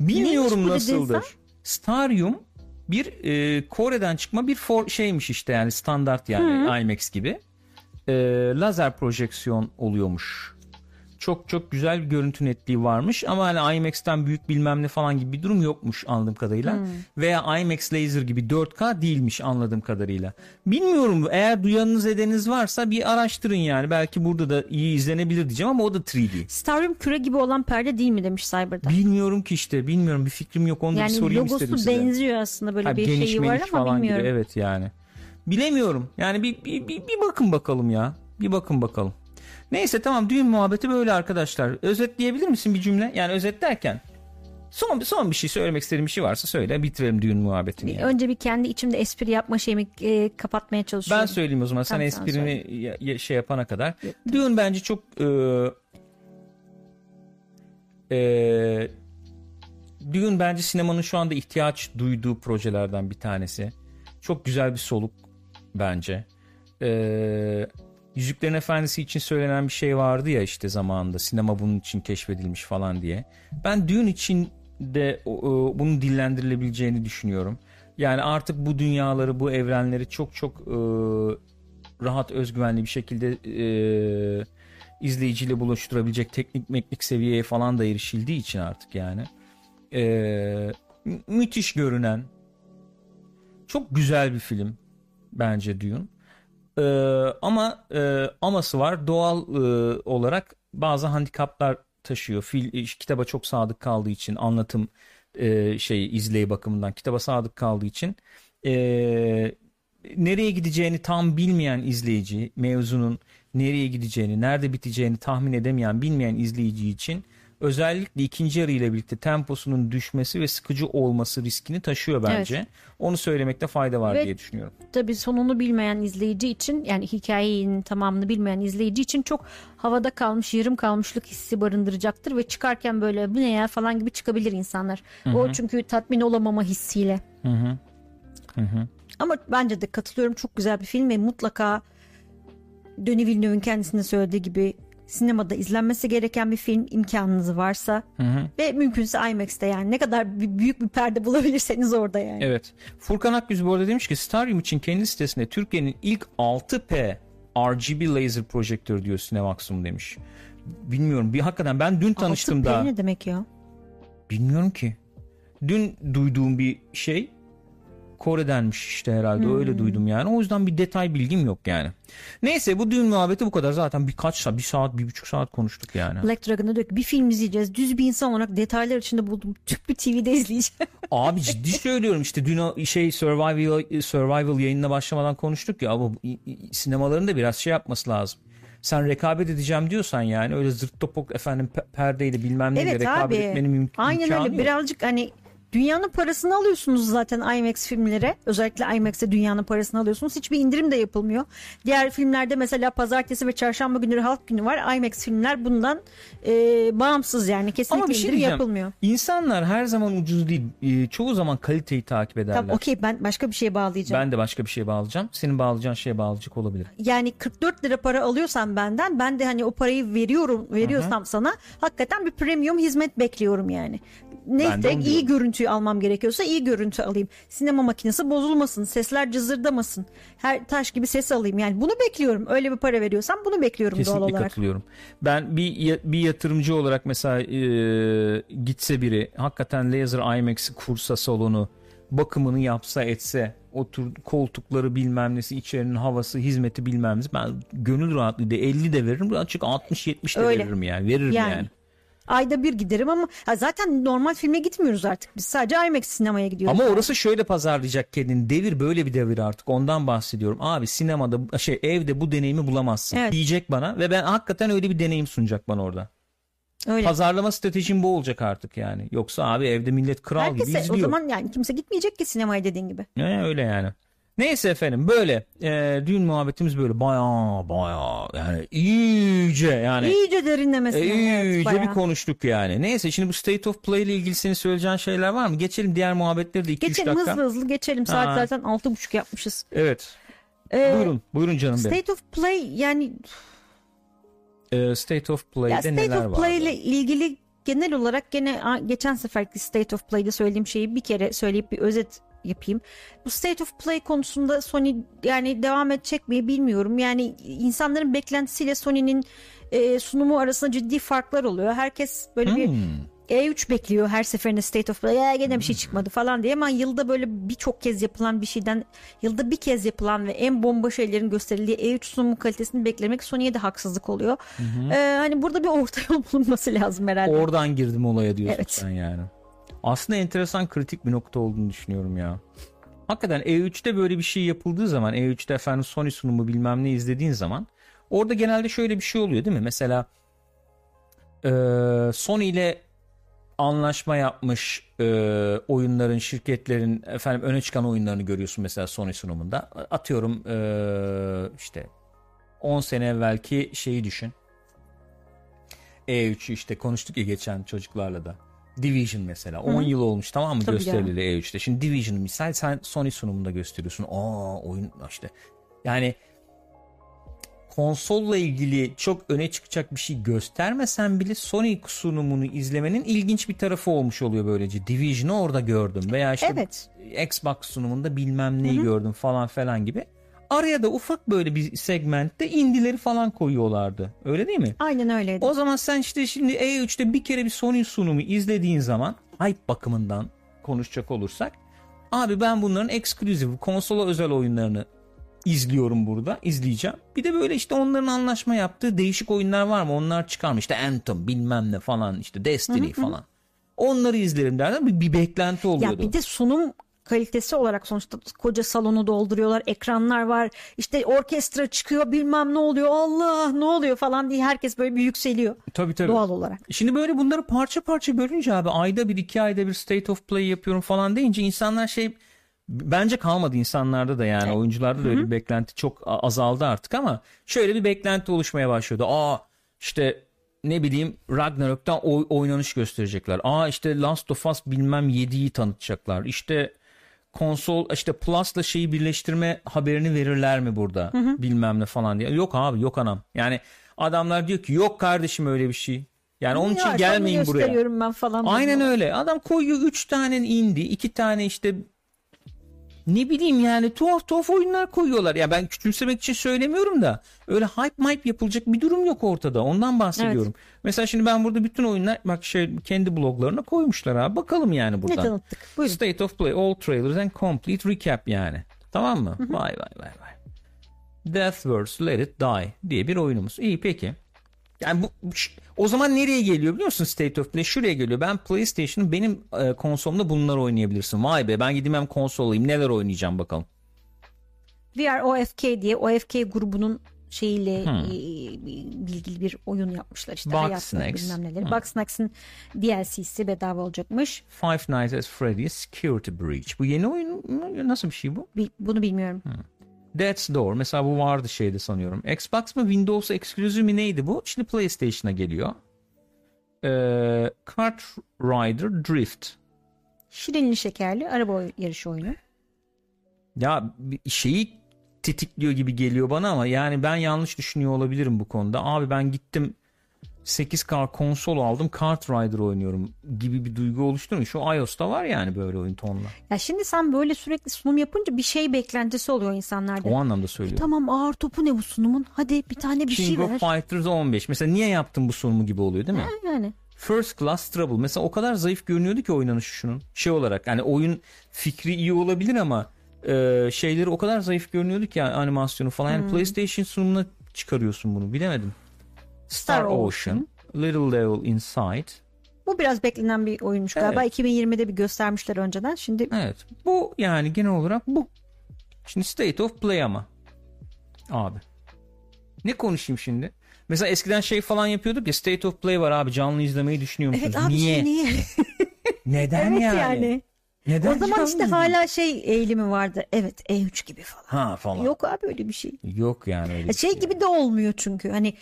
Bilmiyorum nasıldır. dediğin Starium bir e, Kore'den çıkma bir for, şeymiş işte yani standart yani IMAX gibi. E, lazer projeksiyon oluyormuş. Çok çok güzel bir görüntü netliği varmış ama hani IMAX'ten büyük bilmem ne falan gibi bir durum yokmuş anladığım kadarıyla. Veya IMAX laser gibi 4K değilmiş anladığım kadarıyla. Bilmiyorum eğer duyanınız edeniniz varsa bir araştırın yani. Belki burada da iyi izlenebilir diyeceğim ama o da 3D. Starium küre gibi olan perde değil mi demiş Cyber'da. Bilmiyorum ki işte bilmiyorum bir fikrim yok onu da bir yani sorayım istedim logosu size. benziyor aslında böyle Ha, bir geniş şeyi var ama falan bilmiyorum. gibi evet yani. Bilemiyorum yani bir, bir, bir, bir bakın bakalım ya bir bakın bakalım. Neyse tamam düğün muhabbeti böyle arkadaşlar. Özetleyebilir misin bir cümle? Yani özet derken son, son bir şey söylemek istediğim bir şey varsa söyle bitirelim düğün muhabbetini. yani. Önce bir kendi içimde espri yapma şeyimi e, kapatmaya çalışıyorum. Ben söyleyeyim o zaman sen Tamam, sen esprini ya- ya- şey yapana kadar. Düğün bence çok e, e, Düğün bence sinemanın şu anda ihtiyaç duyduğu projelerden bir tanesi. Çok güzel bir soluk bence. E, Yüzüklerin Efendisi için söylenen bir şey vardı ya işte zamanında sinema bunun için keşfedilmiş falan diye. Ben düğün için de bunun dillendirilebileceğini düşünüyorum. Yani artık bu dünyaları, bu evrenleri çok çok e, rahat, özgüvenli bir şekilde e, izleyiciyle buluşturabilecek teknik meknik seviyeye falan da erişildiği için artık yani. E, mü- müthiş görünen, çok güzel bir film bence Dune. Ee, ama e, aması var. Doğal e, olarak bazı handikaplar taşıyor. Fil, e, kitaba çok sadık kaldığı için anlatım e, şey izley bakımından kitaba sadık kaldığı için e, nereye gideceğini tam bilmeyen izleyici mevzunun nereye gideceğini, nerede biteceğini tahmin edemeyen, bilmeyen izleyici için özellikle ikinci yarı ile birlikte temposunun düşmesi ve sıkıcı olması riskini taşıyor bence. Onu söylemekte fayda var Ve- diye düşünüyorum. Tabii sonunu bilmeyen izleyici için yani hikayenin tamamını bilmeyen izleyici için çok havada kalmış yarım kalmışlık hissi barındıracaktır ve çıkarken böyle bu ne ya falan gibi çıkabilir insanlar. O çünkü tatmin olamama hissiyle. Ama bence de katılıyorum çok güzel bir film ve mutlaka Denis Villeneuve'ün kendisinde söylediği gibi sinemada izlenmesi gereken bir film imkanınız varsa ve mümkünse IMAX'te yani ne kadar büyük bir perde *laughs* bulabilirseniz orada yani. Evet. Furkan Akgüz bu arada demiş ki Starium için kendi sitesinde Türkiye'nin ilk 6P RGB laser projektörü diyor Cinemax'um demiş. Bilmiyorum. Bir hakikaten ben dün tanıştım Altı da. P ne demek ya? Bilmiyorum ki. Dün duyduğum bir şey Kore'denmiş işte herhalde Hmm. öyle duydum yani. O yüzden bir detay bilgim yok yani. Neyse bu düğün muhabbeti bu kadar. Zaten birkaç saat, bir saat, bir buçuk saat konuştuk yani. Black Dragon'da diyor ki bir film izleyeceğiz. Düz bir insan olarak detaylar içinde buldum. *laughs* Türk bir TV'de izleyeceğim. *laughs* Abi ciddi söylüyorum işte dün şey survival survival yayınına başlamadan konuştuk ya ama sinemaların da biraz şey yapması lazım. Sen rekabet edeceğim diyorsan yani öyle zırt topuk efendim pe- perdeyle bilmem neyle evet rekabet abi. etmenin mümkün Aynen imkanı öyle. yok. Birazcık hani dünyanın parasını alıyorsunuz zaten IMAX filmlere. Özellikle IMAX'te dünyanın parasını alıyorsunuz. Hiçbir indirim de yapılmıyor. Diğer filmlerde mesela pazartesi ve çarşamba günleri halk günü var. IMAX filmler bundan e, bağımsız yani. Kesinlikle Ama bir şey indirim diyeceğim. yapılmıyor. İnsanlar her zaman ucuz değil. Ee, çoğu zaman kaliteyi takip ederler. Tamam okey ben başka bir şeye bağlayacağım. Ben de başka bir şeye bağlayacağım. Senin bağlayacağın şeye bağlayacak olabilir. yani 44 lira para alıyorsan benden ben de hani o parayı veriyorum veriyorsam sana hakikaten bir premium hizmet bekliyorum yani. Neyse iyi diyorum. Görüntüyü almam gerekiyorsa iyi görüntü alayım. Sinema makinesi bozulmasın, sesler cızırdamasın. Her taş gibi ses alayım. Yani bunu bekliyorum. Öyle bir para veriyorsam bunu bekliyorum doğal Kesinlikle olarak. katılıyorum. Ben bir bir yatırımcı olarak mesela e, gitse biri hakikaten laser IMAX'i kursa salonu bakımını yapsa etse otur koltukları bilmem nesi içerinin havası hizmeti bilmem nesi ben gönül rahatlığıyla 50 de veririm açık 60-70 de Öyle. veririm yani veririm yani. Yani. Ayda bir giderim ama ha zaten normal filme gitmiyoruz artık. Biz sadece IMAX sinemaya gidiyoruz. Ama orası şöyle pazarlayacak kendini. Devir böyle bir devir artık. Ondan bahsediyorum. Abi sinemada şey evde bu deneyimi bulamazsın. Evet. Diyecek bana ve ben hakikaten öyle bir deneyim sunacak bana orada. Öyle. Pazarlama stratejim bu olacak artık yani. Yoksa abi evde millet kral gibi Herkese izliyor. o zaman yani kimse gitmeyecek ki sinemaya dediğin gibi. Ne öyle yani. Neyse efendim böyle e, düğün muhabbetimiz böyle baya baya yani iyice yani İyice derinlemesine. e, evet, iyice bayağı. bir konuştuk yani. Neyse şimdi bu State of Play ile ilgili senin söyleyeceğin şeyler var mı? Geçelim diğer muhabbetleri de 2-3 Geçelim dakika. hızlı hızlı geçelim. Saat Ha. zaten altı buçuk yapmışız. Evet. Ee, buyurun. Buyurun canım benim. State of Play yani Ee, State of Play'de ya State neler of Play vardı? ile ilgili genel olarak gene geçen seferki State of Play'de söylediğim şeyi bir kere söyleyip bir özet yapayım. Bu State of Play konusunda Sony yani devam edecek mi bilmiyorum. Yani insanların beklentisiyle Sony'nin e, sunumu arasında ciddi farklar oluyor. Herkes böyle bir Hmm. E3 bekliyor her seferinde State of Play ya gene bir şey çıkmadı falan diye ama yılda böyle birçok kez yapılan bir şeyden yılda bir kez yapılan ve en bomba şeylerin gösterildiği E3 sunumu kalitesini beklemek Sony'ye de haksızlık oluyor. Ee, hani burada bir orta yol bulunması lazım herhalde. Oradan girdim olaya diyorsun Evet. sen yani. Aslında enteresan kritik bir nokta olduğunu düşünüyorum ya. Hakikaten E3'te böyle bir şey yapıldığı zaman E3'te efendim Sony sunumu bilmem ne izlediğin zaman orada genelde şöyle bir şey oluyor değil mi? Mesela e, Sony ile anlaşma yapmış e, oyunların şirketlerin efendim öne çıkan oyunlarını görüyorsun mesela Sony sunumunda. Atıyorum e, işte 10 sene evvelki şeyi düşün. E3'ü işte konuştuk ya geçen çocuklarla da. Division mesela 10 yıl olmuş tamam mı Tabii gösterildi E3'te. Şimdi Division'ı misal sen Sony sunumunda gösteriyorsun. Aa oyun işte yani konsolla ilgili çok öne çıkacak bir şey göstermesen bile Sony sunumunu izlemenin ilginç bir tarafı olmuş oluyor böylece. Division'ı orada gördüm veya işte Evet. Xbox sunumunda bilmem neyi gördüm falan falan gibi. Araya da ufak böyle bir segmentte indileri falan koyuyorlardı. Öyle değil mi? Aynen öyleydi. O zaman sen işte şimdi E3'te bir kere bir Sony sunumu izlediğin zaman hype bakımından konuşacak olursak abi ben bunların eksklusif konsola özel oyunlarını izliyorum burada izleyeceğim. Bir de böyle işte onların anlaşma yaptığı değişik oyunlar var mı? Onlar çıkarmış işte Anthem bilmem ne falan işte Destiny falan. Onları izlerim derler bir, bir beklenti ya oluyordu. bir de sunum kalitesi olarak sonuçta koca salonu dolduruyorlar. Ekranlar var. işte orkestra çıkıyor bilmem ne oluyor. Allah ne oluyor falan diye herkes böyle bir yükseliyor. Tabii tabii. Doğal olarak. Şimdi böyle bunları parça parça bölünce abi ayda bir iki ayda bir state of play yapıyorum falan deyince insanlar şey bence kalmadı insanlarda da yani oyuncularda da öyle bir beklenti çok azaldı artık ama şöyle bir beklenti oluşmaya başladı. Aa işte ne bileyim Ragnarok'tan oy- oynanış gösterecekler. Aa işte Last of Us bilmem 7'yi tanıtacaklar. İşte konsol işte Plus'la şeyi birleştirme haberini verirler mi burada bilmem ne falan diye. Yok abi yok anam. Yani adamlar diyor ki yok kardeşim öyle bir şey. Yani onun için gelmeyin buraya. ben falan. Aynen diyor. öyle. Adam koyuyor 3 tane indie, 2 tane işte ne bileyim yani tuhaf tuhaf oyunlar koyuyorlar. Ya ben küçümsemek için söylemiyorum da öyle hype hype yapılacak bir durum yok ortada. Ondan bahsediyorum. Mesela şimdi ben burada bütün oyunlar bak şey kendi bloglarına koymuşlar abi. Bakalım yani Ne buradan. tanıttık? Buyurun. State of Play, all trailers and complete recap yani. Tamam mı? Vay vay vay vay. Death Verse Let It Die diye bir oyunumuz. İyi peki. Yani bu o zaman nereye geliyor biliyor musun State of Play? Şuraya geliyor. Ben PlayStation'ın benim e, konsolumda bunları oynayabilirsin. Vay be ben gideyim hem konsol alayım. Neler oynayacağım bakalım. VR OFK diye OFK grubunun şeyiyle Hmm. e, bilgili bir oyun yapmışlar işte. Box Snacks. bilmem neleri. Hmm. Bugsnax'ın DLC'si bedava olacakmış. Five Nights at Freddy's Security Breach. Bu yeni oyun mu? Nasıl bir şey bu? Bil- bunu bilmiyorum. Death's Door. Mesela bu vardı şeyde sanıyorum. Xbox mı Windows Exclusive mi neydi bu? Şimdi PlayStation'a geliyor. Ee, Kart Rider Drift. Şirinli şekerli araba yarışı oyunu. Ya şeyi tetikliyor gibi geliyor bana ama yani ben yanlış düşünüyor olabilirim bu konuda. Abi ben gittim 8K konsol aldım Kart Rider oynuyorum gibi bir duygu oluştu mu? Şu iOS'ta var yani böyle oyun tonla. Ya şimdi sen böyle sürekli sunum yapınca bir şey beklentisi oluyor insanlarda. O anlamda söylüyorum. Tamam ağır topu ne bu sunumun? Hadi bir tane bir King şey of ver. Fighters 15. Mesela niye yaptın bu sunumu gibi oluyor değil mi? Yani. First Class Trouble. Mesela o kadar zayıf görünüyordu ki oynanışı şunun. Şey olarak yani oyun fikri iyi olabilir ama e, şeyleri o kadar zayıf görünüyordu ki yani animasyonu falan. Yani PlayStation sunumuna çıkarıyorsun bunu bilemedim. Star, Ocean. Little Devil Inside. Bu biraz beklenen bir oyunmuş galiba. 2020'de bir göstermişler önceden. Şimdi Evet. Bu yani genel olarak bu. Şimdi State of Play ama. Abi. Ne konuşayım şimdi? Mesela eskiden şey falan yapıyorduk ya State of Play var abi canlı izlemeyi düşünüyor musunuz? evet abi Niye? niye? *laughs* Neden evet yani? yani. Neden O zaman işte izleyin? hala şey eğilimi vardı. Evet E3 gibi falan. Ha falan. Yok abi öyle bir şey. Yok yani öyle. bir Şey gibi de olmuyor çünkü hani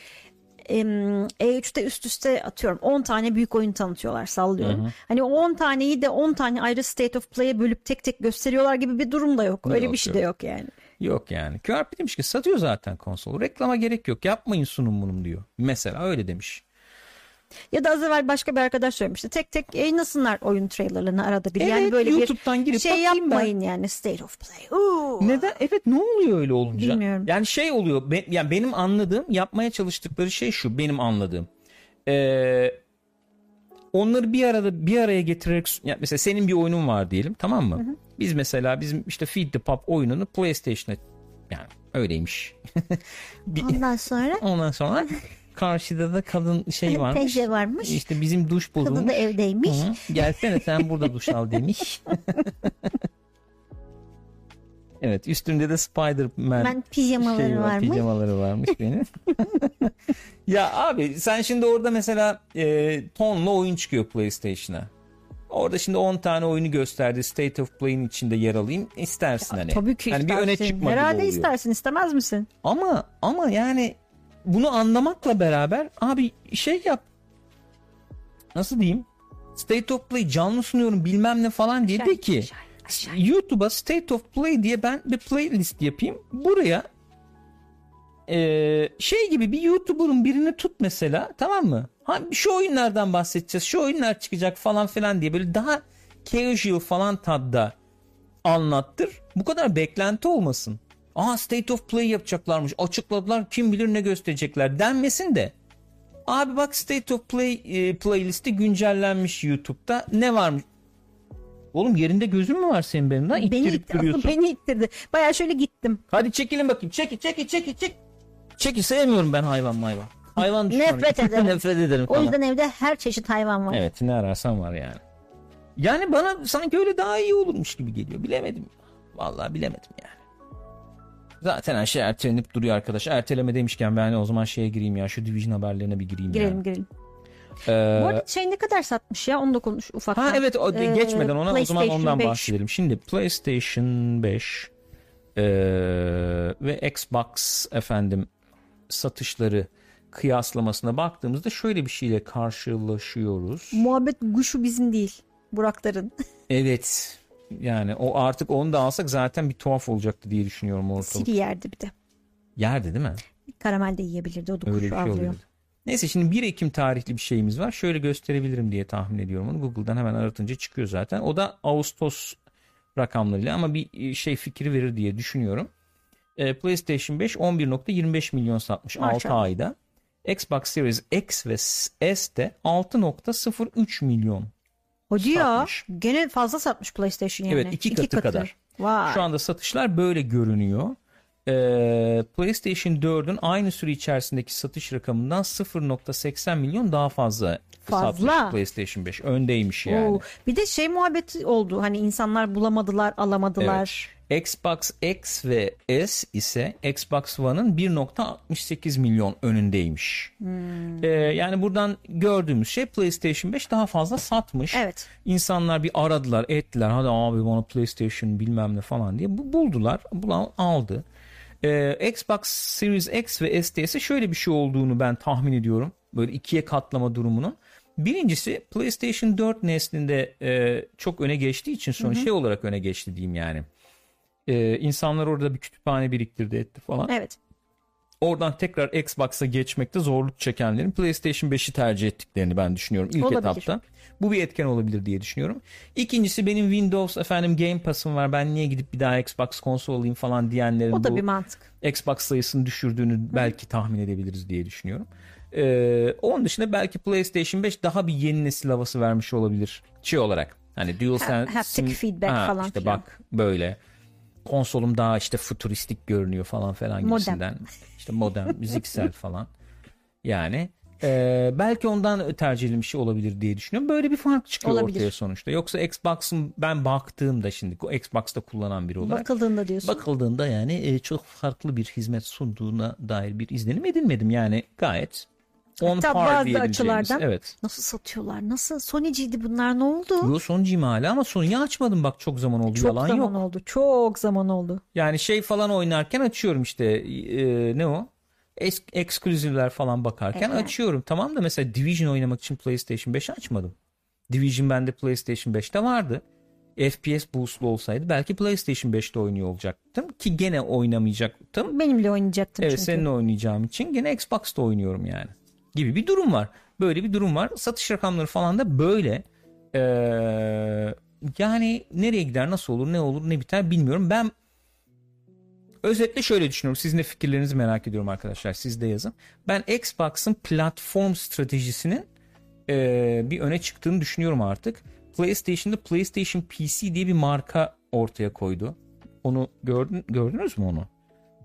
E3'te üst üste atıyorum 10 tane büyük oyun tanıtıyorlar sallıyorum. Hani o 10 taneyi de 10 tane ayrı State of Play'e bölüp tek tek gösteriyorlar gibi bir durum da yok. Öyle Yok, bir şey de yok yani. Yok yani. QRP demiş ki satıyor zaten konsol. Reklama gerek yok. Yapmayın sunum bunum diyor. Mesela öyle demiş. Ya da az evvel başka bir arkadaş söylemişti. Tek tek yayınlasınlar oyun trailerlarını arada bir. yani Evet, böyle YouTube'dan bir girip şey bakayım ben. yapmayın yani State of Play. Uuu. Neden? Evet ne oluyor öyle olunca? Bilmiyorum. Yani şey oluyor. be- yani benim anladığım yapmaya çalıştıkları şey şu. Benim anladığım. Ee, onları bir arada bir araya getirerek yani mesela senin bir oyunun var diyelim tamam mı? Biz mesela bizim işte Feed the Pop oyununu PlayStation'a yani öyleymiş. *laughs* Bir- Ondan sonra Ondan sonra karşıda da kadın şey varmış. teyze varmış. İşte bizim duş Kadın bozulmuş. da evdeymiş. Hı, Gelsene sen burada duş al demiş. *laughs* evet üstünde de Spider-Man Ben pijamaları şeyi var, varmış. Pijamaları varmış benim. *laughs* ya abi sen şimdi orada mesela e, tonla oyun çıkıyor PlayStation'a. Orada şimdi 10 tane oyunu gösterdi. State of Play'in içinde yer alayım. istersin hani. Tabii ki yani bir istersin. öne çıkma Herhalde oluyor. istersin istemez misin? Ama ama yani bunu anlamakla beraber abi şey yap. Nasıl diyeyim? State of Play canlı sunuyorum bilmem ne falan diye de ki YouTube'a State of Play diye ben bir playlist yapayım. Buraya eee, şey gibi bir YouTuber'ın birini tut mesela tamam mı? Ha, şu oyunlardan bahsedeceğiz. Şu oyunlar çıkacak falan filan diye böyle daha casual falan tadda anlattır. Bu kadar beklenti olmasın. Aa State of Play yapacaklarmış. Açıkladılar kim bilir ne gösterecekler denmesin de. Abi bak State of Play e, playlisti güncellenmiş YouTube'da. Ne varmış? Oğlum yerinde gözün mü var senin benim lan? Beni, İttirip itti- duruyorsun. beni ittirdi. Baya şöyle gittim. Hadi çekilin bakayım. Çekil çekil çekil çekil. Çekil sevmiyorum ben hayvan hayvan. Hayvan düşmanı. Nefret *laughs* ederim. Nefret ederim O falan. yüzden evde her çeşit hayvan var. Evet ne ararsan var yani. Yani bana sanki öyle daha iyi olurmuş gibi geliyor. Bilemedim. Vallahi bilemedim yani. Zaten her şey ertelenip duruyor arkadaş. Erteleme demişken ben o zaman şeye gireyim ya. Şu Division haberlerine bir gireyim Girelim ya. girelim. Ee, Bu arada şey ne kadar satmış ya onu da konuş ufaktan. Ha evet o, Ee, geçmeden ona o zaman ondan 5. bahsedelim. Şimdi PlayStation 5 eee, ve Xbox efendim satışları kıyaslamasına baktığımızda şöyle bir şeyle karşılaşıyoruz. Muhabbet kuşu bizim değil. Burakların. *laughs* Evet. Yani o artık onu da alsak zaten bir tuhaf olacaktı diye düşünüyorum ortalık. Siri yerdi bir de. Yerdi değil mi? Karamel de yiyebilirdi. O da Öyle bir şey avlıyor. oluyordu. Neyse şimdi 1 Ekim tarihli bir şeyimiz var. Şöyle gösterebilirim diye tahmin ediyorum onu. Google'dan hemen aratınca çıkıyor zaten. O da Ağustos rakamlarıyla ama bir şey fikri verir diye düşünüyorum. Ee, PlayStation 5 11.25 milyon satmış 6 Maşallah. ayda. Xbox Series X ve S de 6.03 milyon. Hadi ya. Satmış. Gene fazla satmış PlayStation yani. Evet, iki katı kadar. Vay. Şu anda satışlar böyle görünüyor. Ee, PlayStation 4'ün aynı süre içerisindeki satış rakamından 0.80 milyon daha fazla, Fazla. satmış PlayStation 5. Öndeymiş yani. Oo. Bir de şey muhabbeti oldu. Hani insanlar bulamadılar, alamadılar. Xbox X ve S ise Xbox One'ın 1.68 milyon önündeymiş. Hmm. Ee, yani buradan gördüğümüz şey PlayStation 5 daha fazla satmış. Evet. İnsanlar bir aradılar, ettiler. Hadi abi bana PlayStation bilmem ne falan diye. Bu buldular, bulan aldı. Ee, Xbox Series X ve S'te ise şöyle bir şey olduğunu ben tahmin ediyorum. Böyle ikiye katlama durumunun. Birincisi PlayStation 4 neslinde e, çok öne geçtiği için sonra şey olarak öne geçti diyeyim yani. Ee, insanlar orada bir kütüphane biriktirdi etti falan. Evet. Oradan tekrar Xbox'a geçmekte zorluk çekenlerin PlayStation 5'i tercih ettiklerini ben düşünüyorum ilk Olabilir. etapta. Bu bir etken olabilir diye düşünüyorum. İkincisi benim Windows efendim Game Pass'ım var. Ben niye gidip bir daha Xbox konsol alayım falan diyenlerin O da bu bir mantık. Xbox sayısını düşürdüğünü belki tahmin edebiliriz diye düşünüyorum. Ee, onun dışında belki PlayStation 5 daha bir yeni nesil havası vermiş olabilir. Şey olarak hani DualSense haptic feedback Ha, falan işte filan. bak böyle konsolum daha işte futuristik görünüyor falan falan Modern. gibisinden. İşte modern, *laughs* müziksel falan. Yani e, belki ondan tercih edilmiş şey olabilir diye düşünüyorum. Böyle bir fark çıkıyor Olabilir. ortaya sonuçta. Yoksa Xbox'ın ben baktığımda şimdi Xbox'ta kullanan biri olarak Bakıldığında diyorsun. bakıldığında yani e, çok farklı bir hizmet sunduğuna dair bir izlenim edinmedim. Yani gayet on Hatta par bazı açılardan Evet. nasıl satıyorlar? Nasıl? Sony'ciydi bunlar ne oldu? Yo sonuncuyum hala ama Sony'yi açmadım bak çok zaman oldu. Çok Yalan zaman yok. oldu. Çok zaman oldu. Yani şey falan oynarken açıyorum işte e, ne o? Es- Exclusive'ler falan bakarken Evet. açıyorum. Tamam da mesela Division oynamak için PlayStation 5 açmadım. Division bende PlayStation 5'te vardı. FPS boostlu olsaydı belki PlayStation 5'te oynuyor olacaktım ki gene oynamayacaktım. Benimle oynayacaktın Evet çünkü. seninle oynayacağım için gene Xbox'ta oynuyorum yani. Gibi bir durum var. Böyle bir durum var. Satış rakamları falan da böyle. Ee, yani nereye gider, nasıl olur, ne olur, ne biter bilmiyorum. Ben özetle şöyle düşünüyorum. Sizin de fikirlerinizi merak ediyorum arkadaşlar. Siz de yazın. Ben Xbox'ın platform stratejisinin e, bir öne çıktığını düşünüyorum artık. PlayStation'da PlayStation PC diye bir marka ortaya koydu. Onu gördün, gördünüz mü onu?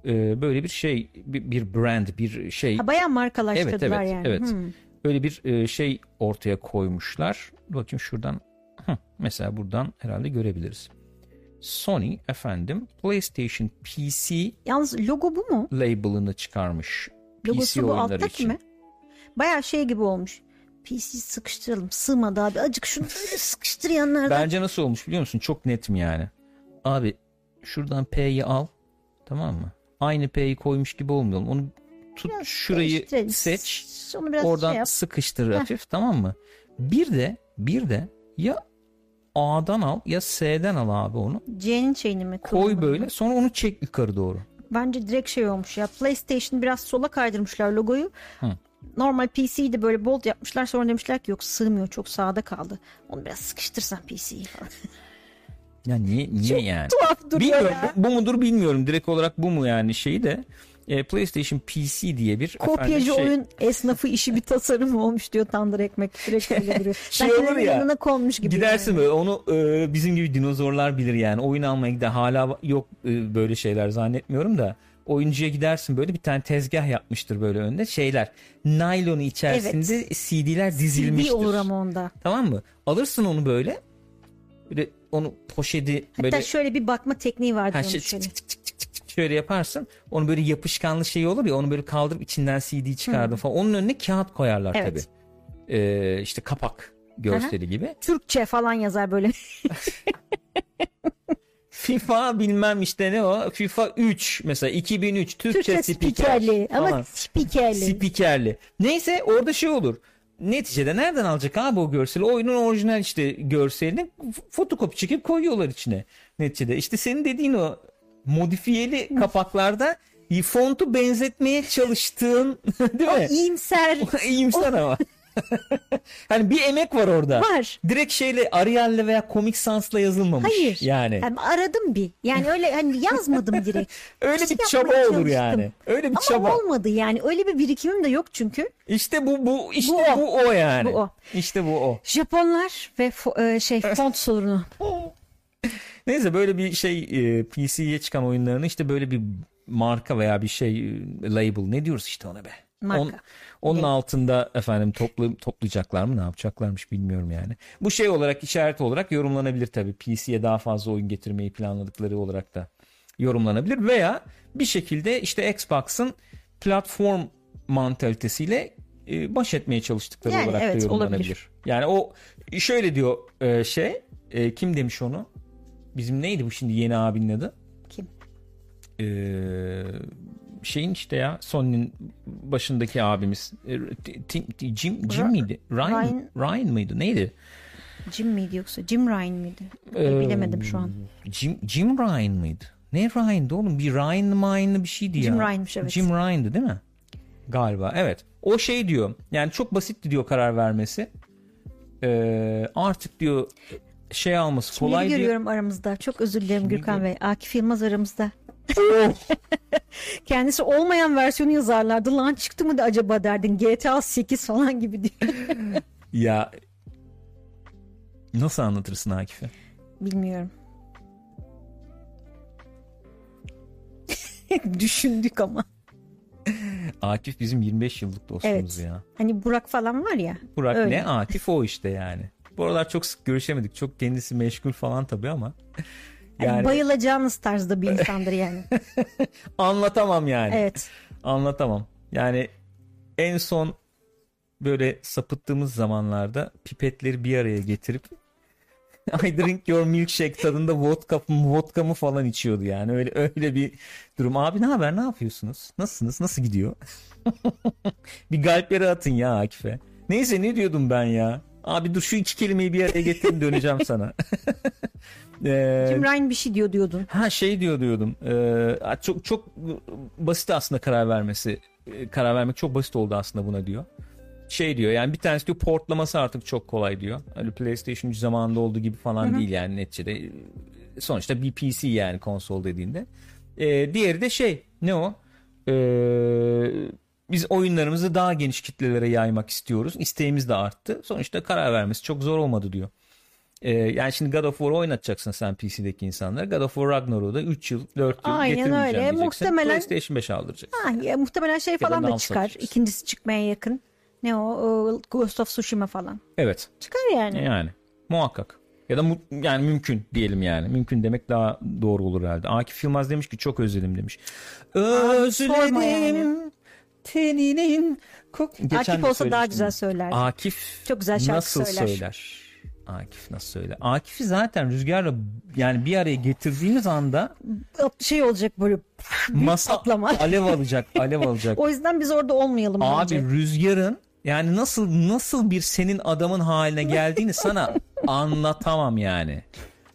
Ee, böyle bir şey, bir, bir brand, bir şey. Ha, bayağı markalaştırdılar Evet, evet, yani. evet. Hmm. Öyle bir e, şey ortaya koymuşlar. Bakayım şuradan. Hı, mesela buradan herhalde görebiliriz. Sony efendim PlayStation PC Yalnız logo bu mu? label'ını çıkarmış. Logosu PC bu alttaki için. mi? Bayağı şey gibi olmuş. PC sıkıştıralım. Sığmadı abi. Acık şunu sıkıştır yanlardan. Bence nasıl olmuş biliyor musun? Çok net mi yani? Abi şuradan P'yi al. Tamam mı? Aynı P'yi koymuş gibi olmayalım. Onu tut Biraz şurayı değiştirelim. seç. Onu biraz Oradan şey yap. sıkıştır hafif tamam mı? Bir de bir de ya A'dan al ya S'den al abi onu. C'nin şeyini mi? Koy böyle sonra onu çek yukarı doğru. Bence direkt şey olmuş ya. PlayStation biraz sola kaydırmışlar logoyu. Hı. Normal PC'yi de böyle bold yapmışlar. Sonra demişler ki yok sığmıyor. Çok sağda kaldı. Onu biraz sıkıştırsan PC'yi falan. *laughs* Ya niye niye yani? Tuhaf duruyor Bilmiyorum ya. bu, bu mudur bilmiyorum. Direkt olarak bu mu yani şeyi de e, PlayStation PC diye bir Kopyacı efendim şey- oyun esnafı işi bir tasarım olmuş diyor Tandır Ekmek. Direkt öyle *laughs* duruyor. Şey olur ya, yanına konmuş gibi. Gidersin yani. böyle onu e, bizim gibi dinozorlar bilir yani. Oyun almaya gider. Hala yok e, böyle şeyler zannetmiyorum da. Oyuncuya gidersin böyle bir tane tezgah yapmıştır böyle önde şeyler. Naylonu içerisinde CD'ler dizilmiştir. CD olur ama onda. Tamam mı? Alırsın onu böyle Böyle onu poşeti Hatta böyle şöyle bir bakma tekniği vardır Ha, onun şey, şöyle. çık, çık, çık, çık, çık, şöyle yaparsın. Onu böyle yapışkanlı şey olur ya onu böyle kaldırıp içinden CD çıkardın falan. Onun önüne kağıt koyarlar Evet. tabii. Ee, işte kapak görseli gibi. Türkçe falan yazar böyle. *laughs* FIFA bilmem işte ne o. FIFA 3 mesela 2003 Türkçe, Türkçe spiker spikerli falan. ama spikerli. Spikerli. Neyse orada şey olur. Neticede nereden alacak abi o görseli? Oyunun orijinal işte görselini fotokopi çekip koyuyorlar içine. Neticede işte senin dediğin o modifiyeli kapaklarda fontu benzetmeye çalıştığın *laughs* değil o mi? iyimser İyimser ama. *laughs* *laughs* hani bir emek var orada. var. Direkt şeyle Arial'le veya Comic Sans'la yazılmamış. Hayır. Yani. Yani aradım bir. Yani öyle hani yazmadım direkt. *laughs* Öyle İşte bir yapmaya çaba olur çalıştım. yani. Öyle bir Ama çaba. olmadı yani. Öyle bir birikimim de yok çünkü. İşte bu bu işte Bu bu o. o, yani. Bu o. İşte bu o. Japonlar ve fo- e, şey *laughs* font sorunu. Neyse böyle bir şey e, PC'ye çıkan oyunlarını işte böyle bir marka veya bir şey e, label ne diyoruz işte ona be. Marka. On- onun Evet. altında efendim toplu, toplayacaklar mı ne yapacaklarmış bilmiyorum yani. Bu şey olarak işaret olarak yorumlanabilir tabii. PC'ye daha fazla oyun getirmeyi planladıkları olarak da yorumlanabilir veya bir şekilde işte Xbox'ın platform mantalitesiyle e, baş etmeye çalıştıkları Yani olarak da evet, yorumlanabilir. olabilir. Yani o şöyle diyor e, şey e, kim demiş onu? Bizim neydi bu şimdi yeni abinin adı? Kim? Ee, şeyin işte ya Sony'nin başındaki abimiz Ee, Tim, Jim, Jim miydi? Ryan, Ryan- Ryan mıydı? Neydi? Jim miydi yoksa? Jim Ryan mıydı? Ee, Bilemedim şu an. Jim, Jim Ryan mıydı? Ne Ryan'dı oğlum? Bir Ryan Ryan'lı bir şeydi ya. Jim Ryan'mış, evet. Jim Ryan'dı değil mi? Galiba evet. O şey diyor. Yani çok basitti diyor karar vermesi. Ee, artık diyor şey alması Kimleri kolay diyor. görüyorum aramızda. Çok özür dilerim Gürkan Bey. Akif Yılmaz aramızda. *laughs* Kendisi olmayan versiyonu yazarlardı. Lan çıktı mı da acaba derdin. GTA 8 falan gibi diyor. *laughs* Ya nasıl anlatırsın Akif'e? Bilmiyorum. *laughs* Düşündük ama. Akif bizim 25 yıllık dostumuz Evet. ya. Hani Burak falan var ya. Burak öyle. ne? Akif o işte yani. Bu aralar çok sık görüşemedik. Çok kendisi meşgul falan tabii ama. Hani Yani bayılacağınız tarzda bir insandır yani. *laughs* anlatamam yani. evet. Anlatamam. Yani en son böyle sapıttığımız zamanlarda pipetleri bir araya getirip *laughs* I drink your milkshake tadında vodka, vodka mı falan içiyordu yani. Öyle öyle bir durum. Abi ne haber? Ne yapıyorsunuz? Nasılsınız? Nasıl gidiyor? *laughs* bir galpleri atın ya Akif'e. Neyse ne diyordum ben ya? Abi dur şu iki kelimeyi bir araya getirin döneceğim *laughs* sana. *laughs* Ee, Jim Ryan bir şey diyor diyordun. Ha şey diyor diyordum. Ee, çok çok basit aslında karar vermesi. Ee, Karar vermek çok basit oldu aslında buna diyor. Şey diyor yani bir tanesi diyor portlaması artık çok kolay diyor. Hani PlayStation 3 zamanında olduğu gibi falan değil yani neticede. Sonuçta bir PC yani konsol dediğinde. Ee, diğeri de şey ne o? Ee, biz oyunlarımızı daha geniş kitlelere yaymak istiyoruz. İsteğimiz de arttı. Sonuçta karar vermesi çok zor olmadı diyor. Ee, yani şimdi God of War oynatacaksın sen PC'deki insanlara. God of War Ragnarok'u da 3 yıl 4 yıl Aynen getirmeyeceğim öyle. diyeceksin. Muhtemelen- PlayStation 5 aldıracaksın. Ha, ya, muhtemelen şey falan da çıkar. İkincisi çıkmaya yakın. Ne o? o Ghost of Tsushima falan. Evet. Çıkar yani. Yani muhakkak. Ya da mu- yani mümkün diyelim yani. Mümkün demek daha doğru olur herhalde. Akif Yılmaz demiş ki çok özledim demiş. sorma yani. Teninin kok... Geçen Akif olsa daha güzel söylerdi. Akif Çok güzel şarkı nasıl söyler. söyler? Akif nasıl söyler? Akif'i zaten rüzgarla yani bir araya getirdiğimiz anda Şey olacak böyle masa patlama. *laughs* alev alacak, alev *laughs* alacak. O yüzden biz orada olmayalım Abi bence. rüzgarın yani nasıl nasıl bir senin adamın haline geldiğini sana *laughs* anlatamam yani.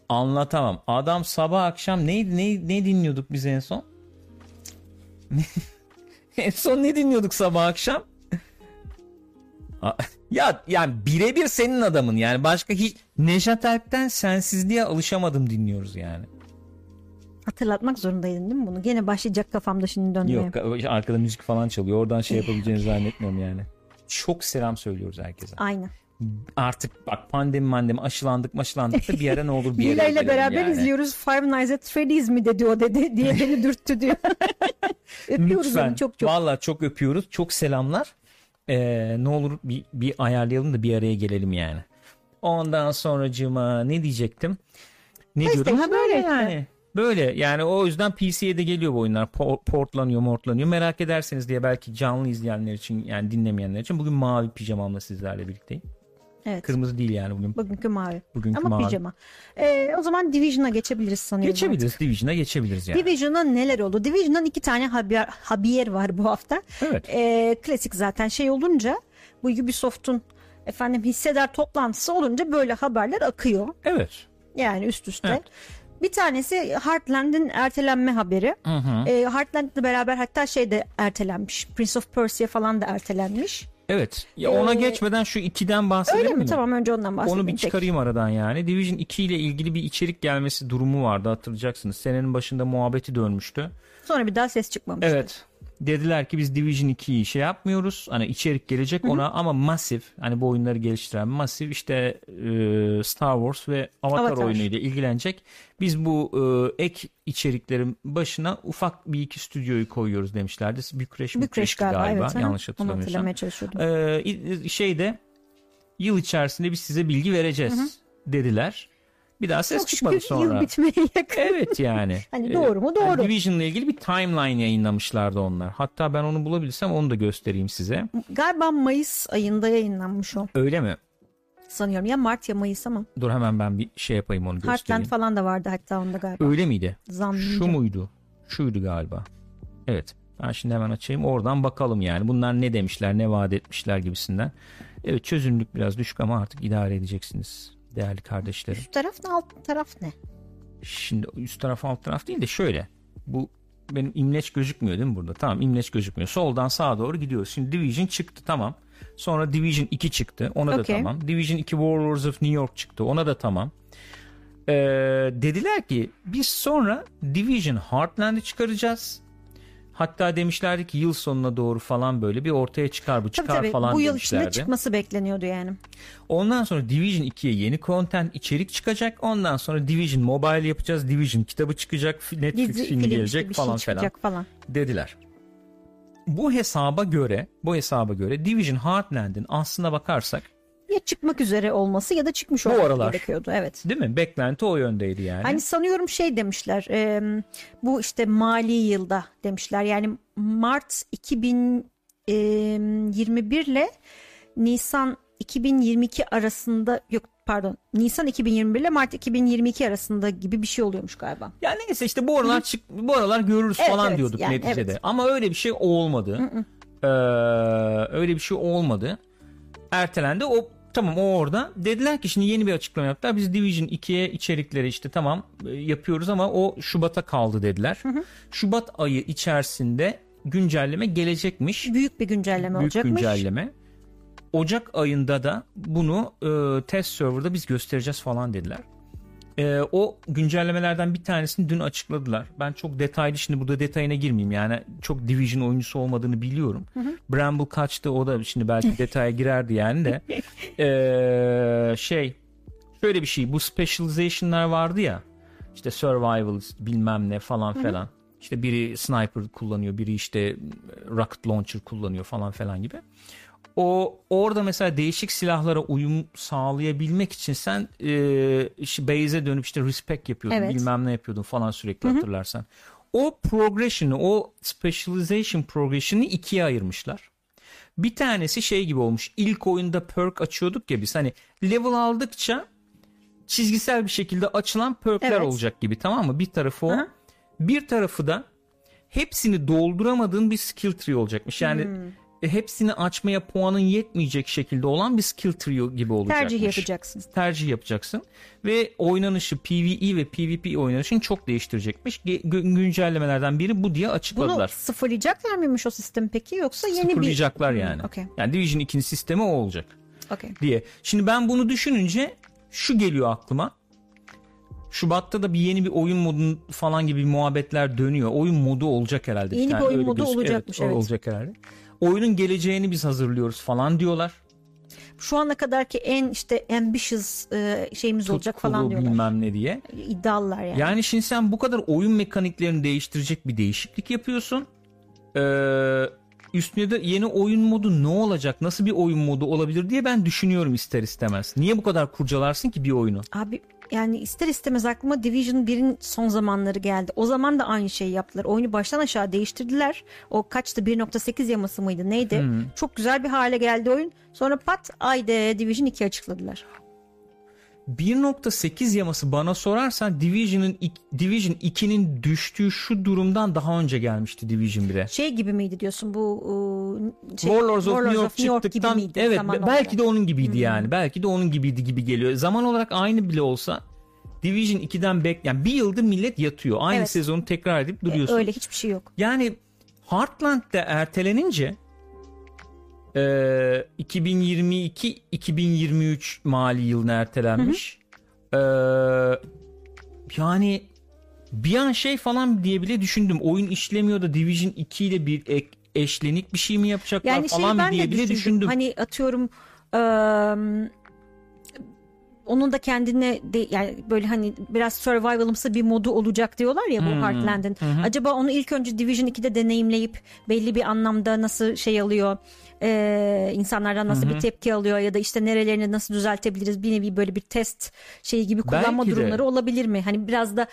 Anlatamam. Adam sabah akşam neydi ne, ne dinliyorduk biz en son? En son ne dinliyorduk sabah akşam? Ya yani birebir senin adamın yani başka hiç Nejat Erk'ten sensizliğe alışamadım dinliyoruz yani. Hatırlatmak zorundaydın değil mi bunu? Gene başlayacak kafamda şimdi dönmeye. Yok arkada müzik falan çalıyor. Oradan şey yapabileceğini zannetmiyorum yani. Çok selam söylüyoruz herkese. Aynen. Artık bak pandemi mandemi aşılandık maşılandık da bir yere ne olur bir yere Lila ile beraber yani. izliyoruz. Five Nights at Freddy's mi dedi o dedi diye *laughs* beni dürttü diyor. *laughs* Öpüyoruz Lütfen. onu çok çok. Vallahi çok öpüyoruz. Çok selamlar. Ee, ne olur bir, bir ayarlayalım da bir araya gelelim yani. Ondan sonracığıma ne diyecektim? Ne diyordum? Ha PlayStation böyle işte. yani. Böyle yani o yüzden PC'ye de geliyor bu oyunlar. Po- portlanıyor, mortlanıyor. Merak ederseniz diye belki canlı izleyenler için yani dinlemeyenler için bugün mavi pijamamla sizlerle birlikteyim. Evet. Kırmızı değil yani bugün. Bugünkü mavi. Bugünkü Ama mavi. pijama. Ee, o zaman Division'a geçebiliriz sanıyorum. Geçebiliriz. Division'a geçebiliriz yani. Division'da neler oldu? Division'dan iki tane haber, haber var bu hafta. Evet. Ee, klasik zaten şey olunca bu Ubisoft'un efendim hissedar toplantısı olunca böyle haberler akıyor. Evet. Yani üst üste. Evet. Bir tanesi Heartland'in ertelenme haberi. Hı hı. Ee, Heartland'la beraber hatta şey de ertelenmiş. Prince of Persia falan da ertelenmiş. Evet. Ya ona Ee, geçmeden şu 2'den bahsedelim Öyle mi? mi? Tamam önce ondan bahsedeyim. Onu bir çıkarayım aradan yani. Division 2 ile ilgili bir içerik gelmesi durumu vardı hatırlayacaksınız. Senenin başında muhabbeti dönmüştü. Sonra bir daha ses çıkmamış. Evet. Dediler ki biz Division 2'yi şey yapmıyoruz. Hani içerik gelecek ona ama masif hani bu oyunları geliştiren masif işte e, Star Wars ve Avatar, Avatar. oyunuyla ilgilenecek. Biz bu e, ek içeriklerin başına ufak bir iki stüdyoyu koyuyoruz demişlerdi. Bükreş, Bükreş galiba, galiba, evet. yanlış Onu hatırlamıyorsam. çalışıyordum. Ee, şeyde yıl içerisinde biz size bilgi vereceğiz dediler. Bir daha ses Çok çıkmadı şükür sonra. yıl bitmeye yakın. Evet yani. *laughs* Hani doğru mu? Doğru. yani Division'la ilgili bir timeline yayınlamışlardı onlar. Hatta ben onu bulabilirsem onu da göstereyim size. Galiba Mayıs ayında yayınlanmış o Öyle mi? sanıyorum. Ya Mart ya Mayıs ama. Dur hemen ben bir şey yapayım onu Heartland göstereyim. falan da vardı hatta onda galiba. Öyle miydi? Zannımca. Şu muydu? Şuydu galiba. Evet. Ben şimdi hemen açayım. Oradan bakalım yani. Bunlar ne demişler, ne vaat etmişler gibisinden. Evet çözünürlük biraz düşük ama artık idare edeceksiniz değerli kardeşlerim. Üst taraf ne alt taraf ne? Şimdi üst taraf alt taraf değil de şöyle. Bu benim imleç gözükmüyor değil mi burada? Tamam imleç gözükmüyor. Soldan sağa doğru gidiyoruz. Şimdi Division çıktı tamam. Sonra Division 2 çıktı. Ona da Okey. tamam. Division 2 Warlords of New York çıktı. Ona da tamam. Ee, dediler ki biz sonra Division Heartland'ı çıkaracağız. Hatta demişlerdi ki yıl sonuna doğru falan böyle bir ortaya çıkar bu Tabii çıkar tabii falan bu yıl demişlerdi. içinde çıkması bekleniyordu yani. Ondan sonra Division 2'ye yeni content içerik çıkacak. Ondan sonra Division Mobile yapacağız. Division kitabı çıkacak. Netflix Dizi, filmi film gelecek falan şey falan falan. dediler. Bu hesaba göre, bu hesaba göre Division Heartland'in aslına bakarsak Ya çıkmak üzere olması ya da çıkmış Bu olması aralar. gerekiyordu. Evet. değil mi? Beklenti o yöndeydi yani. Hani sanıyorum şey demişler e, bu işte mali yılda demişler yani Mart 2021 ile Nisan 2022 arasında yok pardon Nisan 2021 ile Mart 2022 arasında gibi bir şey oluyormuş galiba. Ya neyse işte bu aralar çık bu aralar görürüz Evet, falan evet, diyorduk yani neticede. evet. Ama öyle bir şey olmadı. Ee, öyle bir şey olmadı. Ertelendi. O tamam o orada. Dediler ki şimdi yeni bir açıklama yaptılar. Biz Division 2'ye içerikleri işte tamam e, yapıyoruz ama o Şubat'a kaldı dediler. Şubat ayı içerisinde güncelleme gelecekmiş. Büyük bir güncelleme Büyük olacakmış. güncelleme. Ocak ayında da bunu e, test serverda biz göstereceğiz falan dediler. E, o güncellemelerden bir tanesini dün açıkladılar. Ben çok detaylı şimdi burada detayına girmeyeyim. Yani çok Division oyuncusu olmadığını biliyorum. Bramble kaçtı o da şimdi belki *laughs* detaya girerdi yani de. E, şey şöyle bir şey bu specialization'lar vardı ya. İşte survival bilmem ne falan falan. İşte biri sniper kullanıyor, biri işte rocket launcher kullanıyor falan falan gibi. O orada mesela değişik silahlara uyum sağlayabilmek için sen e, işte base'e dönüp işte respect yapıyordun, Evet. bilmem ne yapıyordun falan sürekli hatırlarsan. O progression'ı, o specialization progression'ı ikiye ayırmışlar. Bir tanesi şey gibi olmuş. İlk oyunda perk açıyorduk ya biz hani level aldıkça çizgisel bir şekilde açılan perkler Evet. olacak gibi tamam mı? Bir tarafı o. Aha. Bir tarafı da hepsini dolduramadığın bir skill tree olacakmış. Yani Hmm. E, hepsini açmaya puanın yetmeyecek şekilde olan bir skill tree gibi olacakmış. Tercih yapacaksın. Tercih yapacaksın ve oynanışı PvE ve PvP oynanışını çok değiştirecekmiş. Gü- güncellemelerden biri bu diye Bunu açıkladılar. sıfırlayacaklar mıymış o sistem peki yoksa yeni bir... Sıfırlayacaklar yani. okey. Yani Division 2'nin sistemi o olacak Okey. diye. Şimdi ben bunu düşününce şu geliyor aklıma. Şubat'ta da bir yeni bir oyun modu falan gibi muhabbetler dönüyor. Oyun modu olacak herhalde. Yeni bir tane oyun modu gözüküyor. olacakmış, o evet. Olacak herhalde. Oyunun geleceğini biz hazırlıyoruz falan diyorlar. Şu ana kadarki en işte ambitious e, şeyimiz olacak Tutkulu falan diyorlar. bilmem ne diye. İddialılar yani. Yani şimdi sen bu kadar oyun mekaniklerini değiştirecek bir değişiklik yapıyorsun. Ee, üstüne de yeni oyun modu ne olacak? Nasıl bir oyun modu olabilir diye ben düşünüyorum ister istemez. Niye bu kadar kurcalarsın ki bir oyunu? Abi yani ister istemez aklıma Division 1'in son zamanları geldi. O zaman da aynı şeyi yaptılar. Oyunu baştan aşağı değiştirdiler. O kaçtı 1.8 yaması mıydı neydi? Çok güzel bir hale geldi oyun. Sonra pat ayde Division 2 açıkladılar. 1.8 yaması bana sorarsan Division'ın Division 2'nin düştüğü şu durumdan daha önce gelmişti Division 1'e. Şey gibi miydi diyorsun bu şey, Warlords of New York gibi çıktıktan miydi evet zaman be- olarak? belki de onun gibiydi yani. Belki de onun gibiydi gibi geliyor. Zaman olarak aynı bile olsa Division 2'den bek yani bir yıldır millet yatıyor. Aynı Evet. sezonu tekrar edip E, duruyorsun. öyle hiçbir şey yok. Yani Heartland'da ertelenince e, 2022-2023 mali yılına ertelenmiş. E, yani bir an şey falan diye bile düşündüm. Oyun işlemiyor da Division 2 ile bir ek, eşlenik bir şey mi yapacaklar Yani şey falan diye bile düşündüm. düşündüm. Hani atıyorum ıı, onun da kendine de yani böyle hani biraz survivalımsı bir modu olacak diyorlar ya bu Hmm. Heartland'ın. Acaba onu ilk önce Division 2'de deneyimleyip belli bir anlamda nasıl şey alıyor, e, insanlardan nasıl bir tepki alıyor ya da işte nerelerini nasıl düzeltebiliriz bir nevi böyle bir test şeyi gibi kullanma Belki de. durumları olabilir mi? Hani biraz da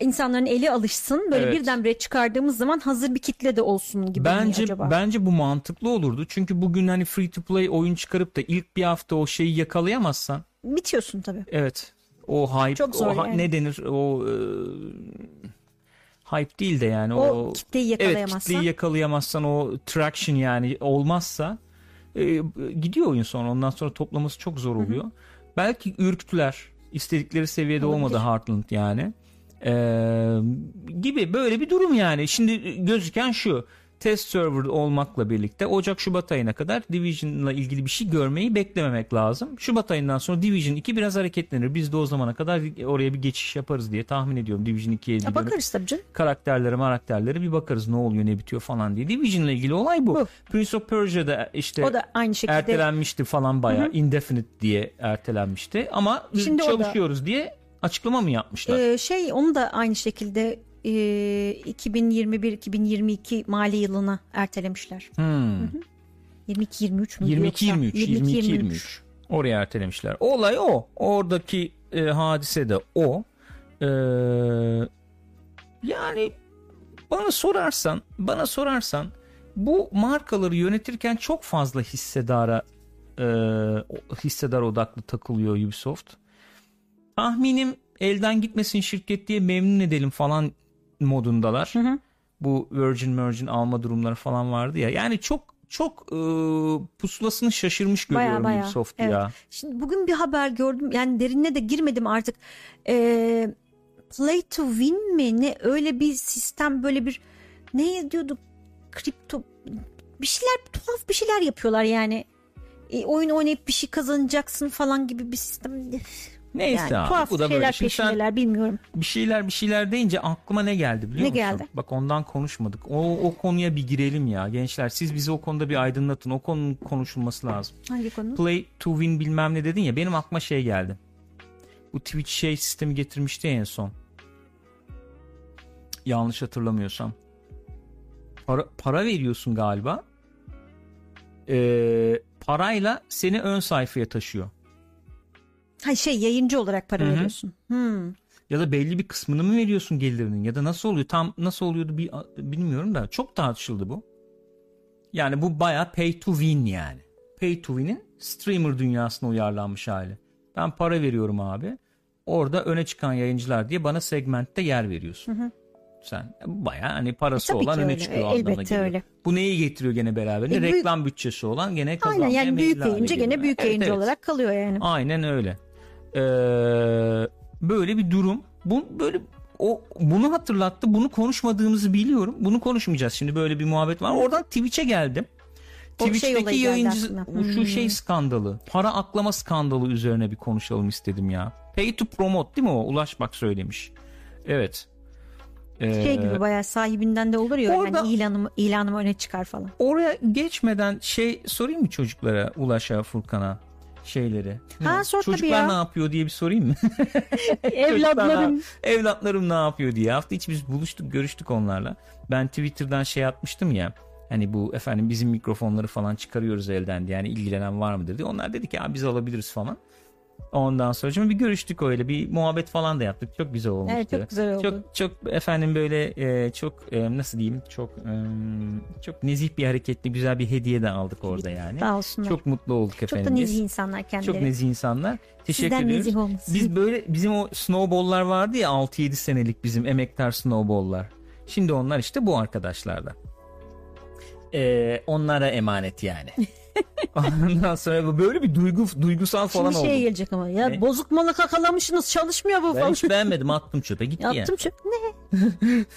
insanların eli alışsın böyle Evet. birdenbire çıkardığımız zaman hazır bir kitle de olsun gibi mi Bence acaba? bence bu mantıklı olurdu. Çünkü bugün hani free to play oyun çıkarıp da ilk bir hafta o şeyi yakalayamazsan Bitiyorsun tabii. Evet. O hype, Çok zor o yani. ne denir? O e, hype değil de yani O o, kitleyi Evet, yakalayamazsan. kitleyi yakalayamazsan o traction yani olmazsa e, gidiyor oyun sonra. Ondan sonra toplaması çok zor oluyor. Belki ürktüler. istedikleri seviyede Olabilir. olmadı Heartland yani. E, gibi böyle bir durum yani. Şimdi gözüken şu. Test server olmakla birlikte Ocak Şubat ayına kadar Division'la ilgili bir şey görmeyi beklememek lazım. Şubat ayından sonra Division 2 biraz hareketlenir. Biz de o zamana kadar oraya bir geçiş yaparız diye tahmin ediyorum. Division 2'ye Ya bakarız tabii canım. karakterlere karakterlere bir bakarız ne oluyor ne bitiyor falan diye. Division'la ilgili olay bu. Bu. Prince of Persia'da işte O da aynı şekilde ertelenmişti falan bayağı. Indefinite diye ertelenmişti. Ama Şimdi o da- çalışıyoruz diye açıklama mı yapmışlar? Ee, şey onu da aynı şekilde e, 2021-2022 mali yılına ertelemişler. Hmm. 22-23 mü? 22-23 22-23 oraya ertelemişler. Olay o. Oradaki e, hadise de o. Ee, yani bana sorarsan bana sorarsan bu markaları yönetirken çok fazla hissedara e, hissedar odaklı takılıyor Ubisoft. Tahminim elden gitmesin şirket diye memnun edelim falan modundalar. Hı hı. Bu Virgin Virgin alma durumları falan vardı ya. Yani çok çok e, pusulasını şaşırmış görüyorum baya. Ubisoft Evet. ya. Şimdi bugün bir haber gördüm. Yani derinine de girmedim artık. Ee, play to win mi? Ne öyle bir sistem böyle bir ne diyorduk? Kripto bir şeyler tuhaf bir şeyler yapıyorlar yani. E, oyun oynayıp bir şey kazanacaksın falan gibi bir sistem. Neyse Yani abi, tuhaf bu da şeyler böyle. Sen bilmiyorum. bir şeyler bir şeyler deyince aklıma ne geldi biliyor Ne musun? geldi? Bak ondan konuşmadık. O, o konuya bir girelim ya gençler. Siz bizi o konuda bir aydınlatın. O konunun konuşulması lazım. Hangi konu? Play to win bilmem ne dedin ya benim aklıma şey geldi. Bu Twitch şey sistemi getirmişti ya en son. Yanlış hatırlamıyorsam. Para, para veriyorsun galiba. Ee, parayla seni ön sayfaya taşıyor. Ha şey yayıncı olarak para Hı hı. veriyorsun. Hmm. Ya da belli bir kısmını mı veriyorsun gelirinin ya da nasıl oluyor tam nasıl oluyordu bir bilmiyorum da çok tartışıldı bu. Yani bu baya pay to win yani. Pay to win'in streamer dünyasına uyarlanmış hali. Ben para veriyorum abi. Orada öne çıkan yayıncılar diye bana segmentte yer veriyorsun. Sen baya hani parası E, olan öne öyle. çıkıyor anlamına elbette geliyor. öyle. Bu neyi getiriyor gene beraberinde? E, büyük- Reklam bütçesi olan gene kazanmaya Aynen yani büyük yayıncı gene büyük Evet, yayıncı evet. olarak kalıyor yani. Aynen öyle. Ee, böyle bir durum. Bu böyle o bunu hatırlattı. Bunu konuşmadığımızı biliyorum. Bunu konuşmayacağız. Şimdi böyle bir muhabbet var. Oradan Twitch'e geldim. O şey Twitch'teki geldi yayıncı şu Hmm. şey skandalı. Para aklama skandalı üzerine bir konuşalım istedim ya. Pay to promote değil mi o? Ulaş bak söylemiş. Evet. Ee, Şey gibi bayağı sahibinden de olur ya orada- yani ilanımı, ilanımı öne çıkar falan. Oraya geçmeden şey sorayım mı çocuklara, Ulaş'a, Furkan'a şeyleri? Ha, sor tabii Çocuklar ya. ne yapıyor diye bir sorayım mı? *laughs* Evlatlarım. Evlatlarım ne yapıyor diye. Hafta içi biz buluştuk, görüştük onlarla. Ben Twitter'dan şey atmıştım ya. Hani bu efendim bizim mikrofonları falan çıkarıyoruz elden diye yani ilgilenen var mıdır diye. Onlar dedi ki biz alabiliriz falan. Ondan sonra şimdi bir görüştük öyle bir muhabbet falan da yaptık. Çok güzel olmuştu. Evet, çok güzel oldu. Çok çok efendim böyle e, çok e, nasıl diyeyim çok e, çok nezih bir hareketli güzel bir hediye de aldık orada yani. Sağ olsunlar. Çok mutlu olduk Çok efendim. da biz. nezih insanlar kendileri. Çok nezih insanlar. Teşekkür Sizden ediyoruz. nezih olmasın. Biz böyle bizim o snowball'lar vardı ya 6-7 senelik bizim emektar snowball'lar. Şimdi onlar işte bu arkadaşlardan. Ee, onlara emanet yani. *laughs* *laughs* Ondan sonra böyle bir duygu duygusal falan Şimdi oldu. şeye gelecek ama ya Ne? bozuk malı kakalamışsınız çalışmıyor bu Ben falan. hiç beğenmedim attım çöpe gitti ya. Yaptım çok ne?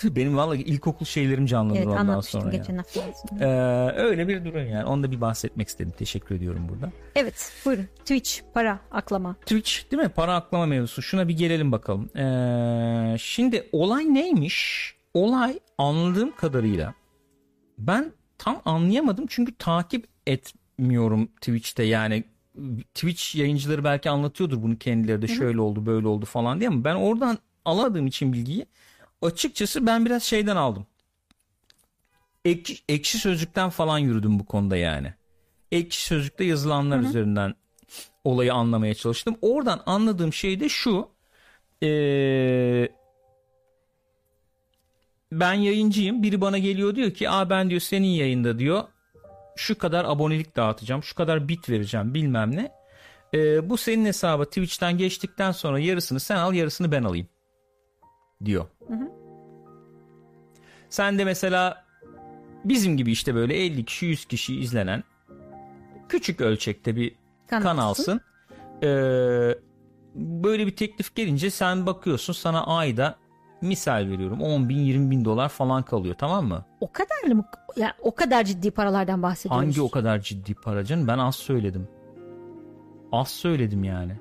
*laughs* Benim vallahi ilkokul şeylerim canlanır Evet ondan sonra. geçen hafta. Ee, öyle bir durum yani. Onu da bir bahsetmek istedim. Teşekkür ediyorum burada. Evet buyurun Twitch para aklama. Twitch değil mi? Para aklama mevzusu. Şuna bir gelelim bakalım. Ee, şimdi olay neymiş? Olay anladığım kadarıyla ben tam anlayamadım çünkü takip etmiyorum Twitch'te yani Twitch yayıncıları belki anlatıyordur bunu kendileri de şöyle oldu böyle oldu falan diye ama ben oradan alamadığım için bilgiyi açıkçası ben biraz şeyden aldım. Ek, ekşi sözlükten falan yürüdüm bu konuda yani. Ekşi sözlükte yazılanlar üzerinden olayı anlamaya çalıştım. Oradan anladığım şey de şu. Ee, ben yayıncıyım. Biri bana geliyor diyor ki Aa ben diyor senin yayında diyor şu kadar abonelik dağıtacağım. Şu kadar bit vereceğim bilmem ne. Ee, bu senin hesaba Twitch'ten geçtikten sonra yarısını sen al yarısını ben alayım diyor. Sen de mesela bizim gibi işte böyle 50 kişi 100 kişi izlenen küçük ölçekte bir Kanalsın. kanalsın. Ee, böyle bir teklif gelince sen bakıyorsun sana ayda misal veriyorum 10 bin 20 bin dolar falan kalıyor tamam mı? O kadar mı? Ya o kadar ciddi paralardan bahsediyoruz. Hangi o kadar ciddi para canım? Ben az söyledim. Az söyledim yani.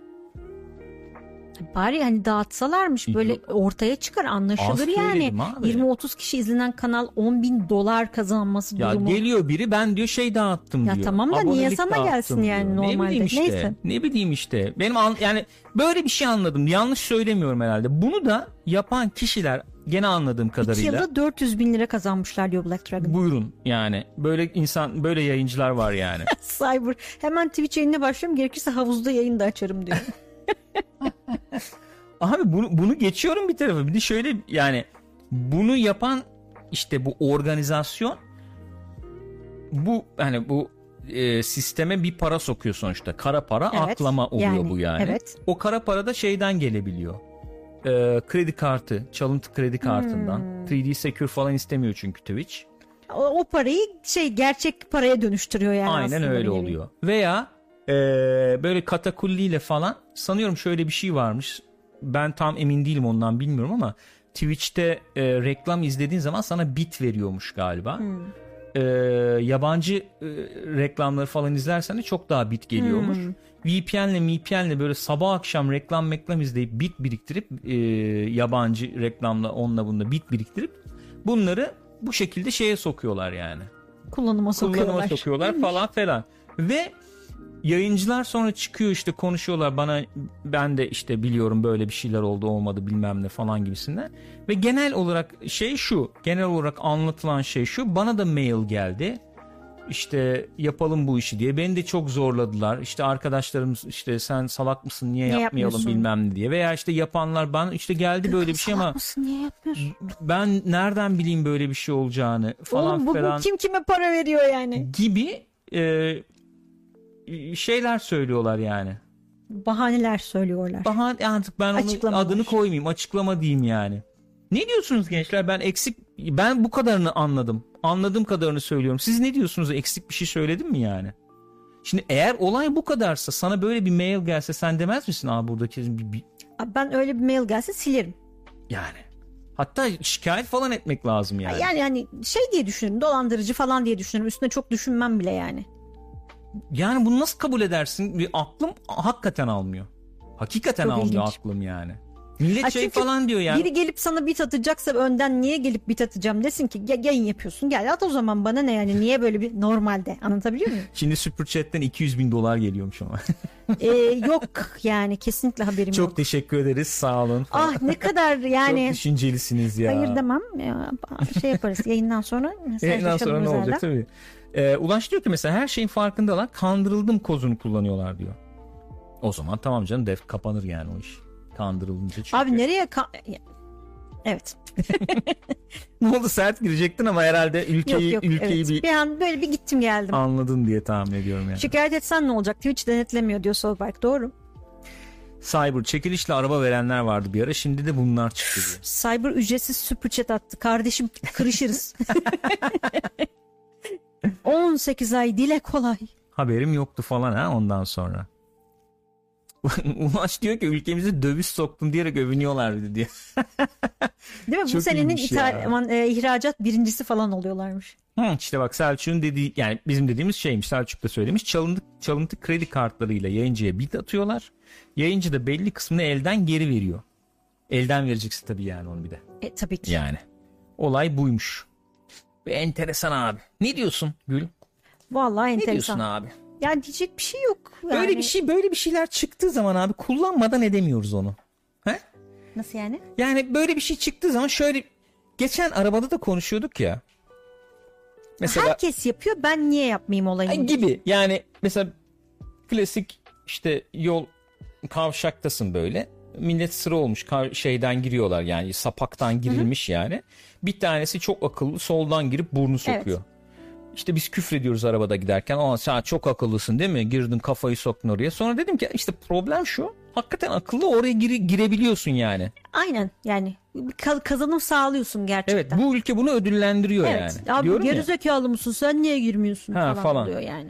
Bari hani dağıtsalarmış böyle Yok. ortaya çıkar anlaşılır Az yani. söyledim abi. 20-30 kişi izlenen kanal 10 bin dolar kazanması Ya durumu. geliyor biri ben diyor şey dağıttım Ya diyor. tamam da niye sana gelsin yani diyor. normalde? Ne bileyim işte. Neyse. Ne bileyim işte. Benim an, yani böyle bir şey anladım. Yanlış söylemiyorum herhalde. Bunu da yapan kişiler gene anladığım 2 kadarıyla. yılda 400 bin lira kazanmışlar diyor Black Dragon. Buyurun yani. Böyle insan böyle yayıncılar var yani. *laughs* Cyber. Hemen Twitch yayınına başlıyorum. Gerekirse havuzda yayın da açarım diyor. *laughs* *laughs* Abi bunu bunu geçiyorum bir tarafa. Bir de şöyle yani bunu yapan işte bu organizasyon bu hani bu e, sisteme bir para sokuyor sonuçta. Kara para Evet, aklama oluyor yani, bu yani. evet. O kara para da şeyden gelebiliyor. E, kredi kartı, çalıntı kredi kartından. Hmm. 3D Secure falan istemiyor çünkü Twitch. o, o parayı şey gerçek paraya dönüştürüyor yani Aynen öyle oluyor. Veya e, böyle katakulliyle falan sanıyorum şöyle bir şey varmış. Ben tam emin değilim ondan bilmiyorum ama Twitch'te e, reklam izlediğin zaman sana bit veriyormuş galiba. Hmm. E, yabancı e, reklamları falan izlersen de çok daha bit geliyormuş. Hmm. VPN'le VPN'le böyle sabah akşam reklam reklam izleyip bit biriktirip e, yabancı reklamla onunla bununla bit biriktirip bunları bu şekilde şeye sokuyorlar yani Kullanıma sokuyorlar. kullanıma sokuyorlar falan falan. Ve yayıncılar sonra çıkıyor işte konuşuyorlar bana ben de işte biliyorum böyle bir şeyler oldu olmadı bilmem ne falan gibisinden. Ve genel olarak şey şu genel olarak anlatılan şey şu bana da mail geldi. İşte yapalım bu işi diye. Beni de çok zorladılar. İşte arkadaşlarımız işte sen salak mısın niye, Niye yapmayalım bilmem ne diye. Veya işte yapanlar ben işte geldi böyle bir şey ama mısın? Niye ben nereden bileyim böyle bir şey olacağını falan Oğlum bu, bu falan kim kime para veriyor yani? gibi e, şeyler söylüyorlar yani. Bahaneler söylüyorlar. Bahane artık ben onun adını koymayayım, açıklama diyeyim yani. Ne diyorsunuz gençler? Ben eksik ben bu kadarını anladım. Anladığım kadarını söylüyorum. Siz ne diyorsunuz? Eksik bir şey söyledim mi yani? Şimdi eğer olay bu kadarsa sana böyle bir mail gelse sen demez misin? Aa buradaki bir, bir- Abi Ben öyle bir mail gelse silerim. yani. Hatta şikayet falan etmek lazım yani. Yani yani şey diye düşünürüm. Dolandırıcı falan diye düşünürüm. Üstüne çok düşünmem bile yani. Yani bunu nasıl kabul edersin? Bir aklım hakikaten almıyor. Hakikaten Çok almıyor ilginç. aklım yani. Millet Ha, şey falan diyor yani. Biri gelip sana bit atacaksa önden niye gelip bit atacağım desin ki "Ya- yayın yapıyorsun gel at o zaman bana ne yani niye böyle bir normalde anlatabiliyor muyum? Şimdi Super Chat'ten 200 bin dolar geliyormuş ama. Ee, yok yani kesinlikle haberim Çok yok. teşekkür ederiz sağ olun. falan. Ah ne kadar Çok yani düşüncelisiniz ya. hayır demem ya, şey yaparız yayından sonra Yayından sonra ne olacak tabii. Ee, Ulaş diyor ki mesela her şeyin farkındalar kandırıldım kozunu kullanıyorlar diyor. O zaman tamam canım def kapanır yani o iş. Kandırılınca çünkü. Abi nereye ka- Evet. *laughs* *laughs* ne oldu sert girecektin ama herhalde Yok ülkeyi yok. ülkeyi evet. bir Bir an böyle bir gittim geldim. anladın diye tahmin ediyorum yani. Şikayet etsen ne olacak? Twitch denetlemiyor diyor Solberg. Doğru. Cyber çekilişle araba verenler vardı bir ara şimdi de bunlar çıktı diyor. Cyber ücretsiz super chat attı. Kardeşim kırışırız. *laughs* 18 ay dile kolay. Haberim yoktu falan ha ondan sonra. *laughs* Ulaş diyor ki ülkemizi döviz soktun diyerek övünüyorlar bir de diyor. *laughs* Değil mi? Bu Çok senenin iyiymiş ithal, aman, e, ihracat birincisi falan oluyorlarmış. Hı, işte bak Selçuk'un dediği yani bizim dediğimiz şeymiş Selçuk da söylemiş. Çalıntı, çalıntı kredi kartlarıyla yayıncıya bit atıyorlar. Yayıncı da belli kısmını elden geri veriyor. Elden vereceksin tabii yani onu bir de. E, tabii ki. Yani. Olay buymuş. Ve enteresan abi. Ne diyorsun Gül? Vallahi Ne diyorsun enteresan. abi? Ya diyecek bir şey yok. Yani. Böyle bir şey böyle bir şeyler çıktığı zaman abi kullanmadan edemiyoruz onu. He? Nasıl yani? Yani böyle bir şey çıktığı zaman şöyle geçen arabada da konuşuyorduk ya. Mesela Herkes yapıyor ben niye yapmayayım olayını. gibi yani mesela klasik işte yol kavşaktasın böyle millet sıra olmuş şeyden giriyorlar yani sapaktan girilmiş yani bir tanesi çok akıllı soldan girip burnu sokuyor. İşte biz küfrediyoruz arabada giderken aa sen çok akıllısın değil mi girdin kafayı soktun oraya sonra dedim ki işte problem şu hakikaten akıllı oraya gire- girebiliyorsun yani. Aynen yani kazanım sağlıyorsun Evet gerçekten. bu ülke bunu ödüllendiriyor Evet. yani. Abi Diyorum ya. mısın sen niye girmiyorsun Ha, falan, falan. oluyor yani.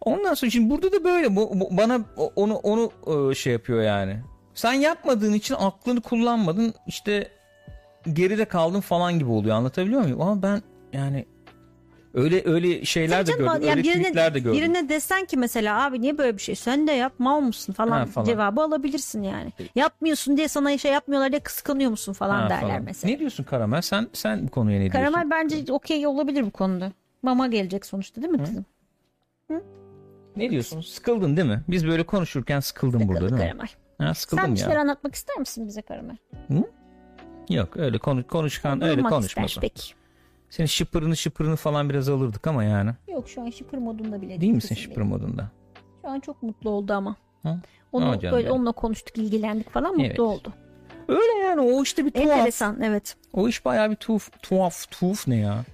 Ondan sonra şimdi burada da böyle bu, bu- bana onu onu e, şey yapıyor yani. Sen yapmadığın için aklını kullanmadın işte geride kaldın falan gibi oluyor anlatabiliyor muyum? Ama ben yani öyle öyle şeyler de gördüm. yani öyle tweetler de gördüm. Birine desen ki mesela abi niye böyle bir şey sen de yap mal mısın falan, Ha, falan. cevabı alabilirsin yani. Yapmıyorsun diye sana şey yapmıyorlar diye kıskanıyor musun falan Ha, derler falan. mesela. Ne diyorsun Karamel? Sen sen bu konuya ne diyorsun? Karamel bence okey olabilir bu konuda. Mama gelecek sonuçta değil mi kızım? Ne diyorsun? Sıkıldın değil mi? Biz böyle konuşurken sıkıldın burada değil mi? Karamel. Ha, Sen sıkıldım bir şeyler ya. anlatmak ister misin bize Karamel? Yok öyle konu, konuşkan öyle konuşmasın. Peki. Senin şıpırını şıpırını falan biraz alırdık ama yani. Yok şu an şıpır modunda bile Değil misin kızım şıpır benim. modunda? Şu an çok mutlu oldu ama. Hı? Onu Aa, böyle onunla konuştuk, ilgilendik falan mutlu Evet. oldu. Öyle yani o işte bir tuhaf. Enteresan evet. O iş bayağı bir tuhaf. Tuhaf, tuhaf ne ya?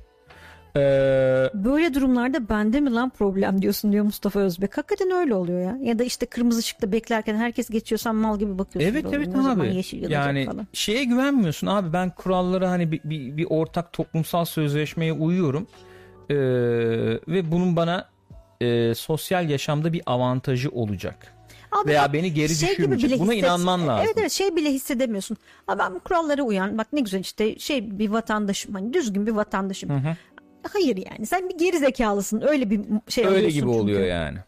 Ee, Böyle durumlarda bende mi lan problem diyorsun diyor Mustafa Özbek. Hakikaten öyle oluyor ya. Ya da işte kırmızı ışıkta beklerken herkes geçiyor sen mal gibi bakıyorsun. evet evet zaman abi. yeşil Yani falan. şeye güvenmiyorsun abi ben kurallara hani bir, bir, bir ortak toplumsal sözleşmeye uyuyorum. Ee, ve bunun bana e, sosyal yaşamda bir avantajı olacak. Abi Veya beni geri şey düşürmeyecek. bile Buna hisset- inanman lazım. Evet evet şey bile hissedemiyorsun. Abi ben kurallara uyan bak ne güzel işte şey bir vatandaşım hani düzgün bir vatandaşım. Hayır yani sen bir geri zekalısın öyle bir şey Öyle gibi çünkü. oluyor yani.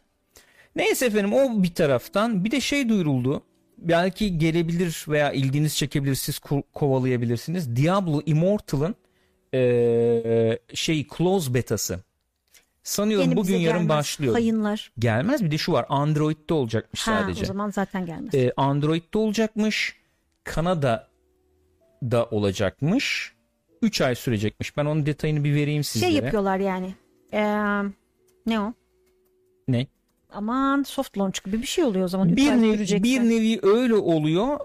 Neyse efendim o bir taraftan bir de şey duyuruldu. Belki gelebilir veya ilginiz çekebilir siz ko- kovalayabilirsiniz. Diablo Immortal'ın eee şey close betası. Sanıyorum Yeni bugün yarın gelmez. başlıyor. Hayınlar. Gelmez bir de şu var Android'de olacakmış Ha, sadece. o zaman zaten gelmez. Ee, Android'de olacakmış. Kanada'da olacakmış. 3 ay sürecekmiş. Ben onun detayını bir vereyim sizlere. şey yapıyorlar yani. Ee, ne o? Ne? Aman soft launch gibi bir şey oluyor o zaman. Bir nevi, bir nevi öyle oluyor.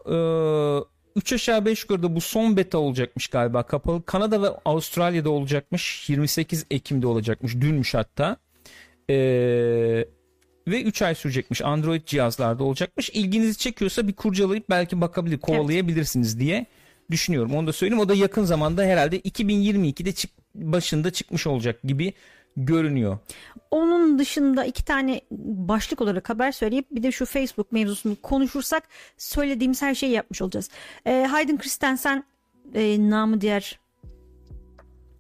Ee, 3 aşağı 5 yukarıda bu son beta olacakmış galiba kapalı. Kanada ve Avustralya'da olacakmış. 28 Ekim'de olacakmış. Dünmüş hatta. Ee, ve 3 ay sürecekmiş. Android cihazlarda olacakmış. İlginizi çekiyorsa bir kurcalayıp belki bakabilir, kovalayabilirsiniz diye düşünüyorum. Onu da söyleyeyim. O da yakın zamanda herhalde 2022'de çık, başında çıkmış olacak gibi görünüyor. Onun dışında iki tane başlık olarak haber söyleyip bir de şu Facebook mevzusunu konuşursak söylediğimiz her şeyi yapmış olacağız. Ee, Hayden Christensen e, namı diğer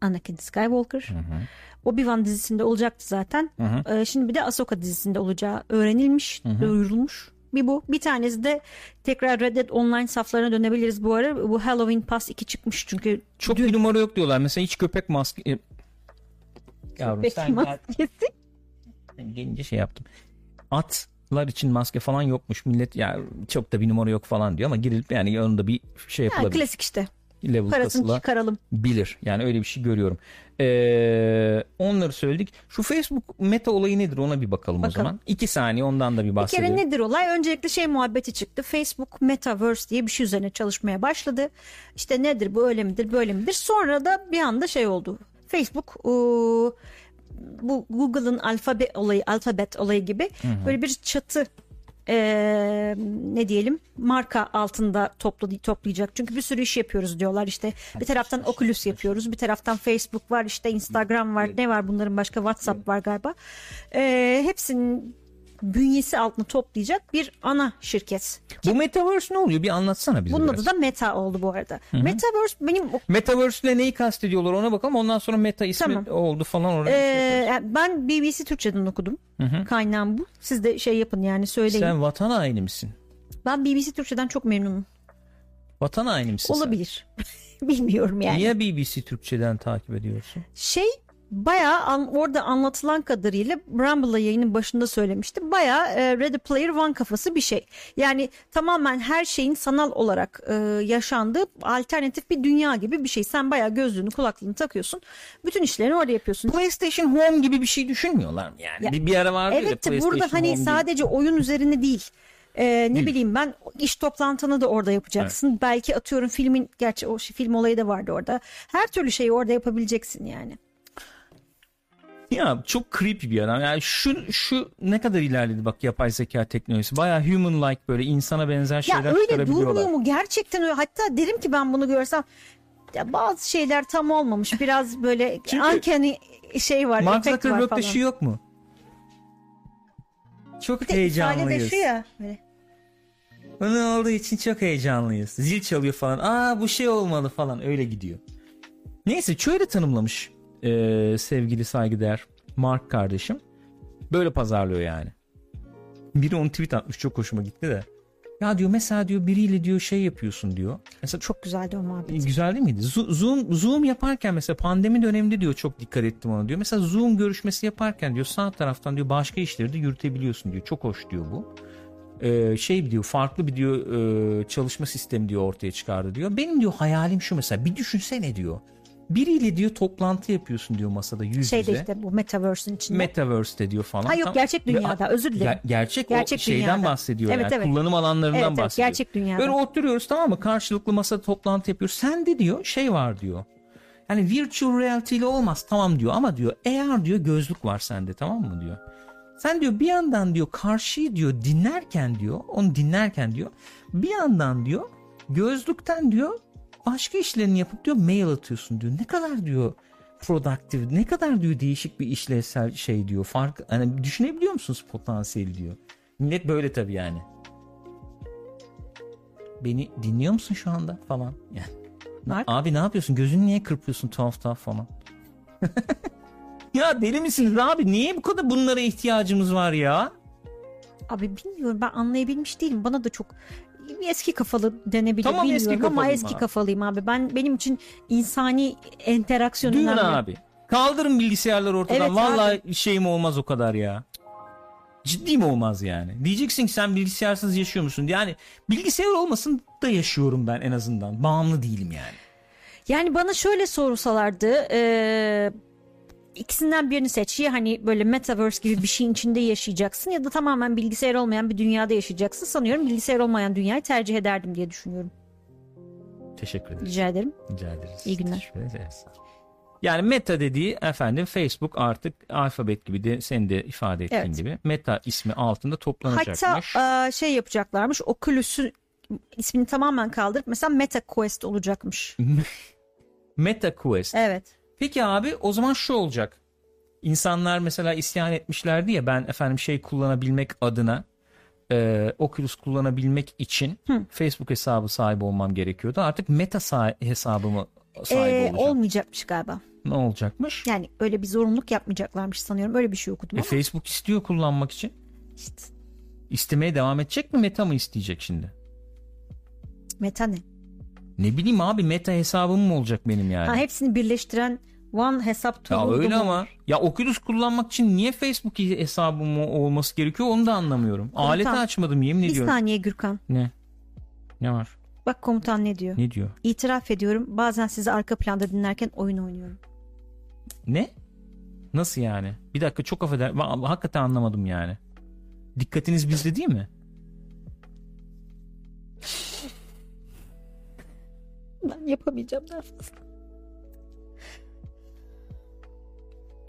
Anakin Skywalker. Obi-Wan dizisinde olacaktı zaten. Ee, şimdi bir de Ahsoka dizisinde olacağı öğrenilmiş, duyurulmuş. Bir bu. Bir tanesi de tekrar Red Dead Online saflarına dönebiliriz bu ara. Bu Halloween Pass 2 çıkmış çünkü Çok bir numara yok diyorlar. Mesela hiç köpek maske... e, Yavrum Köpek sen maskesi. gelince şey yaptım. Atlar için maske falan yokmuş. Millet ya çok da bir numara yok falan diyor ama girilip yani yanında bir şey yapılabilir. klasik işte. Level Parasını çıkaralım. bilir. Yani öyle bir şey görüyorum. Ee, onları söyledik. Şu Facebook meta olayı nedir ona bir bakalım, o Bakalım. zaman. İki saniye ondan da bir Bir bahsedelim. kere nedir olay? Öncelikle şey muhabbeti çıktı. Facebook Metaverse diye bir şey üzerine çalışmaya başladı. İşte nedir bu öyle midir böyle midir? Sonra da bir anda şey oldu. Facebook ıı, bu Google'ın alfabe olayı, alfabet olayı gibi böyle bir çatı eee, ne diyelim marka altında topla, toplayacak. Çünkü bir sürü iş yapıyoruz diyorlar işte. Bir taraftan Oculus yapıyoruz. Bir taraftan Facebook var işte Instagram var. Ne var bunların başka WhatsApp var galiba. Eee, hepsinin bünyesi altına toplayacak bir ana şirket. Bu metaverse ne oluyor? Bir anlatsana bize Bunun biraz. adı da Meta oldu bu arada. Metaverse benim Metaverse ile neyi kastediyorlar ona bakalım. Ondan sonra meta ismi Tamam. oldu falan oraya. şey Ee, ben BBC Türkçe'den okudum. Kaynağım bu. Siz de şey yapın yani söyleyin. Sen vatan haini misin? Ben BBC Türkçe'den çok memnunum. Vatan haini misin sen? Olabilir. *laughs* Bilmiyorum yani. Niye BBC Türkçe'den takip ediyorsun? Şey bayağı an- orada anlatılan kadarıyla Rumble'la yayının başında söylemiştim. Bayağı e, Ready Player One kafası bir şey. Yani tamamen her şeyin sanal olarak e, yaşandığı alternatif bir dünya gibi bir şey. Sen bayağı gözlüğünü kulaklığını takıyorsun. Bütün işlerini orada yapıyorsun. PlayStation Home gibi bir şey düşünmüyorlar mı yani? Ya, bir, bir ara vardı ya Evet PlayStation burada hani Home gibi. sadece oyun üzerine değil. Ee, ne Değil. bileyim ben iş toplantını da orada yapacaksın. Belki atıyorum filmin gerçi o şey- film olayı da vardı orada. Her türlü şeyi orada yapabileceksin yani. Ya çok creepy bir adam. Yani şu şu ne kadar ilerledi bak yapay zeka teknolojisi. Bayağı human like böyle insana benzer şeyler Ya öyle durmuyor mu? Gerçekten öyle. Hatta derim ki ben bunu görsem ya bazı şeyler tam olmamış. Biraz böyle *laughs* Çünkü- uncanny şey var, Mark Zuckerberg'de şu yok mu? Çok heyecanlıyız. şu ya. Böyle. Onun olduğu için çok heyecanlıyız. Zil çalıyor falan. Aa bu şey olmalı falan öyle gidiyor. Neyse şöyle tanımlamış ee, sevgili saygıdeğer Mark kardeşim. Böyle pazarlıyor yani. Biri onu tweet atmış çok hoşuma gitti de. Ya diyor mesela diyor biriyle diyor şey yapıyorsun diyor. Mesela Çok güzeldi o muhabbet. Güzel değil miydi? Zo- Zoom Zoom yaparken mesela pandemi döneminde diyor çok dikkat ettim ona diyor. Mesela Zoom görüşmesi yaparken diyor sağ taraftan diyor başka işleri de yürütebiliyorsun diyor. Çok hoş diyor bu. Ee, şey diyor farklı bir diyor e, çalışma sistemi diyor ortaya çıkardı diyor. Benim diyor hayalim şu mesela bir düşünsene diyor. Biriyle diyor toplantı yapıyorsun diyor masada yüz Şeyde yüze. işte bu Metaverse'ün içinde. Metaverse'de diyor falan. Ha yok, gerçek dünyada, özür dilerim. Ger- gerçek, Gerçek o şeyden dünyada. bahsediyor Evet, yani. evet. Kullanım alanlarından Evet, evet, bahsediyor. gerçek dünyada. Böyle oturuyoruz tamam mı? Karşılıklı masada toplantı yapıyoruz. Sen de diyor şey var diyor. Yani virtual reality ile olmaz tamam diyor ama diyor eğer diyor gözlük var sende tamam mı diyor. Sen diyor bir yandan diyor karşıyı diyor dinlerken diyor onu dinlerken diyor bir yandan diyor gözlükten diyor başka işlerini yapıp diyor mail atıyorsun diyor. Ne kadar diyor productive ne kadar diyor değişik bir işlevsel şey diyor. Fark hani düşünebiliyor musunuz potansiyeli diyor. Millet böyle tabii yani. Beni dinliyor musun şu anda falan yani. Mark? Abi ne yapıyorsun? Gözünü niye kırpıyorsun tuhaf tuhaf falan? *laughs* ya deli misiniz abi? Niye bu kadar bunlara ihtiyacımız var ya? Abi bilmiyorum ben anlayabilmiş değilim. Bana da çok eski kafalı denebilir Tamam, eski bilmiyorum ama kafalıyım eski abi. kafalıyım abi. Ben benim için insani interaksiyon Dün önemli. abi. Kaldırın bilgisayarları ortadan. Evet Vallahi şeyim olmaz o kadar ya. Ciddi mi olmaz yani? Diyeceksin ki sen bilgisayarsız yaşıyor musun? Yani bilgisayar olmasın da yaşıyorum ben en azından. Bağımlı değilim yani. Yani bana şöyle sorsalardı e, ikisinden birini seç. Ya hani böyle metaverse gibi bir şeyin içinde yaşayacaksın ya da tamamen bilgisayar olmayan bir dünyada yaşayacaksın. Sanıyorum bilgisayar olmayan dünyayı tercih ederdim diye düşünüyorum. Teşekkür ederim. Rica ederim. Rica ederiz. İyi günler. Teşekkür ederiz. Yani meta dediği efendim Facebook artık alfabet gibi de senin de ifade ettiğin Evet. gibi meta ismi altında toplanacakmış. Hatta e, şey yapacaklarmış. Oculus'un ismini tamamen kaldırıp mesela Meta Quest olacakmış. *laughs* Meta Quest. Evet. Peki abi o zaman şu olacak. İnsanlar mesela isyan etmişlerdi ya ben efendim şey kullanabilmek adına e, Oculus kullanabilmek için Facebook hesabı sahibi olmam gerekiyordu. Artık Meta sa- hesabımı sahibi E, olacağım. olmayacakmış galiba. ne olacakmış? Yani öyle bir zorunluluk yapmayacaklarmış sanıyorum. Öyle bir şey okudum E, ama. Facebook istiyor kullanmak için. işte İstemeye devam edecek mi Meta mı isteyecek şimdi? Meta ne? Ne bileyim abi Meta hesabım mı olacak benim yani? Ha, hepsini birleştiren One hesap ya tool'u öyle mu? ama ya Oculus kullanmak için niye Facebook hesabım olması gerekiyor onu da anlamıyorum. Aleti Komutan, açmadım yemin Bir ediyorum. saniye Gürkan. Ne? Ne var? Bak komutan ne diyor? Ne diyor? İtiraf ediyorum bazen sizi arka planda dinlerken oyun oynuyorum. Ne? Nasıl yani? Bir dakika çok affeder. Hakikaten anlamadım yani. Dikkatiniz bizde değil mi? Ben yapamayacağım daha fazla.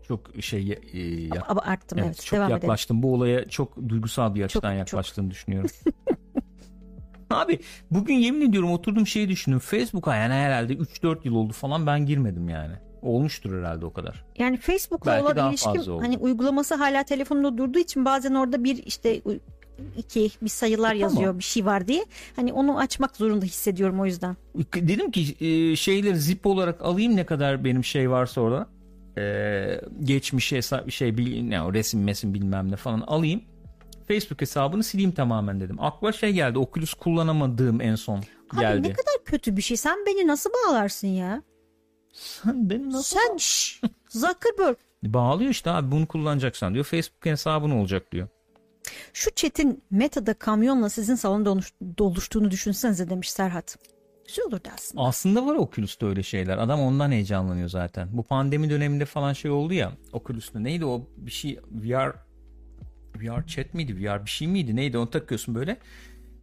Çok şey e, ya- Ama arttım evet. evet, çok Devam edelim. yaklaştım. Bu olaya çok duygusal bir açıdan Çok, yaklaştığını düşünüyorum. *laughs* Abi bugün yemin ediyorum oturdum şeyi düşündüm. Facebook'a yani herhalde 3-4 yıl oldu falan ben girmedim yani. Olmuştur herhalde o kadar. Yani Facebook'la Belki olan ilişkim hani uygulaması hala telefonumda durduğu için bazen orada bir işte iki bir sayılar E, yazıyor tamam. bir şey var diye. Hani onu açmak zorunda hissediyorum o yüzden. Dedim ki e, şeyleri zip olarak alayım ne kadar benim şey varsa orada. E, geçmişi hesap şey bil, ne o resim mesim bilmem ne falan alayım. Facebook hesabını sileyim tamamen dedim. Aklıma şey geldi. Oculus kullanamadığım en son Abi geldi. ne kadar kötü bir şey. Sen beni nasıl bağlarsın ya? Sen beni nasıl Sen şşş, Zuckerberg *laughs* Bağlıyor işte abi bunu kullanacaksan diyor. Facebook hesabın olacak diyor. Şu Çetin Meta'da kamyonla sizin salonda oluş- doluştuğunu düşünsenize demiş Serhat. Güzel olur dersin. Aslında var Oculus'ta öyle şeyler. Adam ondan heyecanlanıyor zaten. Bu pandemi döneminde falan şey oldu ya. Oculus'ta neydi o bir şey VR VR chat miydi? VR bir şey miydi? Neydi? Onu takıyorsun böyle.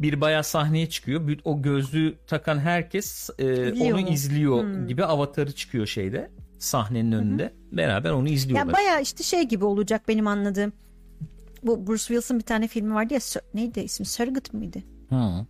Bir bayağı sahneye çıkıyor. O gözlüğü takan herkes e, onu izliyor gibi avatarı çıkıyor şeyde. Sahnenin önünde. Beraber onu izliyorlar. Ya baya işte şey gibi olacak benim anladığım. Bu Bruce Willis'ın bir tane filmi vardı ya neydi ismi Surrogate mıydı? Hı.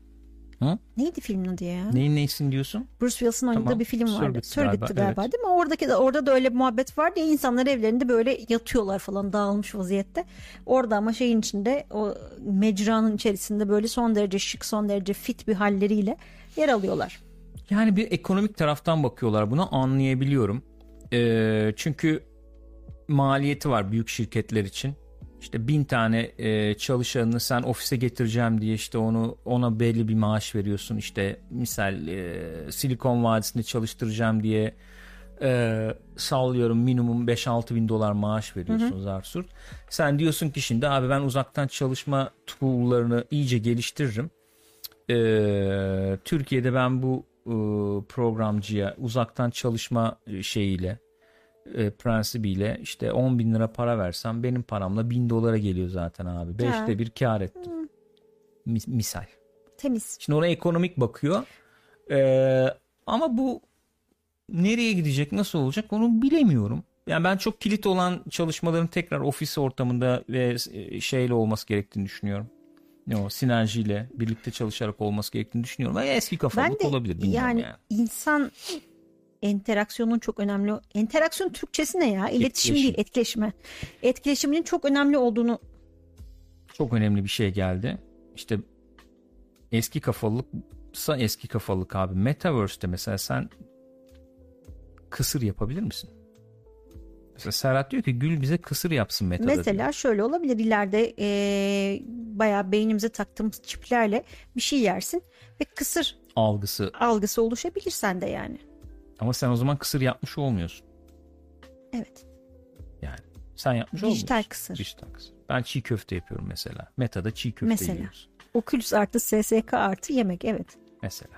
Neydi filmin adı ya? Neyin neysin diyorsun? Bruce Willis'ın oynadığı Tamam, bir film vardı. Surrogate'ti Surrogate'ti galiba, galiba, evet. değil mi? Oradaki de, orada da öyle bir muhabbet vardı ya insanlar evlerinde böyle yatıyorlar falan dağılmış vaziyette. Orada ama şeyin içinde o mecranın içerisinde böyle son derece şık son derece fit bir halleriyle yer alıyorlar. Yani bir ekonomik taraftan bakıyorlar buna anlayabiliyorum. Ee, çünkü maliyeti var büyük şirketler için. İşte bin tane e, çalışanını sen ofise getireceğim diye işte onu ona belli bir maaş veriyorsun. İşte misal e, Silikon Vadisi'nde çalıştıracağım diye e, sallıyorum minimum 5-6 bin dolar maaş veriyorsun Zarsur. Sen diyorsun ki şimdi abi ben uzaktan çalışma tool'larını iyice geliştiririm. Ee, Türkiye'de ben bu e, programcıya uzaktan çalışma e, şeyiyle e, prensibiyle işte 10 bin lira para versem benim paramla 1000 dolara geliyor zaten abi. Beşte bir kar ettim. Mis- misal. Temiz. Şimdi ona ekonomik bakıyor. Ee, ama bu nereye gidecek, nasıl olacak onu bilemiyorum. Yani ben çok kilit olan çalışmaların tekrar ofis ortamında ve e, şeyle olması gerektiğini düşünüyorum. Ne o sinerjiyle birlikte çalışarak olması gerektiğini düşünüyorum. Ama eski Ben kafalık de olabilir yani, yani. insan interaksiyonun çok önemli. Interaksiyon Türkçesi ne ya? İletişim Etkileşim. değil, etkileşme. Etkileşiminin çok önemli olduğunu Çok önemli bir şey geldi. İşte eski kafalılıksa eski kafalık abi. Metaverse'te mesela sen kısır yapabilir misin? Mesela Serhat diyor ki Gül bize kısır yapsın metada. diyor. Mesela şöyle olabilir ileride eee bayağı beynimize taktığımız çiplerle bir şey yersin ve kısır algısı. algısı oluşabilir sende yani. Ama sen o zaman kısır yapmış olmuyorsun. Evet. Yani sen yapmış Dijital olmuyorsun. kısır. Dijital kısır. Ben çiğ köfte yapıyorum mesela. Metada çiğ köfte Mesela. yiyoruz. Oculus artı SSK artı yemek evet. Mesela.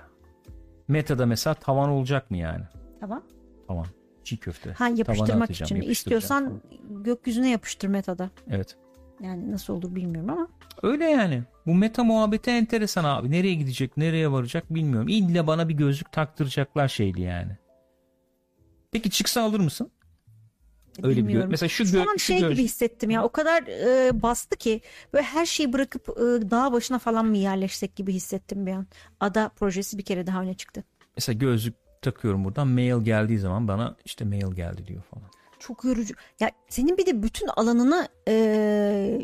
Metada mesela tavan olacak mı yani? Tamam. Tavan. Çiğ köfte. Ha yapıştırmak için istiyorsan gökyüzüne yapıştır metada. Evet. Yani nasıl olur bilmiyorum ama Öyle yani. Bu meta muhabbeti enteresan abi. Nereye gidecek, nereye varacak bilmiyorum. İlla bana bir gözlük taktıracaklar şeydi yani. Peki çıksa alır mısın? Öyle bir gö- bilmiyorum. mesela şu, Şu gö- an şu şey gibi hissettim ya o kadar e, bastı ki böyle her şeyi bırakıp e, dağ başına falan mı yerleşsek gibi hissettim bir an. Ada projesi bir kere daha öne çıktı. mesela gözlük takıyorum buradan mail geldiği zaman bana işte mail geldi diyor falan. Çok yorucu. Ya senin bir de bütün alanını e,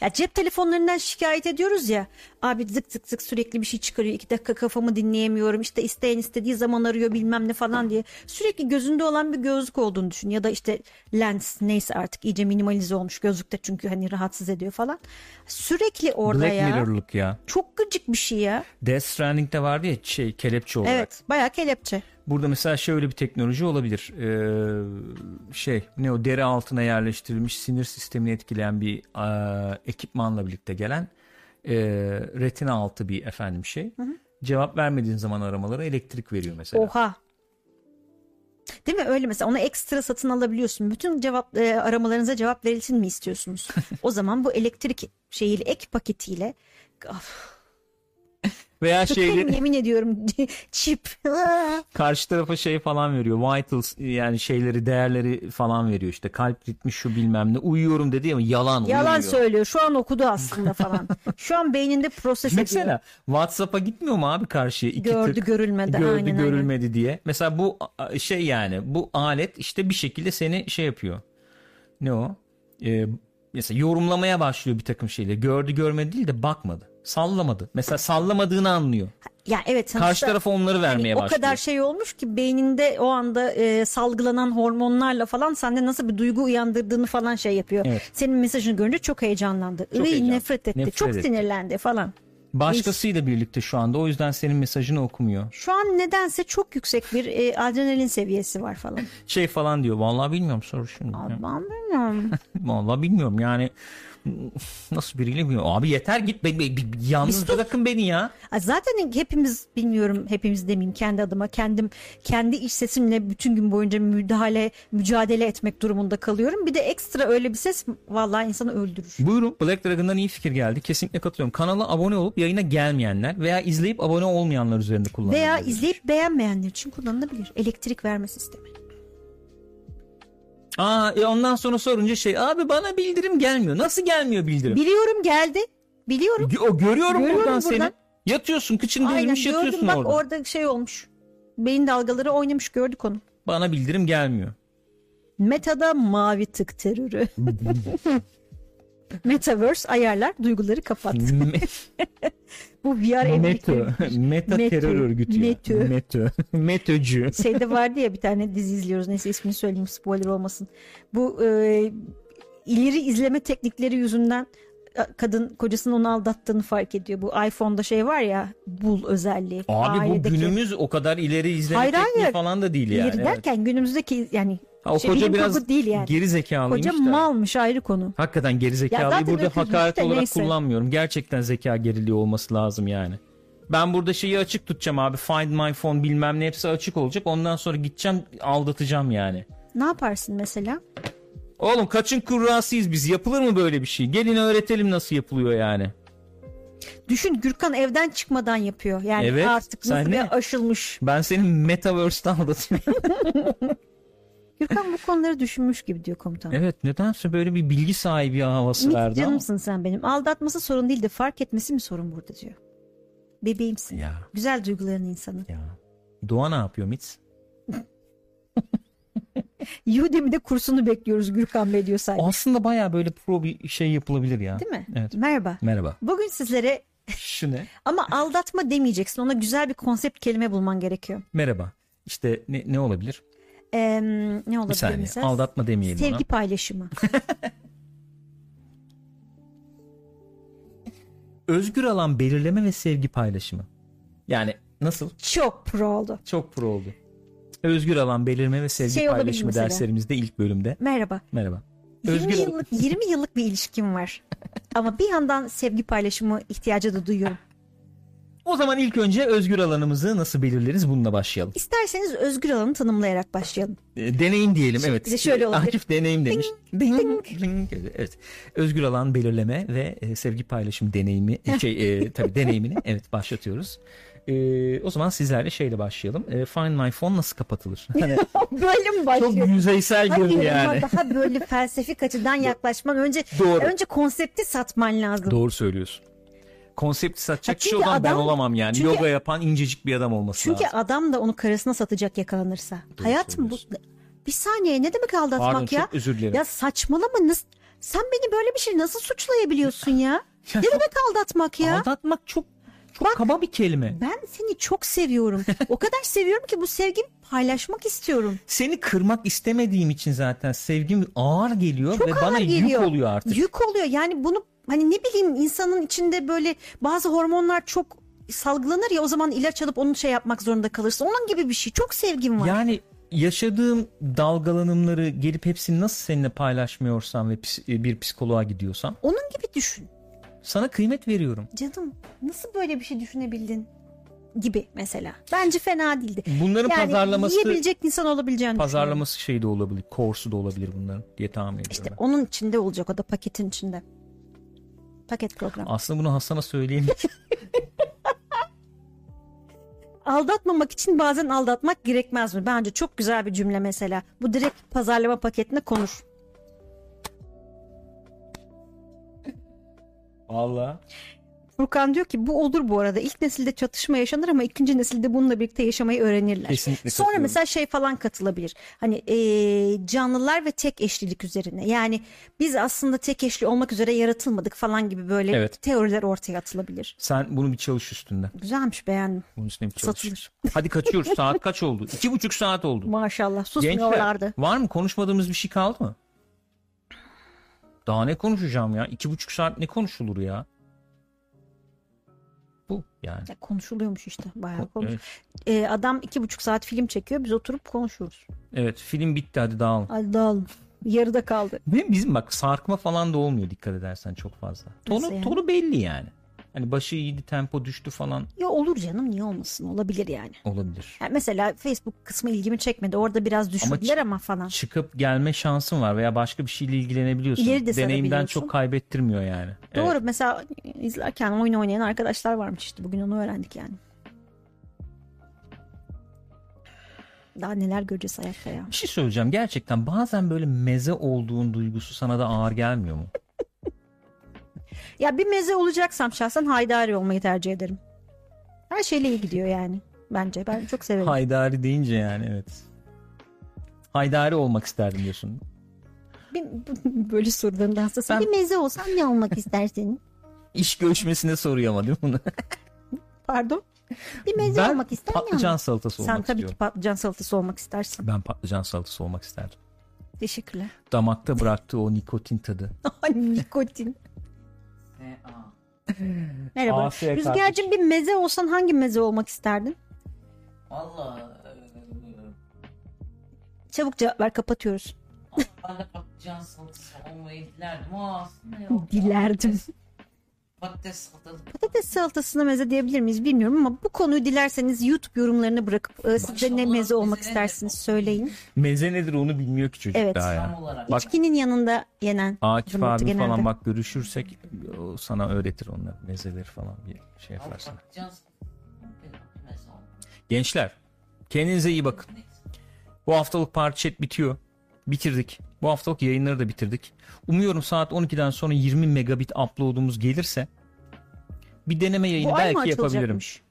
ya cep telefonlarından şikayet ediyoruz ya. Abi zık zık zık sürekli bir şey çıkarıyor. iki dakika kafamı dinleyemiyorum. İşte isteyen istediği zaman arıyor bilmem ne falan diye. Sürekli gözünde olan bir gözlük olduğunu düşün. Ya da işte lens neyse artık iyice minimalize olmuş gözlükte çünkü hani rahatsız ediyor falan. Sürekli orada Black ya. Mirror'lık ya. Çok gıcık bir şey ya. Death Stranding'de vardı ya şey kelepçe olarak. Evet bayağı kelepçe. Burada mesela şöyle bir teknoloji olabilir. Ee, şey ne o deri altına yerleştirilmiş sinir sistemini etkileyen bir e, ekipmanla birlikte gelen e, retina altı bir efendim şey. Cevap vermediğin zaman aramalara elektrik veriyor mesela. Oha. Değil mi öyle mesela onu ekstra satın alabiliyorsun. Bütün cevap e, aramalarınıza cevap verilsin mi istiyorsunuz? *laughs* o zaman bu elektrik şeyiyle ek paketiyle Of, Veya şeyleri yemin ediyorum *laughs* çip. *laughs* karşı tarafa şey falan veriyor. Vitals yani şeyleri değerleri falan veriyor işte. Kalp ritmi şu bilmem ne. Uyuyorum dedi ama yalan Yalan uyumuyor. söylüyor. Şu an okudu aslında falan. *laughs* Şu an beyninde proses ediyor. Mesela WhatsApp'a gitmiyor mu abi karşıya? İki Gördü, tık, görülmedi. Gördü Aynen, görülmedi diye. Mesela bu şey yani bu alet işte bir şekilde seni şey yapıyor. Ne o? Ee, mesela yorumlamaya başlıyor bir takım şeyleri. Gördü görmedi değil de bakmadı. Sallamadı. Mesela sallamadığını anlıyor. Ya evet. Karşı tarafa onları vermeye hani o başlıyor. kadar şey olmuş ki beyninde o anda e, salgılanan hormonlarla falan sende nasıl bir duygu uyandırdığını falan şey yapıyor. Evet. Senin mesajını görünce çok heyecanlandı. Çok Iy, nefret etti. Nefret çok etti. sinirlendi falan. Başkasıyla birlikte şu anda o yüzden senin mesajını okumuyor. Şu an nedense çok yüksek bir e, adrenalin seviyesi var falan. Şey falan diyor. Vallahi bilmiyorum soru şunu. Abi ben bilmiyorum. *laughs* Vallahi bilmiyorum yani nasıl biriyle bilmiyorum. Abi yeter git be, be- be- yalnız bırakın beni ya. Zaten hepimiz bilmiyorum hepimiz demeyeyim kendi adıma kendim kendi iç sesimle bütün gün boyunca müdahale mücadele etmek durumunda kalıyorum. Bir de ekstra öyle bir ses vallahi insanı öldürür. Buyurun Black Dragon'dan iyi fikir geldi. Kesinlikle katılıyorum. Kanala abone olup yayına gelmeyenler veya izleyip abone olmayanlar üzerinde kullanılabilir. Veya izleyip beğenmeyenler için kullanılabilir. Elektrik verme sistemi. Aa, e ondan sonra sorunca şey abi bana bildirim gelmiyor. Nasıl gelmiyor bildirim? Biliyorum geldi. Biliyorum. O görüyorum, Görüyorum buradan, buradan. seni. Yatıyorsun kıçın değmiş gördüm yatıyorsun bak orada. orada şey olmuş. Beyin dalgaları oynamış gördük onu. Bana bildirim gelmiyor. Meta'da mavi tık terörü. *laughs* Metaverse ayarlar duyguları kapat. *laughs* Bu VR Meto. evlilikleri. Meta Metö. terör örgütü. ya. Metö. Metö. *laughs* Metöcü. Şeyde vardı ya bir tane dizi izliyoruz. Neyse ismini söyleyeyim spoiler olmasın. Bu e, ileri izleme teknikleri yüzünden e, kadın kocasının onu aldattığını fark ediyor. Bu iPhone'da şey var ya bul özelliği. Abi bu Ailedeki- günümüz o kadar ileri izleme Hayır, tekniği hayır. falan da değil yani. İleri Evet. derken günümüzdeki yani Ha, o şey, koca biraz değil yani. geri zekalıymış Koca da. malmış ayrı konu. Hakikaten geri zekalıyı burada hakaret olarak neyse. kullanmıyorum. Gerçekten zeka geriliği olması lazım yani. Ben burada şeyi açık tutacağım abi. Find my phone bilmem ne hepsi açık olacak. Ondan sonra gideceğim aldatacağım yani. Ne yaparsın mesela? Oğlum kaçın kurrasıyız biz. Yapılır mı böyle bir şey? Gelin öğretelim nasıl yapılıyor yani. Düşün Gürkan evden çıkmadan yapıyor. Yani Evet, artık nasıl bir aşılmış. Ben senin metaverse'den aldatayım. *laughs* Gürkan bu konuları düşünmüş gibi diyor komutan. evet nedense böyle bir bilgi sahibi havası Mit verdi ama. canımsın sen benim. Aldatması sorun değil de fark etmesi mi sorun burada diyor. Bebeğimsin. Ya Güzel duyguların insanı. ya. Doğa ne yapıyor Mitz? *laughs* Udemy'de kursunu bekliyoruz Gürkan Bey diyor sadece. Aslında baya böyle pro bir şey yapılabilir ya. Değil mi? Evet. Merhaba. Merhaba. Bugün sizlere *laughs* Şu ne? *laughs* ama aldatma demeyeceksin. Ona güzel bir konsept kelime bulman gerekiyor. Merhaba. İşte ne, ne olabilir? Ee, ne Bir olabilir saniye. mesela? Aldatma demeyelim Sevgi ona. paylaşımı. *laughs* Özgür alan belirleme ve sevgi paylaşımı. Yani nasıl? Çok pro oldu. Çok pro oldu. Özgür alan belirleme ve sevgi Şey olabilir paylaşımı mesela. derslerimizde ilk bölümde. Merhaba. Merhaba. 20 Özgür yıllık 20 yıllık bir ilişkim var. *laughs* Ama bir yandan sevgi paylaşımı ihtiyacı da duyuyorum. O zaman ilk önce özgür alanımızı nasıl belirleriz bununla başlayalım. İsterseniz özgür alanı tanımlayarak başlayalım. E, deneyim diyelim evet. bize şöyle olabilir. Akif deneyim demiş. Ding, ding. Evet. Özgür alan belirleme ve e, sevgi paylaşım deneyimi şey e, tabii deneyimini evet başlatıyoruz. E, o zaman sizlerle şeyle başlayalım. E, Find My Phone nasıl kapatılır? *laughs* Hani Böyle mi çok başlıyor? yüzeysel Hayır girdi yani. daha böyle felsefik açıdan *laughs* yaklaşman önce Doğru. önce konsepti satman lazım. Doğru söylüyorsun. Konsepti satacak kişi çünkü o zaman ben adam- olamam yani. çünkü- Yoga yapan incecik bir adam olması Çünkü lazım. adam da onu karısına satacak yakalanırsa. Hayat mı bu? Bir saniye ne demek aldatmak Pardon, ya? çok özür dilerim. Ya saçmalama nasıl sen beni böyle bir şey nasıl suçlayabiliyorsun ya? *laughs* Ya ne çok- demek aldatmak ya? Aldatmak çok çok Bak- kaba bir kelime. Ben seni çok seviyorum. o kadar seviyorum ki bu sevgimi paylaşmak istiyorum. Seni kırmak istemediğim için zaten sevgim ağır geliyor Çok ve ağır bana geliyor. yük oluyor artık. Yük oluyor. Yani bunu hani ne bileyim insanın içinde böyle bazı hormonlar çok salgılanır ya o zaman ilaç alıp onu şey yapmak zorunda kalırsın. Onun gibi bir şey. Çok sevgim var. Yani yaşadığım dalgalanımları gelip hepsini nasıl seninle paylaşmıyorsam ve pis- bir psikoloğa gidiyorsam Onun gibi düşün. sana kıymet veriyorum. Canım nasıl böyle bir şey düşünebildin? Gibi mesela. Bence fena değildi. Bunların yani pazarlaması yiyebilecek insan olabileceğini pazarlaması şey de olabilir, korsu da olabilir bunların diye tahmin ediyorum. İşte ben. onun içinde olacak o da paketin içinde. Paket program. Aslında bunu Hasan'a söyleyeyim. *laughs* Aldatmamak için bazen aldatmak gerekmez mi? Bence çok güzel bir cümle mesela. Bu direkt pazarlama paketine konur. Vallahi. Furkan diyor ki bu olur bu arada. İlk nesilde çatışma yaşanır ama ikinci nesilde bununla birlikte yaşamayı öğrenirler. Kesinlikle Sonra katılıyorum. mesela şey falan katılabilir. Hani eee, canlılar ve tek eşlilik üzerine. Yani biz aslında tek eşli olmak üzere yaratılmadık falan gibi böyle Evet. teoriler ortaya atılabilir. Sen bunu bir çalış üstünde. Güzelmiş beğendim. Bunun üstüne bir çalış. Satılır. Hadi kaçıyoruz. *laughs* Saat kaç oldu? İki buçuk saat oldu. Maşallah susmuyorlardı. Gençler var mı? Konuşmadığımız bir şey kaldı mı? Daha ne konuşacağım ya? İki buçuk saat ne konuşulur ya? Bu yani. Ya konuşuluyormuş işte bayağı konuş. Evet. Ee, adam iki buçuk saat film çekiyor biz oturup konuşuyoruz. evet film bitti hadi dağılın. Hadi dağılın. Yarıda kaldı. Ve bizim bak sarkma falan da olmuyor dikkat edersen çok fazla. Tonu, Nasıl yani? tonu belli yani. Hani başı iyiydi tempo düştü falan Ya olur canım niye olmasın olabilir yani. olabilir. Yani mesela Facebook kısmı ilgimi çekmedi. Orada biraz düşürdüler ama, falan. Çıkıp gelme şansın var veya başka bir şeyle ilgilenebiliyorsun. İleri de Deneyimden çok kaybettirmiyor yani. Doğru Evet. mesela izlerken oyun oynayan arkadaşlar varmış işte. Bugün onu öğrendik yani. Daha neler göreceğiz hayatta ya. Bir şey söyleyeceğim gerçekten bazen böyle meze olduğun duygusu sana da ağır gelmiyor mu? Ya bir meze olacaksam şahsen haydari olmayı tercih ederim. Her şeyle iyi gidiyor yani. Bence ben çok severim. Haydari deyince yani evet. Haydari olmak isterdim diyorsun. Bir, böyle sorularından sonra Ben- bir meze olsan ne olmak istersin? *laughs* İş görüşmesinde soruyor ama değil mi bunu? *laughs* Pardon. Bir meze ben olmak ister miyim? patlıcan salatası Sen olmak tabii istiyorum. ki patlıcan salatası olmak istersin. Ben patlıcan salatası olmak isterdim. Teşekkürler. Damakta bıraktığı o nikotin tadı. *laughs* Nikotin. Merhaba. Olsun. Rüzgar'cığım bir meze olsan hangi meze olmak isterdin? Valla Çabuk cevap ver kapatıyoruz. ben de patlıcan salatası olmayı dilerdim ama aslında yok. Dilerdim. Patates salatası. Patates salatasına meze diyebilir miyiz bilmiyorum ama bu konuyu dilerseniz YouTube yorumlarına bırakıp e, siz de ne meze olmak meze istersiniz nedir? söyleyin. Meze nedir onu bilmiyor ki çocuk Evet. daha Tam ya. olarak. Bak İçkinin yanında yenen. Akif zımbırtı abi genelde. falan bak görüşürsek o sana öğretir onları mezeleri falan bir şey Ama yaparsın. patlıcan salatası. Gençler kendinize iyi bakın. Bu haftalık parti chat bitiyor. Bitirdik. Bu haftalık yayınları da bitirdik. Umuyorum saat 12'den sonra 20 megabit upload'umuz gelirse bir deneme yayını Bu belki yapabilirim. açılacakmış?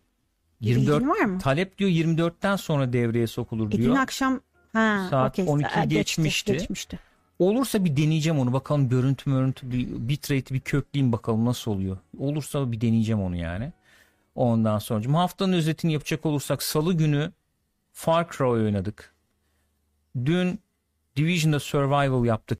Bir 24 bilgin var mı? talep diyor 24'ten sonra devreye sokulur E, dün diyor. akşam ha, Saat okey. 12 Aa, geçti, geçmişti. geçmişti. Olursa bir deneyeceğim onu bakalım görüntü mörüntü bir bitrate bir kökleyeyim bakalım nasıl oluyor. Olursa bir deneyeceğim onu yani. Ondan sonra haftanın özetini yapacak olursak salı günü Far Cry oynadık. Dün Division'da Survival yaptık.